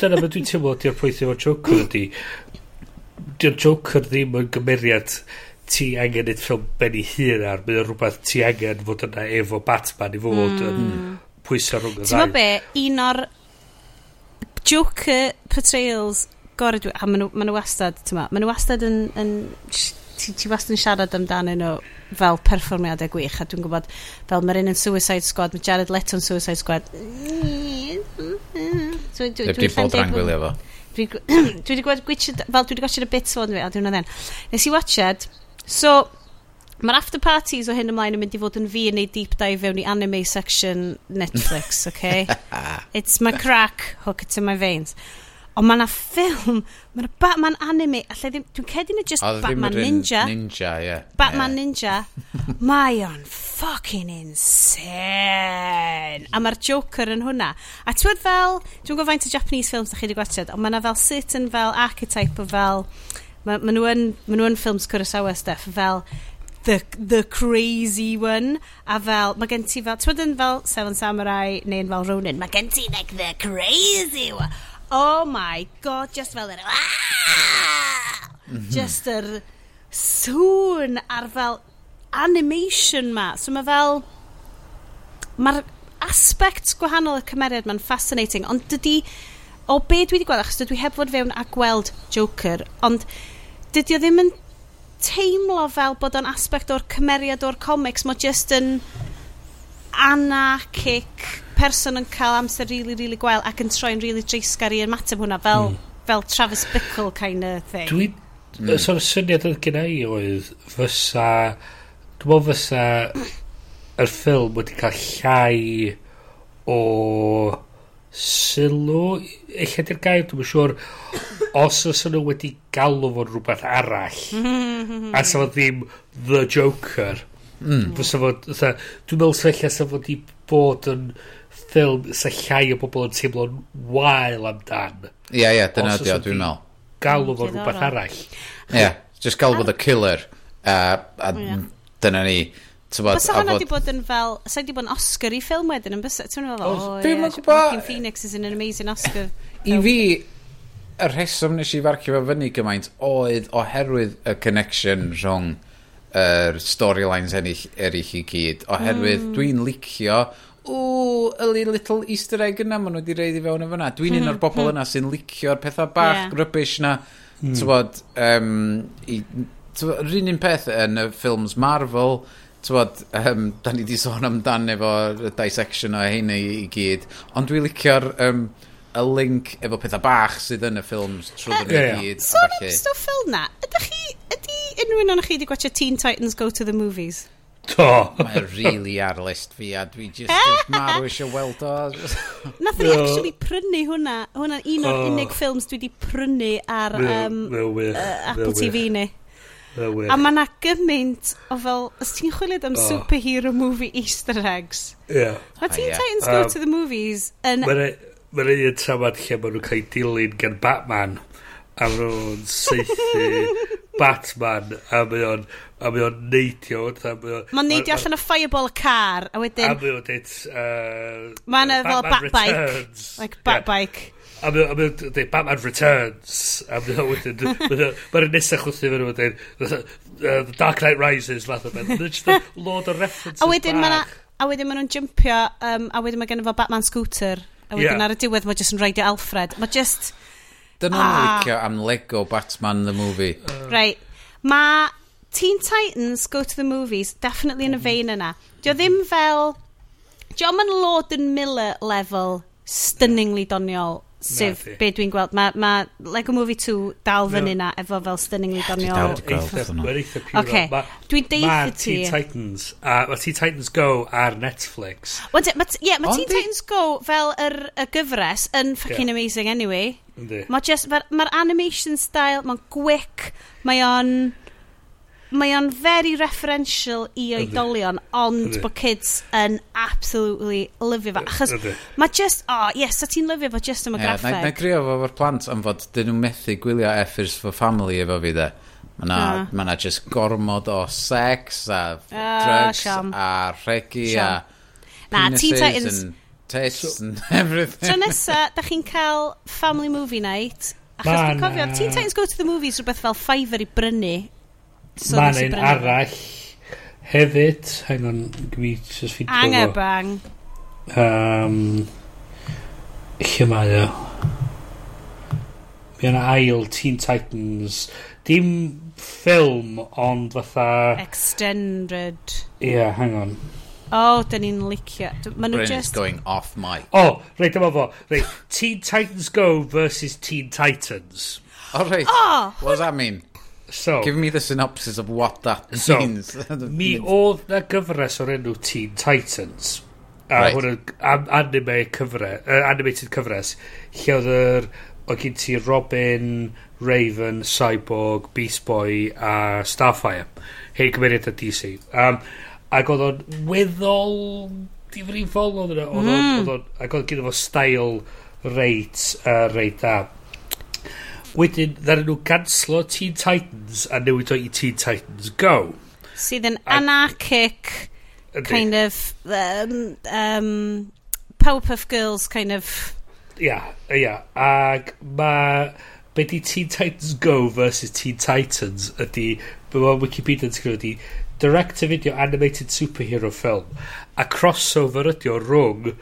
Speaker 2: Dyna beth dwi'n teimlo di'r pwynt efo Joker ydi. Di'r Joker ddim yn gymeriad ti angen neud ffilm ben i hun ar. Mae o'n rhywbeth ti angen fod yna efo Batman i fod mm. yn hmm. pwysau rhwng y ddau.
Speaker 3: Ti'n be, un o'r Joker portrayals gorau dwi... A maen nhw wastad, ti'n ma, maen nhw wastad yn, yn ti, ti wastad yn siarad amdanyn nhw fel perfformiadau gwych a dwi'n gwybod fel mae'r un yn Suicide Squad mae Jared Leto'n Suicide Squad dwi'n
Speaker 1: dwi bod rhan gwylio fo
Speaker 3: dwi wedi [clears throat] gweld gwychyd fel dwi wedi gwachod y bits fod fi a dwi'n oedden nes i watched so Mae'r after parties o hyn ymlaen yn mynd i fod yn fi yn neud deep dive fewn i anime section Netflix, [laughs] okay? It's my crack, hook it to my veins. Ond mae yna ffilm, mae'n ma, Batman ma anime, allai ddim, dwi'n cedi nhw just Batman Ninja.
Speaker 1: Ninja, ie. Yeah.
Speaker 3: Batman
Speaker 1: yeah.
Speaker 3: Ninja. [laughs] mae o'n fucking insane. A mae'r Joker yn hwnna. A ti'n fel, dwi'n gwybod faint o Japanese films da chi wedi gwachod, ond mae yna fel certain fel archetype o fel, mae ma nhw yn, ma nhw yn ffilms Kurosawa stuff, fel the, the crazy one a fel mae gen ti fel ti'n fel Seven Samurai neu'n fel Ronin mae gen ti like the crazy one oh my god, just fel yr... Mhm. just yr sŵn ar fel animation ma. So mae fel... Mae'r aspects gwahanol y cymeriad ma'n fascinating, ond dydy... O be dwi wedi gweld, achos dwi heb fod fewn a gweld Joker, ond dydy o ddim yn teimlo fel bod o'n aspect o'r cymeriad o'r comics, mae just yn anarchic person yn cael amser really, really gwael ac yn troi'n really dreisgar i ymateb hwnna fel, mm. fel Travis Bickle kind of thing.
Speaker 2: Dwi, mm. so'r syniad oedd gen i oedd fysa, dwi'n meddwl fysa yr ffilm wedi cael llai o sylw eich ydy'r gair dwi'n siŵr os os nhw wedi galw fo'n rhywbeth arall [laughs] a sa fo ddim The Joker mm. fysa fo dwi'n meddwl sef eich sa fo wedi bod yn ffilm sa llai o bobl yn teimlo'n wael amdan.
Speaker 1: Ie, yeah, ie, yeah, dyna di o, dwi'n meddwl.
Speaker 2: Galw fo rhywbeth arall.
Speaker 1: Ie, yeah, just galw fo the killer. Uh, a yeah. dyna ni.
Speaker 3: Tybod, Bysa hwnna wedi bod yn fel... Sa wedi bod yn Oscar i ffilm wedyn yn bysa? Ti'n meddwl,
Speaker 1: oh, yeah, Joaquin
Speaker 3: Phoenix is an amazing Oscar.
Speaker 1: I fi, y rheswm nes i farcio fo fyny gymaint oedd oherwydd y connection rhwng yr er storylines ennill eraill i gyd oherwydd mm. dwi'n licio o, y little easter egg yna maen nhw wedi reiddi fewn yn fyna. Dwi'n un o'r mhm. bobl yna mm. sy'n licio'r pethau bach yeah. rybys na, mm. tywod, um, i, tywod, rhan un peth yn y ffilms Marvel, tywod, um, da ni wedi sôn amdan efo dissection o hynny i, i gyd, ond dwi'n licio'r... Um, y link efo pethau bach sydd yn y ffilms trwy ddyn
Speaker 3: nhw gyd. Sôn am stwff fel na, ydych chi, ydy unrhyw un o'n chi wedi gwachio Teen Titans Go to the Movies?
Speaker 2: Do.
Speaker 1: Mae'n really ar list fi a dwi just eh! marw eisiau weld o. [laughs]
Speaker 3: Nath ni actually prynu hwnna. Hwnna'n un o'r oh. unig ffilms dwi wedi prynu ar um, uh, Apple TV ni. A mae na gymaint o fel, os ti'n chwilio am oh. superhero movie easter eggs.
Speaker 2: Yeah.
Speaker 3: Mae Teen yeah. Titans Go um, to the Movies yn...
Speaker 2: Mae'n ei un tramad lle maen nhw'n cael ei dilyn gan Batman a maen nhw'n seithi [laughs] Batman a mae o'n a mae o'n neidio.
Speaker 3: Mae'n neidio allan o fireball y car, a wedyn...
Speaker 2: A mae o'n dit... Uh,
Speaker 3: mae'n fel bat bike. Like bat yeah. bike.
Speaker 2: A mae o'n dweud Batman Returns. A mae o'n wedyn... Mae'n nesaf chwthu fe nhw wedyn... The Dark Knight Rises, fath o beth. Just the Lord of References
Speaker 3: A wedyn mae'n... A wedyn maen nhw'n jumpio, um, a wedyn mae gen fo Batman Scooter. A wedyn yeah. ar y diwedd mae jyst yn rhaidio Alfred. Mae just...
Speaker 1: Dyna ah. licio am Lego Batman the Movie.
Speaker 3: Uh. Right. Mae Teen Titans Go to the Movies, definitely yn y fein yna. Dio ddim fel... Dio ma'n and Miller level stunningly doniol sef be dwi'n gweld. Mae ma Lego Movie 2 dal fyny no. na efo fel stunningly doniol.
Speaker 2: Mae'n eitha pure.
Speaker 3: Okay. Dwi'n deitha
Speaker 2: ti. Mae Teen Titans, uh, mae Teen Titans Go ar Netflix.
Speaker 3: Ie, yeah, mae Teen Titans Go fel yr y gyfres yn fucking yeah. amazing anyway. Mae just, mae'r animation style, mae'n gwic, mae o'n mae o'n very referential i oedolion, ond bod kids yn absolutely lyfio fo. Achos mae just, o, oh, yes, a ti'n lyfio fo just am y graffeg.
Speaker 1: Yeah, na, na grio fo fo'r plant am fod dyn nhw'n methu gwylio effers fo family efo fi de. Mae na, uh. ma na ah. just gormod o sex a uh, drugs siam. a regi a
Speaker 3: penises na, and
Speaker 1: tits and [laughs] everything.
Speaker 3: Tro nesa, da chi'n cael family movie night Achos dwi'n cofio, Teen Titans Go to the Movies rhywbeth fel Fiverr i brynu
Speaker 2: So Mae un arall hefyd. Hang on, gwi just ffeindio fo.
Speaker 3: Angebang.
Speaker 2: Um, lle mae o? Mi yna ail Teen Titans. Dim ffilm, ond fatha...
Speaker 3: Extended.
Speaker 2: Ie, yeah, hang on.
Speaker 3: O, oh, dyn ni'n licio. Maen nhw just...
Speaker 1: going off mic.
Speaker 2: O, oh, reit, dyma fo. Reit, Teen Titans Go versus Teen Titans.
Speaker 1: O, oh, reit. Oh, What does that mean? So, Give me the synopsis of what that [laughs] so, means. [laughs]
Speaker 2: mi oedd na gyfres o'r enw Teen Titans. A right. hwn yn anime cyfres, uh, animated cyfres. Lle oedd yr... Oedd gen ti Robin, Raven, Cyborg, Beast Boy a Starfire. Hei cymeriad a DC. Um, ac oedd o'n weddol difrifol oedd yna. Oedd o'n... Ac oedd gyda fo style reit, uh, reit da. Wedyn, ddaren nhw ganslo Teen Titans a newid o i Teen Titans Go.
Speaker 3: Sydd yn anarchic, kind of, um, um, Powerpuff Girls kind of...
Speaker 2: Ia, yeah, ia. Yeah. Ac mae... Be di Teen Titans Go versus Teen Titans ydy... Mae Wikipedia yn sgrifennu ydy... Direct-to-video animated superhero film. A crossover ydy o rhwng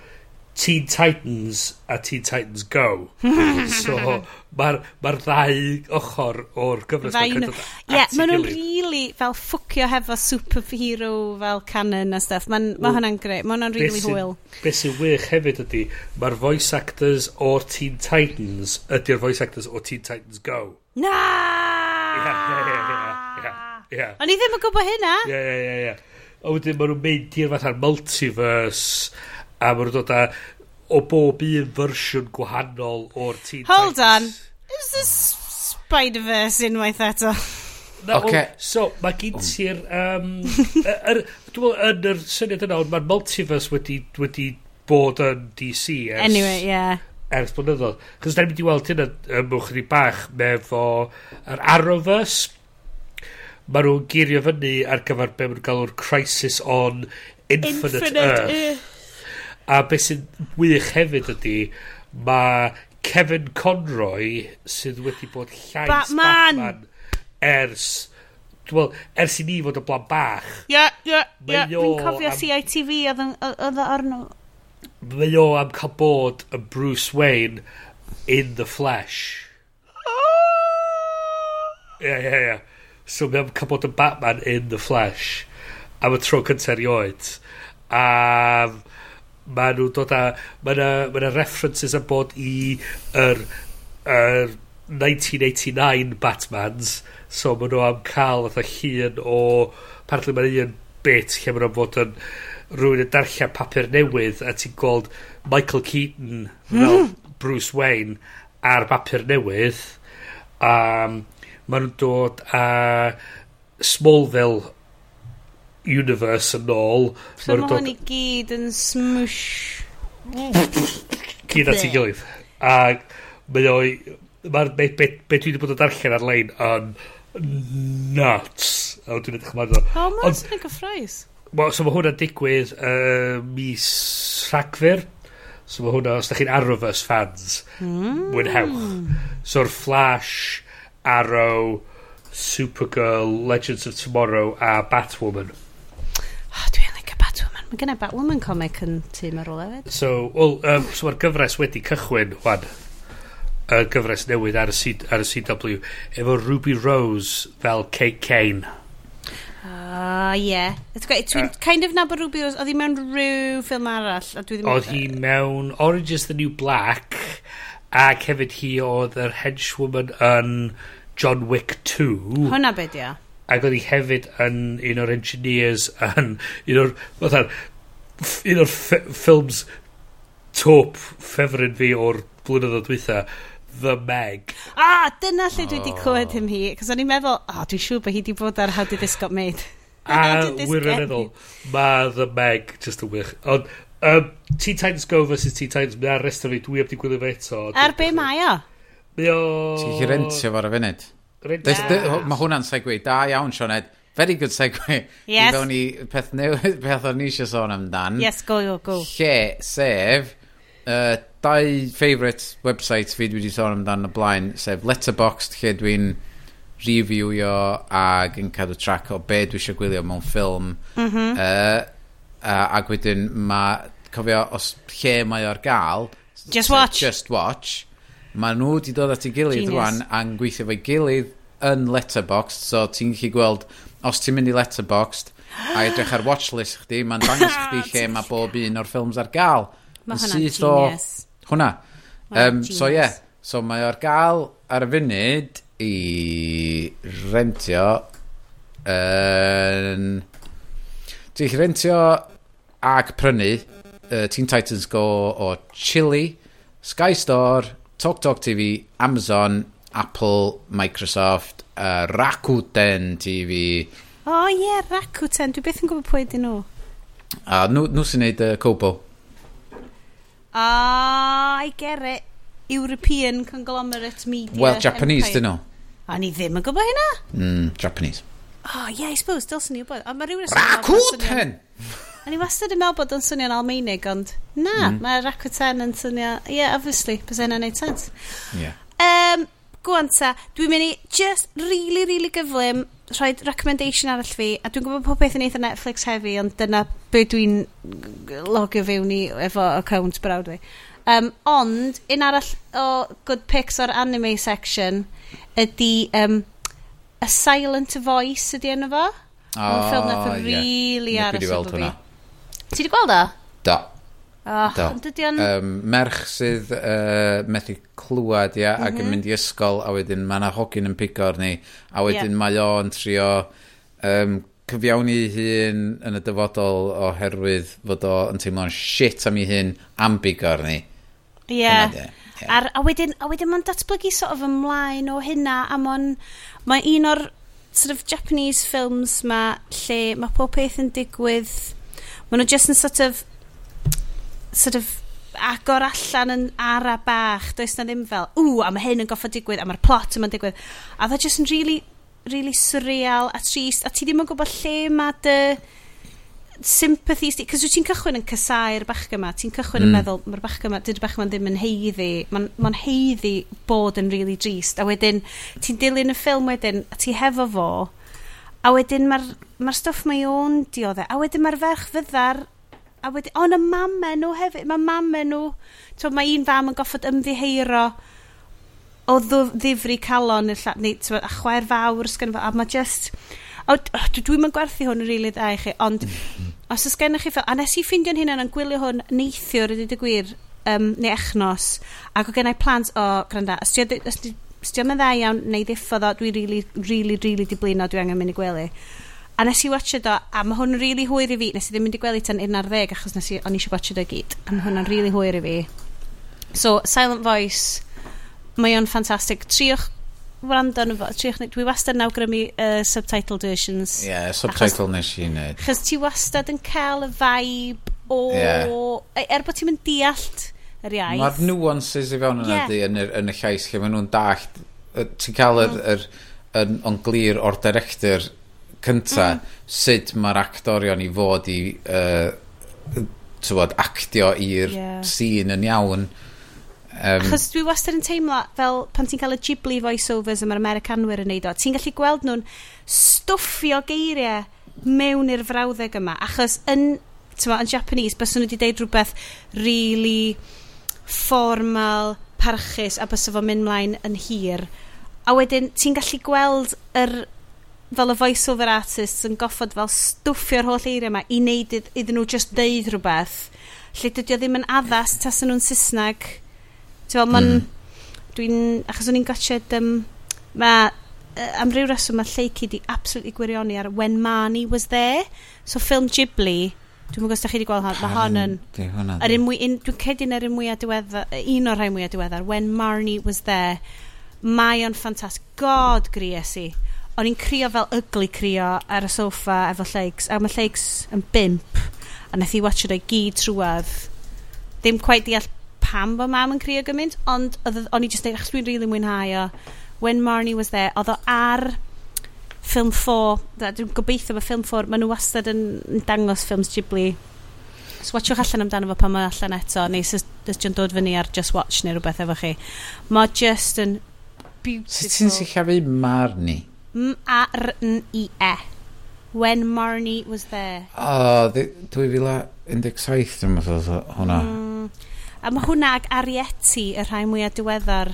Speaker 2: Teen Titans a Teen Titans Go. [laughs] so, mae'r ma ddau ochr o'r gyfres
Speaker 3: mae'n cael Ie, maen nhw'n really fel ffwcio hefo superhero fel canon a stuff. Mae ma hwnna'n greu, mae hwnna'n really hwyl.
Speaker 2: Be sy'n wych hefyd ydy, mae'r voice actors o'r Teen Titans ydy'r voice actors o Teen Titans Go.
Speaker 3: Na!
Speaker 2: Ie, ie, ie, ie.
Speaker 3: O'n i ddim yn gwybod hynna.
Speaker 2: Ie, ie, ie, ie. A wedyn maen nhw'n mynd i'r fatha'r multiverse a maen nhw'n dod â o bob un fersiwn gwahanol o'r Teen
Speaker 3: Hold
Speaker 2: Titans. on.
Speaker 3: Is this Spider-Verse unwaith eto?
Speaker 2: Na,
Speaker 1: okay.
Speaker 2: o, so, mae gen ti'r... Um, er, Dwi'n meddwl, yn yr syniad yna, mae'r multiverse wedi, wedi bod yn DC ers...
Speaker 3: Anyway, yeah.
Speaker 2: Ers blynyddoedd. Cos da ni'n mynd i weld hyn mwch chi bach mefo yr Arrowverse. Mae nhw'n girio fyny ar gyfer be maen nhw'n galw'r Crisis on Infinite, Infinite Earth.
Speaker 3: Earth
Speaker 2: A beth sy'n wych hefyd ydy, mae Kevin Conroy sydd wedi bod llais
Speaker 3: Batman,
Speaker 2: Batman ers well, ers i ni fod y blan bach.
Speaker 3: Ie, ie, ie. Fi'n cofio
Speaker 2: am,
Speaker 3: CITV oedd arno.
Speaker 2: Mae o am cael bod yn Bruce Wayne in the flesh. [gasps] Ie, ie, ie. So mae am cael bod yn Batman in the flesh. Am y tro cyntaf erioed. Um, mae nhw dod â... Mae yna ma references am bod i yr, yr 1989 Batmans, so mae nhw am cael fatha llun o... Partly mae'n un bit lle mae nhw'n fod yn rhywun yn darllen papur newydd a ti'n gweld Michael Keaton fel hmm. Bruce Wayne ar bapur newydd. Um, maen nhw'n dod a Smallville universe yn ôl.
Speaker 3: So mae hwn i gyd yn smwsh.
Speaker 2: Gyd at ei gilydd. A mae o... Mae'r be, be, be dwi wedi bod yn darllen ar-lein yn nuts. A dwi'n edrych yma. O,
Speaker 3: mae'n sy'n gyffroes.
Speaker 2: So mae hwnna'n digwydd uh, mis Rhagfyr. So mae hwnna, os da chi'n Arrowverse fans, mm. mwynhewch. So'r Flash, Arrow, Supergirl, Legends of Tomorrow a Batwoman.
Speaker 3: Mm oh, dwi'n like Batwoman. Mae gennau Batwoman comic yn tîm ar ôl hefyd.
Speaker 2: So, well, um, so mae'r gyfres wedi cychwyn, wan, y gyfres newydd ar y, C, ar y CW, efo Ruby Rose fel Kate Kane.
Speaker 3: Ah, ie. Dwi'n kind of nabod Ruby Rose. Oedd hi mewn rhyw ffilm arall.
Speaker 2: Oedd hi mewn Orange is the New Black ac hefyd hi oedd yr henchwoman yn John Wick 2.
Speaker 3: Hwna be di
Speaker 2: ac oedd hi hefyd yn un o'r engineers yn un o'r fatha un o'r ffilms top ffefryn fi o'r blynyddoedd dwytha The Meg.
Speaker 3: Ah, dyna lle dwi wedi oh. clywed hym hi, cos o'n i'n meddwl, oh, dwi'n siŵr bod hi wedi bod ar How Did This Got Made. [laughs]
Speaker 2: a wirioneddol, mae The Meg just yn wych. Ond, um, Teen Titans Go vs Teen Titans, mae rest restau fi, dwi heb di gwylio fe eto.
Speaker 3: Ar er be mae o?
Speaker 2: Mae o...
Speaker 1: Ti'n chi rentio fo'r y funud? Mae hwnna'n segwe Da iawn, Sioned. Very good segwe.
Speaker 3: Yes.
Speaker 1: I fewn i peth, newydd, [laughs] peth o'n eisiau sôn amdan.
Speaker 3: Yes, go, go, go.
Speaker 1: Lle, sef, uh, dau favourite websites fi wedi sôn amdan y blaen, sef Letterboxd, lle dwi'n reviewio ag yn cadw track o be dwi eisiau gwylio mewn ffilm. Mm -hmm. uh, uh, ac wedyn mae, cofio, os lle mae o'r gael...
Speaker 3: Just watch.
Speaker 1: Just watch Mae nhw wedi dod at ei gilydd
Speaker 3: Genius.
Speaker 1: rwan a'n gweithio fo'i gilydd yn letterboxd, so ti'n gallu gweld, os ti'n mynd i letterboxd, a edrych ar watchlist chdi, mae'n dangos chdi ah, lle mae bob un o'r ffilms ar gael. Mae
Speaker 3: hwnna'n genius.
Speaker 1: O,
Speaker 3: hwnna.
Speaker 1: Um, so ie, yeah, so mae o'r gael ar y funud i rentio yn... Um, ti'n rentio ag prynu uh, Teen Titans Go o Chili, Sky Store, TalkTalk TV, Amazon, Apple, Microsoft, uh, Rakuten TV.
Speaker 3: O oh, ie, yeah, Rakuten. Dwi beth yn gwybod pwy ydyn nhw.
Speaker 1: A nhw, nhw sy'n neud uh, Kobo.
Speaker 3: Oh, I get it. European Conglomerate Media
Speaker 1: Well, Japanese dyn nhw.
Speaker 3: A ni ddim yn gwybod hynna?
Speaker 1: Mm, Japanese.
Speaker 3: Oh, yeah, I suppose, dylsyn ni wybod. Rakuten!
Speaker 1: Rakuten!
Speaker 3: A ni wastad yn meddwl bod o'n swnio'n Almeinig, ond na, mm. mae Rakuten yn swnio... Yeah, obviously, bys hynna'n neud sens.
Speaker 1: Yeah.
Speaker 3: Um, Gwanta, dwi'n mynd i just really, really gyflym rhoi recommendation arall fi, a dwi'n gwybod pob beth yn eitha Netflix hefi, ond dyna be dwi'n logio fewn i efo account brawd fi. Um, ond, un arall o good picks o'r anime section ydy um, A Silent Voice ydy enw fo. Oh, Mae'n ffilm nath
Speaker 1: yn yeah.
Speaker 3: really
Speaker 1: yeah.
Speaker 3: ar
Speaker 1: y
Speaker 3: Ti wedi gweld o?
Speaker 1: Do.
Speaker 3: Oh,
Speaker 1: Do.
Speaker 3: Dydy o'n...
Speaker 1: Um, merch sydd uh, methu clywed, ia, mm -hmm. ac yn mhm. mynd i ysgol, a wedyn mae yna hogyn yn pigo arni, a wedyn
Speaker 3: yeah.
Speaker 1: mae o'n trio um, cyfiawni hun yn y dyfodol oherwydd fod o'n teimlo'n shit am ei hun am bigo arni.
Speaker 3: Ie.
Speaker 1: Yeah. Yeah.
Speaker 3: Ar, a wedyn, a wedyn mae'n datblygu sort of ymlaen o hynna, a mae'n mae un o'r sort of Japanese films ma lle mae pob peth yn digwydd maen nhw just yn sort of, sort of agor allan yn ara bach, does na ddim fel, ww, a mae hyn yn goffa digwydd, a mae'r plot yma'n digwydd. A dda just yn really, really surreal a trist, a ti ddim yn gwybod lle mae dy sympathy sti, cos wyt ti'n cychwyn yn casau'r bachga yma, ti'n cychwyn
Speaker 1: mm.
Speaker 3: yn meddwl, mae'r bachga yma, dydy'r bachga yma ddim yn heiddi, mae'n ma, heiddi bod yn really drist, a wedyn ti'n dilyn y ffilm wedyn, a ti hefo fo, A wedyn mae'r ma stwff mae o'n diodde. A wedyn mae'r ferch fyddar a wedyn, o, na mamen nhw hefyd, mae mamen nhw, twa, mae un fam yn goffod ymddiheiro o ddifri calon, lla, neu, twa, a chwaer fawr sgan fo, a mae just, o, o, dwi'n mynd gwerthu hwn yn rili dda i chi, ond [laughs] os ys gennych chi fel, a nes i ffindio'n hynna'n yn gwylio hwn neithiwr ydy dy gwir, um, neu echnos, ac o gennau plant, o, granda, os ti stiwm yn dda iawn, neu ddiffodd o, dwi really, really, really di blino, dwi angen mynd i gwely. A nes i watcha do, a mae hwn yn really hwyr i fi, nes i ddim mynd i gwely tan 11 achos nes i, o'n eisiau watcha do gyd, a mae hwn yn really hwyr i fi. So, Silent Voice, mae o'n ffantastig. Triwch wrando yn fo, triwch, dwi wastad yn awgrymu uh, subtitled versions.
Speaker 1: Ie, yeah, subtitle nes i wneud.
Speaker 3: Chos ti wastad yn cael y vibe o...
Speaker 1: Yeah.
Speaker 3: E, er bod ti'n mynd deallt yr iaith.
Speaker 1: Mae'r nuances i fewn yna
Speaker 3: yeah.
Speaker 1: di yn, yr, yn y llais lle maen nhw'n dallt. Ti'n cael yr, mm. yr, yr, yn glir o'r director cynta mm. sut mae'r actorion i fod i uh, bod, actio i'r
Speaker 3: yeah.
Speaker 1: scene yn iawn. Um,
Speaker 3: Achos dwi wastad yn teimlo fel pan ti'n cael y Ghibli voiceovers yma'r Americanwyr yn neud o, ti'n gallu gweld nhw'n stwffio geiriau mewn i'r frawddeg yma. Achos yn, tywa, yn Japanese, bys nhw wedi deud rhywbeth really fformal, parchus a bys fo'n mynd mlaen yn hir. A wedyn, ti'n gallu gweld yr, fel y voiceover artist yn goffod fel stwffio'r holl eiriau yma i wneud id, iddyn nhw just deud rhywbeth lle dydy o ddim yn addas tas nhw'n Saesneg ti'n fel ma'n
Speaker 1: mm.
Speaker 3: dwi'n achos o'n i'n gotchod um, mae uh, am ryw reswm mae lleici di absolutely gwirioni ar When Marnie Was There so ffilm Ghibli Dwi'n mwyn da chi wedi gweld hon. Mae hon yn... Dwi'n cedi'n yr un mwyaf diweddar, un o'r rhai mwyaf diweddar, when Marnie was there, mae o'n ffantastig. God gries i. O'n i'n crio fel ugly crio ar y soffa efo lleigs, a mae lleigs yn bimp, a nath i watch it o'i gyd trwad. Ddim quite deall pam bod mam yn crio gymaint, ond o'n i just dweud, achos dwi'n rili really mwynhau o. When Marnie was there, oedd o ar ffilm 4 dwi'n gobeithio mae ffilm 4 maen nhw wastad yn, yn dangos ffilms Ghibli. So watchwch allan amdano fo pan mae allan eto neu sy'n sy dod fyny ar Just Watch neu rhywbeth efo chi. Mae just yn beautiful.
Speaker 1: Sut ti'n sillafu Marni?
Speaker 3: M-A-R-N-I-E When Marnie was there.
Speaker 1: O oh, 2017 dwi'n meddwl hwnna.
Speaker 3: Mm. a mae hwnna ag Arietti y rhai mwyaf diweddar.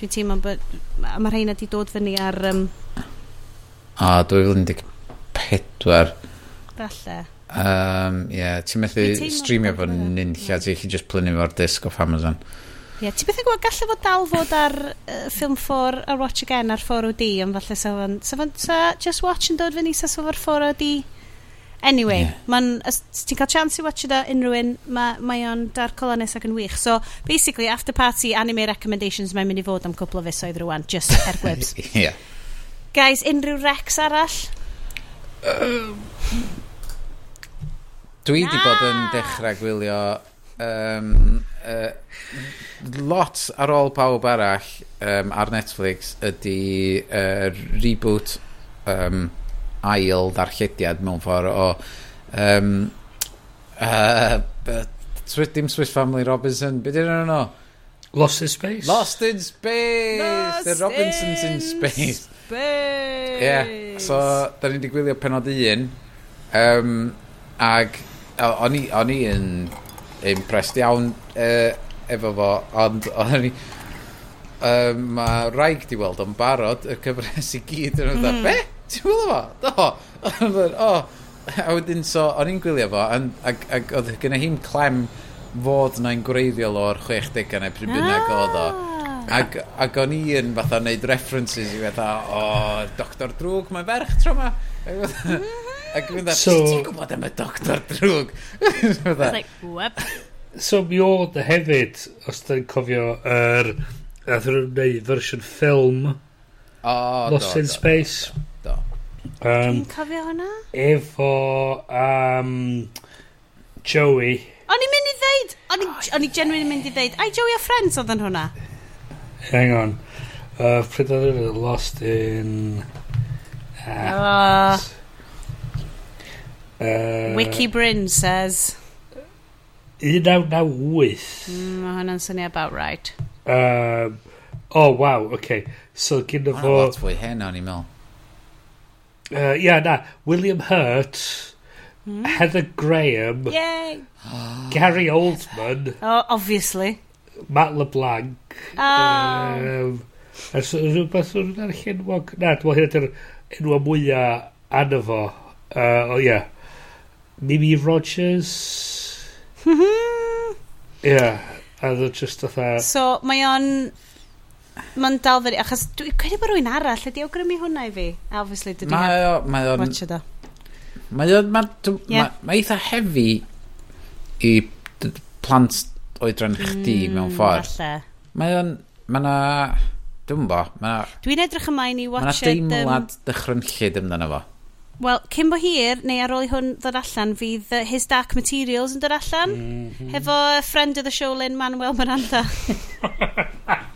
Speaker 3: Dwi'n teimlo bod mae rheina di dod fyny ar um,
Speaker 1: a 2014.
Speaker 3: Falle.
Speaker 1: Um, yeah, ti'n methu streamio fo nynlla, ti'n chi just plynu fo'r disc off Amazon.
Speaker 3: Ie, yeah, ti'n beth yn gwybod, gallu fod dal fod ar uh, ffilm 4 ar Watch Again ar 4OD, ond falle sa fo'n sa fo'n sa Just Watch yn dod fyny sa fo'r 4OD. Anyway,
Speaker 1: yeah.
Speaker 3: man, os ti'n cael chance i watch it o unrhyw un, mae o'n dar colonus ac yn wych. So, basically, after party anime recommendations mae'n mynd i fod am cwpl o fusoedd rwan, just [laughs] er gwebs.
Speaker 1: yeah.
Speaker 3: Guys, unrhyw recs arall?
Speaker 1: Uh, dwi wedi bod yn dechrau gwylio um, uh, lot ar ôl pawb arall um, ar Netflix ydy uh, reboot um, ail ddarllediad mewn ffordd o um, uh, uh, dim Swiss Family Robinson beth ydyn nhw?
Speaker 2: Lost in Space
Speaker 1: Lost in Space Lost The Robinsons in, in Space
Speaker 3: Space!
Speaker 1: Ie, yeah. so, da ni wedi gwylio penod un, um, ag o'n i, on i yn impressed iawn uh, efo fo, ond o'n i... Um, mae rhaeg di weld o'n barod y cyfres i gyd yn ymwneud mm. be? Ti'n gwylio fo? Do! [laughs] o, a wedyn so o'n i'n gwylio fo ag, ag, ag oedd gyda hi'n clem fod na'n gwreiddiol o'r 60au neu pryd bynnag ah! oedd o Ac, ac o'n i yn fatha wneud references i fatha, o, Doctor Drwg, mae'n ferch tro ma. Ac yn dda,
Speaker 2: so,
Speaker 1: ti'n gwybod am y Doctor Drwg? [laughs] It's
Speaker 3: like, wep.
Speaker 2: So mi oedd y hefyd, os da'n cofio, yr... Er, Nath nhw'n neud fersiwn ffilm
Speaker 1: oh,
Speaker 2: Lost
Speaker 1: do,
Speaker 2: in
Speaker 1: do,
Speaker 2: Space.
Speaker 1: Do, do.
Speaker 2: Um,
Speaker 3: Dwi'n cofio hwnna?
Speaker 2: Efo um, Joey.
Speaker 3: O'n i'n mynd i ddeud, o'n i'n oh, yeah. genuine mynd i ddeud, ai Joey a Friends oedd yn hwnna?
Speaker 2: Hang on. Uh, I've that over Lost in.
Speaker 3: Uh, ah.
Speaker 2: uh,
Speaker 3: Wiki Brin says.
Speaker 2: You
Speaker 3: don't know with. Mm, something about right.
Speaker 2: Uh, oh, wow. Okay. So,
Speaker 1: kind
Speaker 2: of.
Speaker 1: Har har varit vad henne animal.
Speaker 2: Uh, yeah, nah. William Hurt. Mm. Heather Graham.
Speaker 3: Yay! [gasps]
Speaker 2: Gary Oldman.
Speaker 3: Oh, obviously.
Speaker 2: Matt LeBlanc.
Speaker 3: Oh.
Speaker 2: Um, a so, rhywbeth o'r arall enwog. Na, dwi'n hyn ydy'r enwa mwyaf anna fo. Uh, oh, yeah. Mimi Rogers. [laughs] Yeah. A dwi'n just atha...
Speaker 3: So, mae o'n... Mae'n dal fyny, achos dwi'n credu bod rwy'n arall ydi awgrymu hwnna i fi. Obviously, dydy
Speaker 1: mae o, mae o'n...
Speaker 3: Watch it
Speaker 1: Mae o'n... Mae
Speaker 3: yeah.
Speaker 1: ma, ma eitha hefi i plant oedran chdi mm, mewn hmm, ffordd.
Speaker 3: Falle.
Speaker 1: Mae o'n... Mae na... Dwi'n bo. Na,
Speaker 3: Dwi'n edrych ymlaen i watch it. Mae na
Speaker 1: deimlad um, dychrynllid amdano fo.
Speaker 3: Wel, cyn bo hir, neu ar ôl i hwn ddod allan, fydd uh, His Dark Materials yn dod allan.
Speaker 1: Mm
Speaker 3: -hmm. Hefo friend of the show, Lynn Manuel Miranda. [laughs]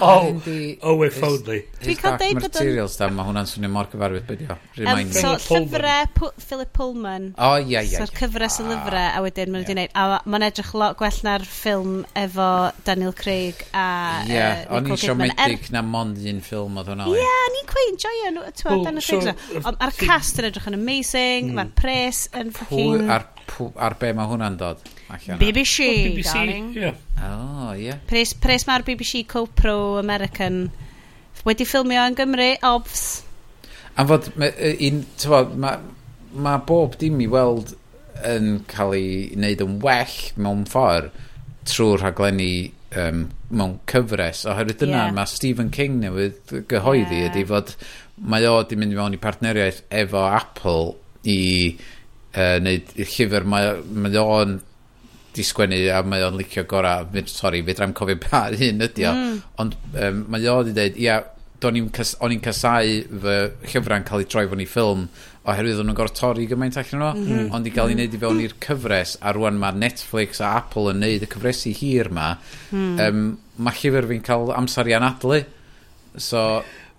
Speaker 2: Oh, oh, if only.
Speaker 3: Dwi'n cael deud bod yn...
Speaker 1: Materials da, mae hwnna'n swnio mor gyfarwydd bydio.
Speaker 3: Um, so, llyfrau Philip Pullman.
Speaker 1: O, ie, ie.
Speaker 3: So'r cyfres y
Speaker 1: ah.
Speaker 3: lyfrau, a wedyn mae'n yeah. gwneud. A mae'n edrych lot gwell na'r ffilm efo Daniel Craig a
Speaker 1: Ie, o'n i'n
Speaker 3: siomedig er-
Speaker 1: na mond un ffilm oedd hwnna.
Speaker 3: Ie, ni'n cwein, joio nhw, Daniel Craig. Ond ar cast yn edrych yn amazing, hmm. mae'r pres yn fucking...
Speaker 1: Pwy ar ar be mae hwnna'n dod? Allan
Speaker 3: BBC, oh,
Speaker 2: BBC,
Speaker 3: darling.
Speaker 2: Yeah.
Speaker 1: Oh, yeah.
Speaker 3: Pres, pres mae'r BBC Co-Pro American wedi ffilmio yn Gymru, obs.
Speaker 1: Am fod, mae ma, bob dim i weld yn cael ei wneud yn well mewn ffordd trwy'r rhaglenni um, mewn cyfres oherwydd dyna yeah. mae Stephen King newydd gyhoeddi yeah. ydy fod mae o di mynd i mewn i partneriaeth efo Apple i uh, neud i'r llyfr, mae, mae o'n di sgwennu a mae o'n licio gorau, sori, fe dra'n cofio pa [laughs] hyn ydi o,
Speaker 3: mm.
Speaker 1: ond um, mae o'n di dweud, ia, o'n i'n cas, casau fy llyfrau'n cael ei troi fo'n i ffilm oherwydd o'n nhw'n gorau torri gymaint allan nhw,
Speaker 3: mm.
Speaker 1: ond i gael ei wneud i fewn i'r cyfres, a rwan mae Netflix a Apple yn wneud y cyfresu hir ma,
Speaker 3: mm.
Speaker 1: um, mae llyfr fi'n cael amser i anadlu, so...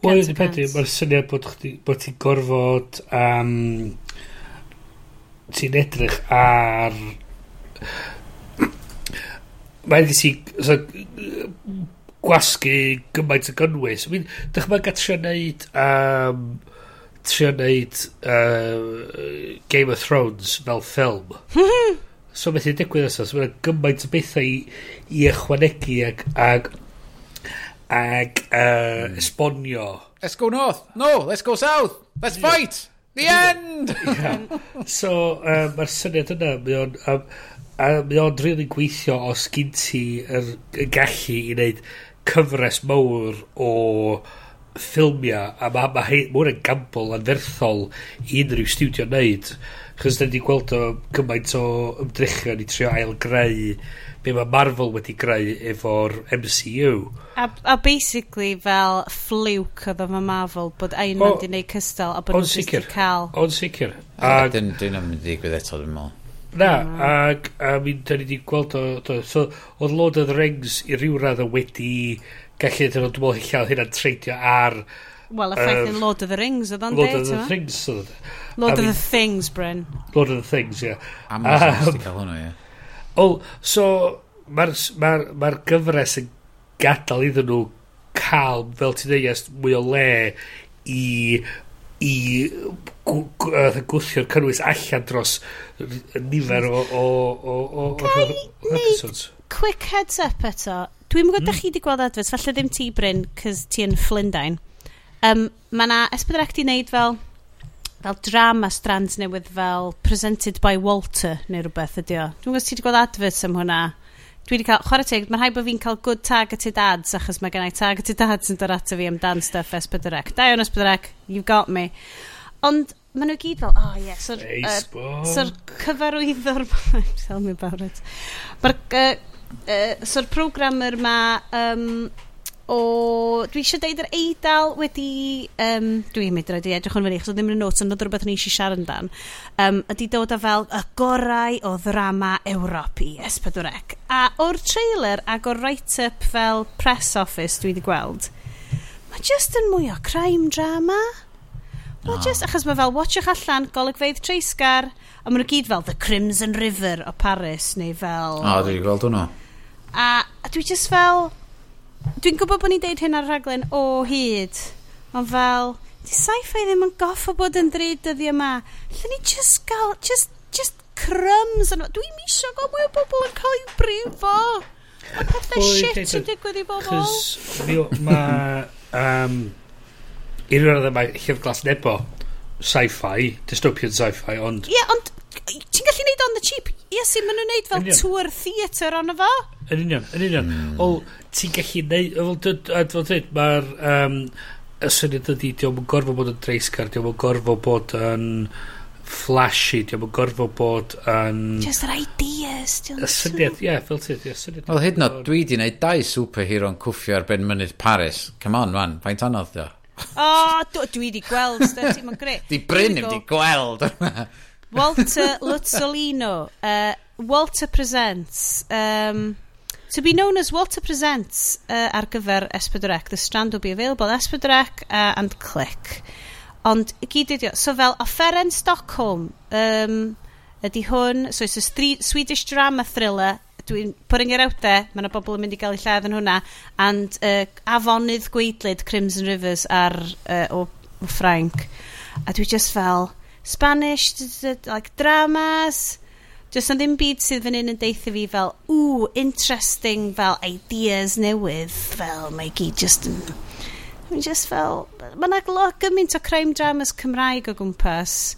Speaker 2: Wel, ydy
Speaker 3: Pedri,
Speaker 2: mae'r syniad bod, bod ti'n gorfod um, ti'n edrych ar mae'n di si so, gwasgu gymaint o gynnwys I mean, dych chi'n trio neud um, trio neud uh, Game of Thrones fel ffilm [laughs] so beth i'n digwydd os so, mae'n gymaint o bethau i, i ychwanegu ag, ag ag uh, esbonio.
Speaker 1: Let's go north. No, let's go south. Let's yeah. fight. The end! [laughs]
Speaker 2: So, um, mae'r syniad yna, mae o'n... Um, a mae o'n rili'n gweithio os gyn ti yr, y gallu i wneud cyfres mawr o ffilmiau a mae ma, ma, ma hwn yn gambl anferthol i unrhyw studio wneud chos da ni wedi gweld o gymaint o ymdrechion i trio ail greu be mae Marvel wedi greu efo'r MCU.
Speaker 3: A, a basically fel fluke oedd efo Marvel bod ein man wedi wneud cystal a bod nhw'n wedi cael.
Speaker 2: O'n sicr.
Speaker 1: A dyn nhw'n mynd i ddigwydd eto dwi'n meddwl.
Speaker 2: Na, mm. ac a mi da ni wedi gweld o, o so, oedd Lord of the Rings i ryw radd o wedi gallu dyn nhw'n dwi'n meddwl hynna'n treidio ar
Speaker 3: Wel, y
Speaker 2: effaith
Speaker 3: yn Lord of the Rings oedd o'n
Speaker 2: Lord of the Things oedd.
Speaker 3: Lord of the Things, Bryn.
Speaker 2: Lord of the Things, ie. Am
Speaker 1: wedi
Speaker 2: um,
Speaker 1: cael hwnnw, ie.
Speaker 2: O, so, mae'r ma ma gyfres yn gadael iddyn nhw cael, fel ti'n dweud, mwy o le i i gwythio'r cynnwys allan dros nifer o... o, o, o, o, o
Speaker 3: quick heads up eto. Dwi'n gwybod mm. da chi wedi gweld adfod, falle ddim ti Bryn, cys ti yn Fflindain. Um, mae na, esbydrec di wneud fel, fel drama strands newydd fel presented by Walter neu rhywbeth ydi o. Dwi'n gwybod ti wedi gweld adverts am hwnna. Dwi wedi cael, chwarae teg, mae'n rhaid bod fi'n cael good targeted ads achos mae gennau targeted ads yn dod ato fi amdan stuff S4C. Da iawn S4C, you've got me. Ond maen nhw gyd fel, oh yeah, so'r uh, so cyfarwyddwr, [laughs] tell me about it. Mae'r uh, uh, so'r programmer ma, um, o... Dwi eisiau deud yr eidl wedi... Um, dwi'n mynd i edrych hwn fyny, chos ddim yn y notes, ond oedd rhywbeth ni eisiau siarad amdan. Um, ydy dod o fel y gorau o ddrama Europi, S4C. A o'r trailer ac o'r write-up fel press office dwi wedi gweld, mae just yn mwy o crime drama. Mae just, achos mae fel watchwch allan, golygfeidd treisgar, a maen nhw gyd fel The Crimson River o Paris, neu fel...
Speaker 1: O, dwi wedi gweld hwnna.
Speaker 3: A, a dwi just fel Dwi'n gwybod bod ni'n deud hyn ar raglen o hyd, ond fel, di sci-fi ddim yn goffo bod yn ddrud dyddi yma. Lle ni just gael, just, just crumbs yn... Dwi'n misio gael mwy o bobl yn cael ei brifo. Mae pethau shit
Speaker 2: yn
Speaker 3: digwydd i bobl.
Speaker 2: Cys mae... Um, Unrhyw radd mae Llyfr Glas Nebo sci-fi, dystopian sci-fi, ond...
Speaker 3: Ie, yeah, ond ti'n gallu neud on the cheap? Ie, yes, sy'n maen nhw'n neud fel tour theatre ond fo?
Speaker 2: yn union, yn union. Mm. Wel, ti'n gallu neud, fel dweud, mae'r um, y syniad ydy, diolch yn gorfod bod yn dreisgar, diolch yn gorfod bod yn flashy, diolch yn gorfod bod yn...
Speaker 3: Just yr ideas, diolch.
Speaker 2: Y syniad, ie, fel ti, ie, syniad.
Speaker 1: Wel, hyd yn oed, dwi di wneud dau superhero yn cwffio ar ben mynydd Paris. Come on, man, faint anodd, do?
Speaker 3: O, oh, dwi wedi gweld, dy, ti'n ma'n.
Speaker 1: Di Bryn wedi gweld. [laughs]
Speaker 3: Walter Lutzolino, uh, Walter Presents, um, To be known as Walter Presents uh, ar gyfer S4C. The strand will be available S4C uh, and click. Ond gyd ydi o. So fel Offeren Stockholm um, ydi hwn. So it's a street, Swedish drama thriller dwi'n putting it out there, mae yna bobl yn mynd i gael eu lladd yn hwnna, and uh, afonydd gweidlyd Crimson Rivers ar, uh, o, o Frank. A dwi just fel, Spanish, like dramas, Just na ddim byd sydd fan hyn yn deitha fi fel, ww, interesting fel ideas newydd, fel mae gyd just yn... Mae'n just fel... Mae yna lot gymaint o crime dramas Cymraeg o gwmpas.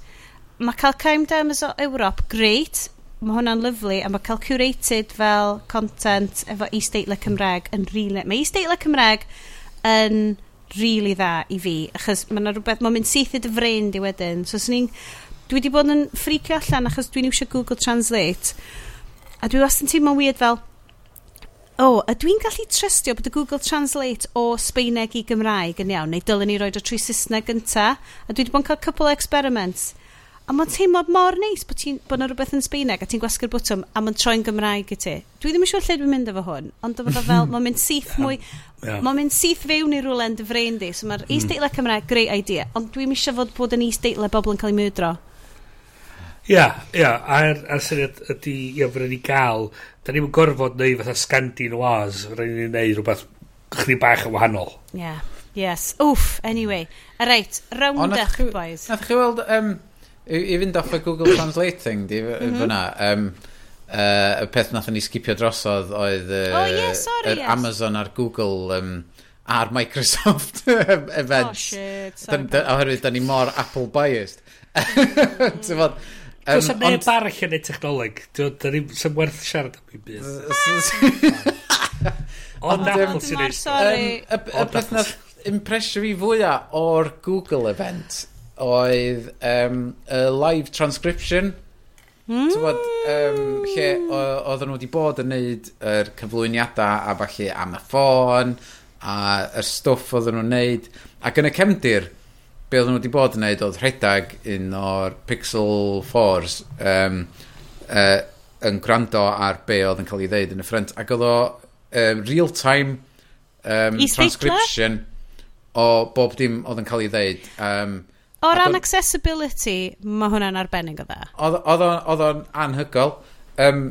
Speaker 3: Mae cael crime dramas o Ewrop, great, mae hwnna'n lyflu, a mae cael curated fel content efo e-statler Cymraeg yn rili... Really, mae e-statler Cymraeg yn rili really dda i fi, achos mae yna rhywbeth, mae'n mynd syth i dy frein di wedyn. So, swn i'n dwi wedi bod yn ffricio allan achos dwi'n iwsio Google Translate a dwi wastad yn teimlo'n weird fel o, oh, a dwi'n gallu trystio bod y Google Translate o Sbeineg i Gymraeg yn iawn, neu dylen ni roed o trwy Saesneg gynta, a dwi wedi bod yn cael couple experiments. A mae'n teimlo mor neis bod, ti, bod na rhywbeth yn Sbeineg a ti'n gwasgu'r bwtwm a mae'n troi'n Gymraeg i ti. Dwi ddim yn siŵr lle dwi'n mynd efo hwn, ond efo fel, [laughs] mae'n mynd syth mwy,
Speaker 2: yeah.
Speaker 3: mae'n mynd syth fewn i rhywle yn dyfrein di, so mae'r mm. is-deitle Cymraeg, great idea, ond dwi'n eisiau fod bod yn is-deitle bobl yn cael ei mwydro.
Speaker 2: Ia, ia, a'r, ar syniad ydy, ia, fyddwn ni gael, da ni'n gorfod neu fatha scandi noirs, fyddwn ni'n neud rhywbeth chdi bach yn wahanol.
Speaker 3: Ia, yeah. yes, wff, anyway. A reit, round up, boys.
Speaker 1: Nath chi weld, um, i, i fynd off y Google [coughs] Translating, di
Speaker 3: mm -hmm.
Speaker 1: fyna, um, uh, y peth nath ni skipio drosodd oedd uh,
Speaker 3: oh, yeah, sorry,
Speaker 1: yr
Speaker 3: yes.
Speaker 1: Amazon a'r Google um, a'r Microsoft [laughs]
Speaker 3: e-,
Speaker 1: events.
Speaker 3: Oh
Speaker 1: shit,
Speaker 3: sorry.
Speaker 1: Oherwydd, da ni mor Apple biased. Mm. [laughs]
Speaker 2: Um, Does neb arall yn ei technoleg. Does werth siarad am un byd. [laughs] Ond Apple sy'n
Speaker 1: ei... Y
Speaker 2: beth
Speaker 1: na impresio fi fwyaf o'r Google event oedd um, a live transcription. Mm. Bod, um, lle oedden nhw wedi bod yn neud yr cyflwyniadau a falle am y ffôn a y stwff oedden nhw'n neud. Ac yn y cefndir, be oedden nhw wedi bod yn neud oedd rhedag un o'r Pixel 4s um, uh, yn gwrando ar be oedd yn cael ei ddeud yn y ffrant ac oedd o um, real-time um, transcription o bob dim oedd yn cael ei ddeud um,
Speaker 3: O ran accessibility, mae hwnna'n arbennig o dda.
Speaker 1: Oedd o'n anhygol. Um,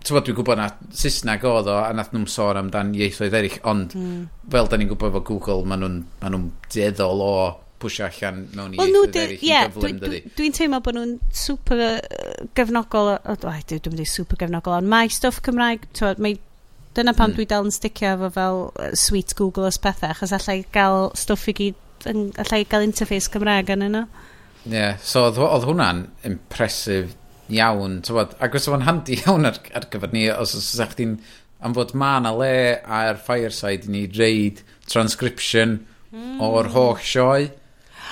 Speaker 1: ti'n bod, dwi'n gwybod na Saesneg oedd o, a nath nhw'n sôn amdan ieithoedd eraill, ond mm. fel da ni'n gwybod efo Google, maen nhw'n ma nhw dueddol o pwysio allan mewn i well,
Speaker 3: no,
Speaker 1: eraill i gyflym, dydy.
Speaker 3: Dwi'n dwi, teimlo bod nhw'n super uh, gefnogol, o, oh, dwi'n mynd i super gefnogol, ond mae stwff Cymraeg, tywed, mae, dyna pam
Speaker 1: mm.
Speaker 3: dwi dal yn sticio efo fel sweet Google os pethau, achos allai gael stwff i gyd, allai gael interface Cymraeg yn yno.
Speaker 1: Ie, yeah, so oedd, oedd hwnna'n impresif iawn, tywod, ac os o'n handi [laughs] iawn ar, ar gyfer ni, os ydych chi'n am fod ma na le ar fireside i ni reid transcription mm. o'r holl sioe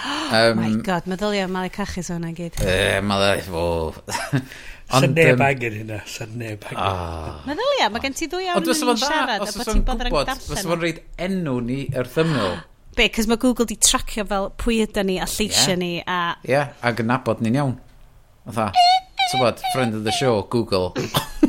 Speaker 1: Um, [gasps]
Speaker 3: My god, meddylia Malik Cachus o'na gyd.
Speaker 1: E, Malik, fo... [laughs]
Speaker 2: Sa'n neb angen hynna, sa'n neb angen.
Speaker 1: Oh.
Speaker 3: Meddylia, mae gen ti ddwy awr yn
Speaker 1: mynd
Speaker 3: siarad a bod ti'n bod yn darllen.
Speaker 1: Os fo'n reid enw ni yr thymil. [gasps]
Speaker 3: Be, cys mae Google di tracio fel pwy ydy ni a lleisio
Speaker 1: yeah.
Speaker 3: ni a...
Speaker 1: Ie, yeah, ac yn nabod ni'n iawn. Otha, ti'n bod, friend of the show, Google. [laughs]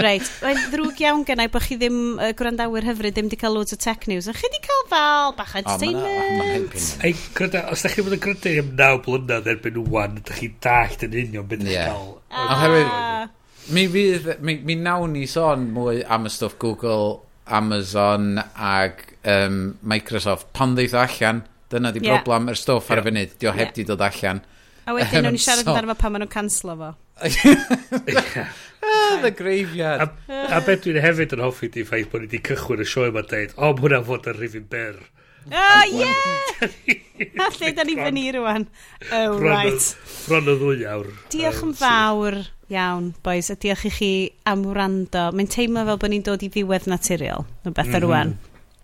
Speaker 3: Reit, mae'n ddrwg iawn gennau bod chi ddim uh, gwrandawyr hyfryd ddim wedi cael loads o tech news. A chi wedi cael fel bach entertainment.
Speaker 2: Ei, gryda, os da chi bod yn gryda am naw blynedd erbyn wwan, da chi dallt yn union beth yeah. cael.
Speaker 1: Oherwydd, mi, fydd, mi, mi nawn ni sôn mwy am y stwff Google, Amazon ag um, Microsoft pan ddeith allan. Dyna di
Speaker 3: yeah.
Speaker 1: broblem, yr er stwff ar y funud, dio heb
Speaker 3: yeah.
Speaker 1: di dod allan.
Speaker 3: Yeah A wedyn, [laughs] nhw'n
Speaker 1: i
Speaker 3: siarad
Speaker 1: so...
Speaker 3: amdano fo pan maen nhw'n canslo fo. [laughs] [laughs]
Speaker 1: Ah, the graveyard.
Speaker 2: A, a beth dwi'n hefyd yn hoffi di ffaith bod ni wedi cychwyn y sioe yma dweud, o, mae hwnna'n fod yn rhywun ber.
Speaker 3: O, ie! A lle da ni fyny rwan? Oh, right.
Speaker 2: Bron o ddwy awr.
Speaker 3: Diolch yn fawr iawn, boys, a diolch i chi am wrando. Mae'n teimlo fel bod ni'n dod i ddiwedd naturiol, no beth mm -hmm.
Speaker 1: rwan.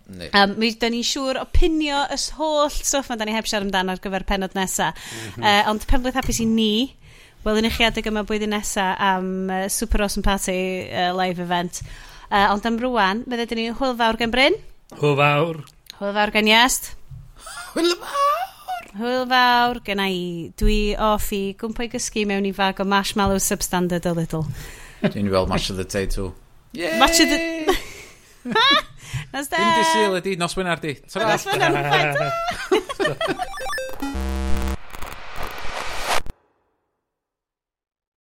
Speaker 3: Um, mi da ni'n siŵr opinio pinio y holl stwff mae da ni heb siarad amdano ar gyfer penod nesa. Mm -hmm. uh, ond pen blwydd hapus i ni, welwn i chi adeg yma blwyddyn nesa am uh, Super Awesome Party uh, live event. Uh, ond am rwan, bydde dyn ni hwyl fawr gen Bryn.
Speaker 2: Hwyl fawr.
Speaker 3: Hwyl fawr gen Iast.
Speaker 1: Hwyl fawr.
Speaker 3: Hwyl fawr gen i. Dwi off i gwmpa i gysgu mewn i fag o marshmallow substandard a little.
Speaker 1: Dwi'n gweld Match of the Day too. Yay!
Speaker 3: Match of the... [laughs] Nos da!
Speaker 1: Dim di syl ydi, nos wynar di.
Speaker 3: Nos wynar di. [laughs]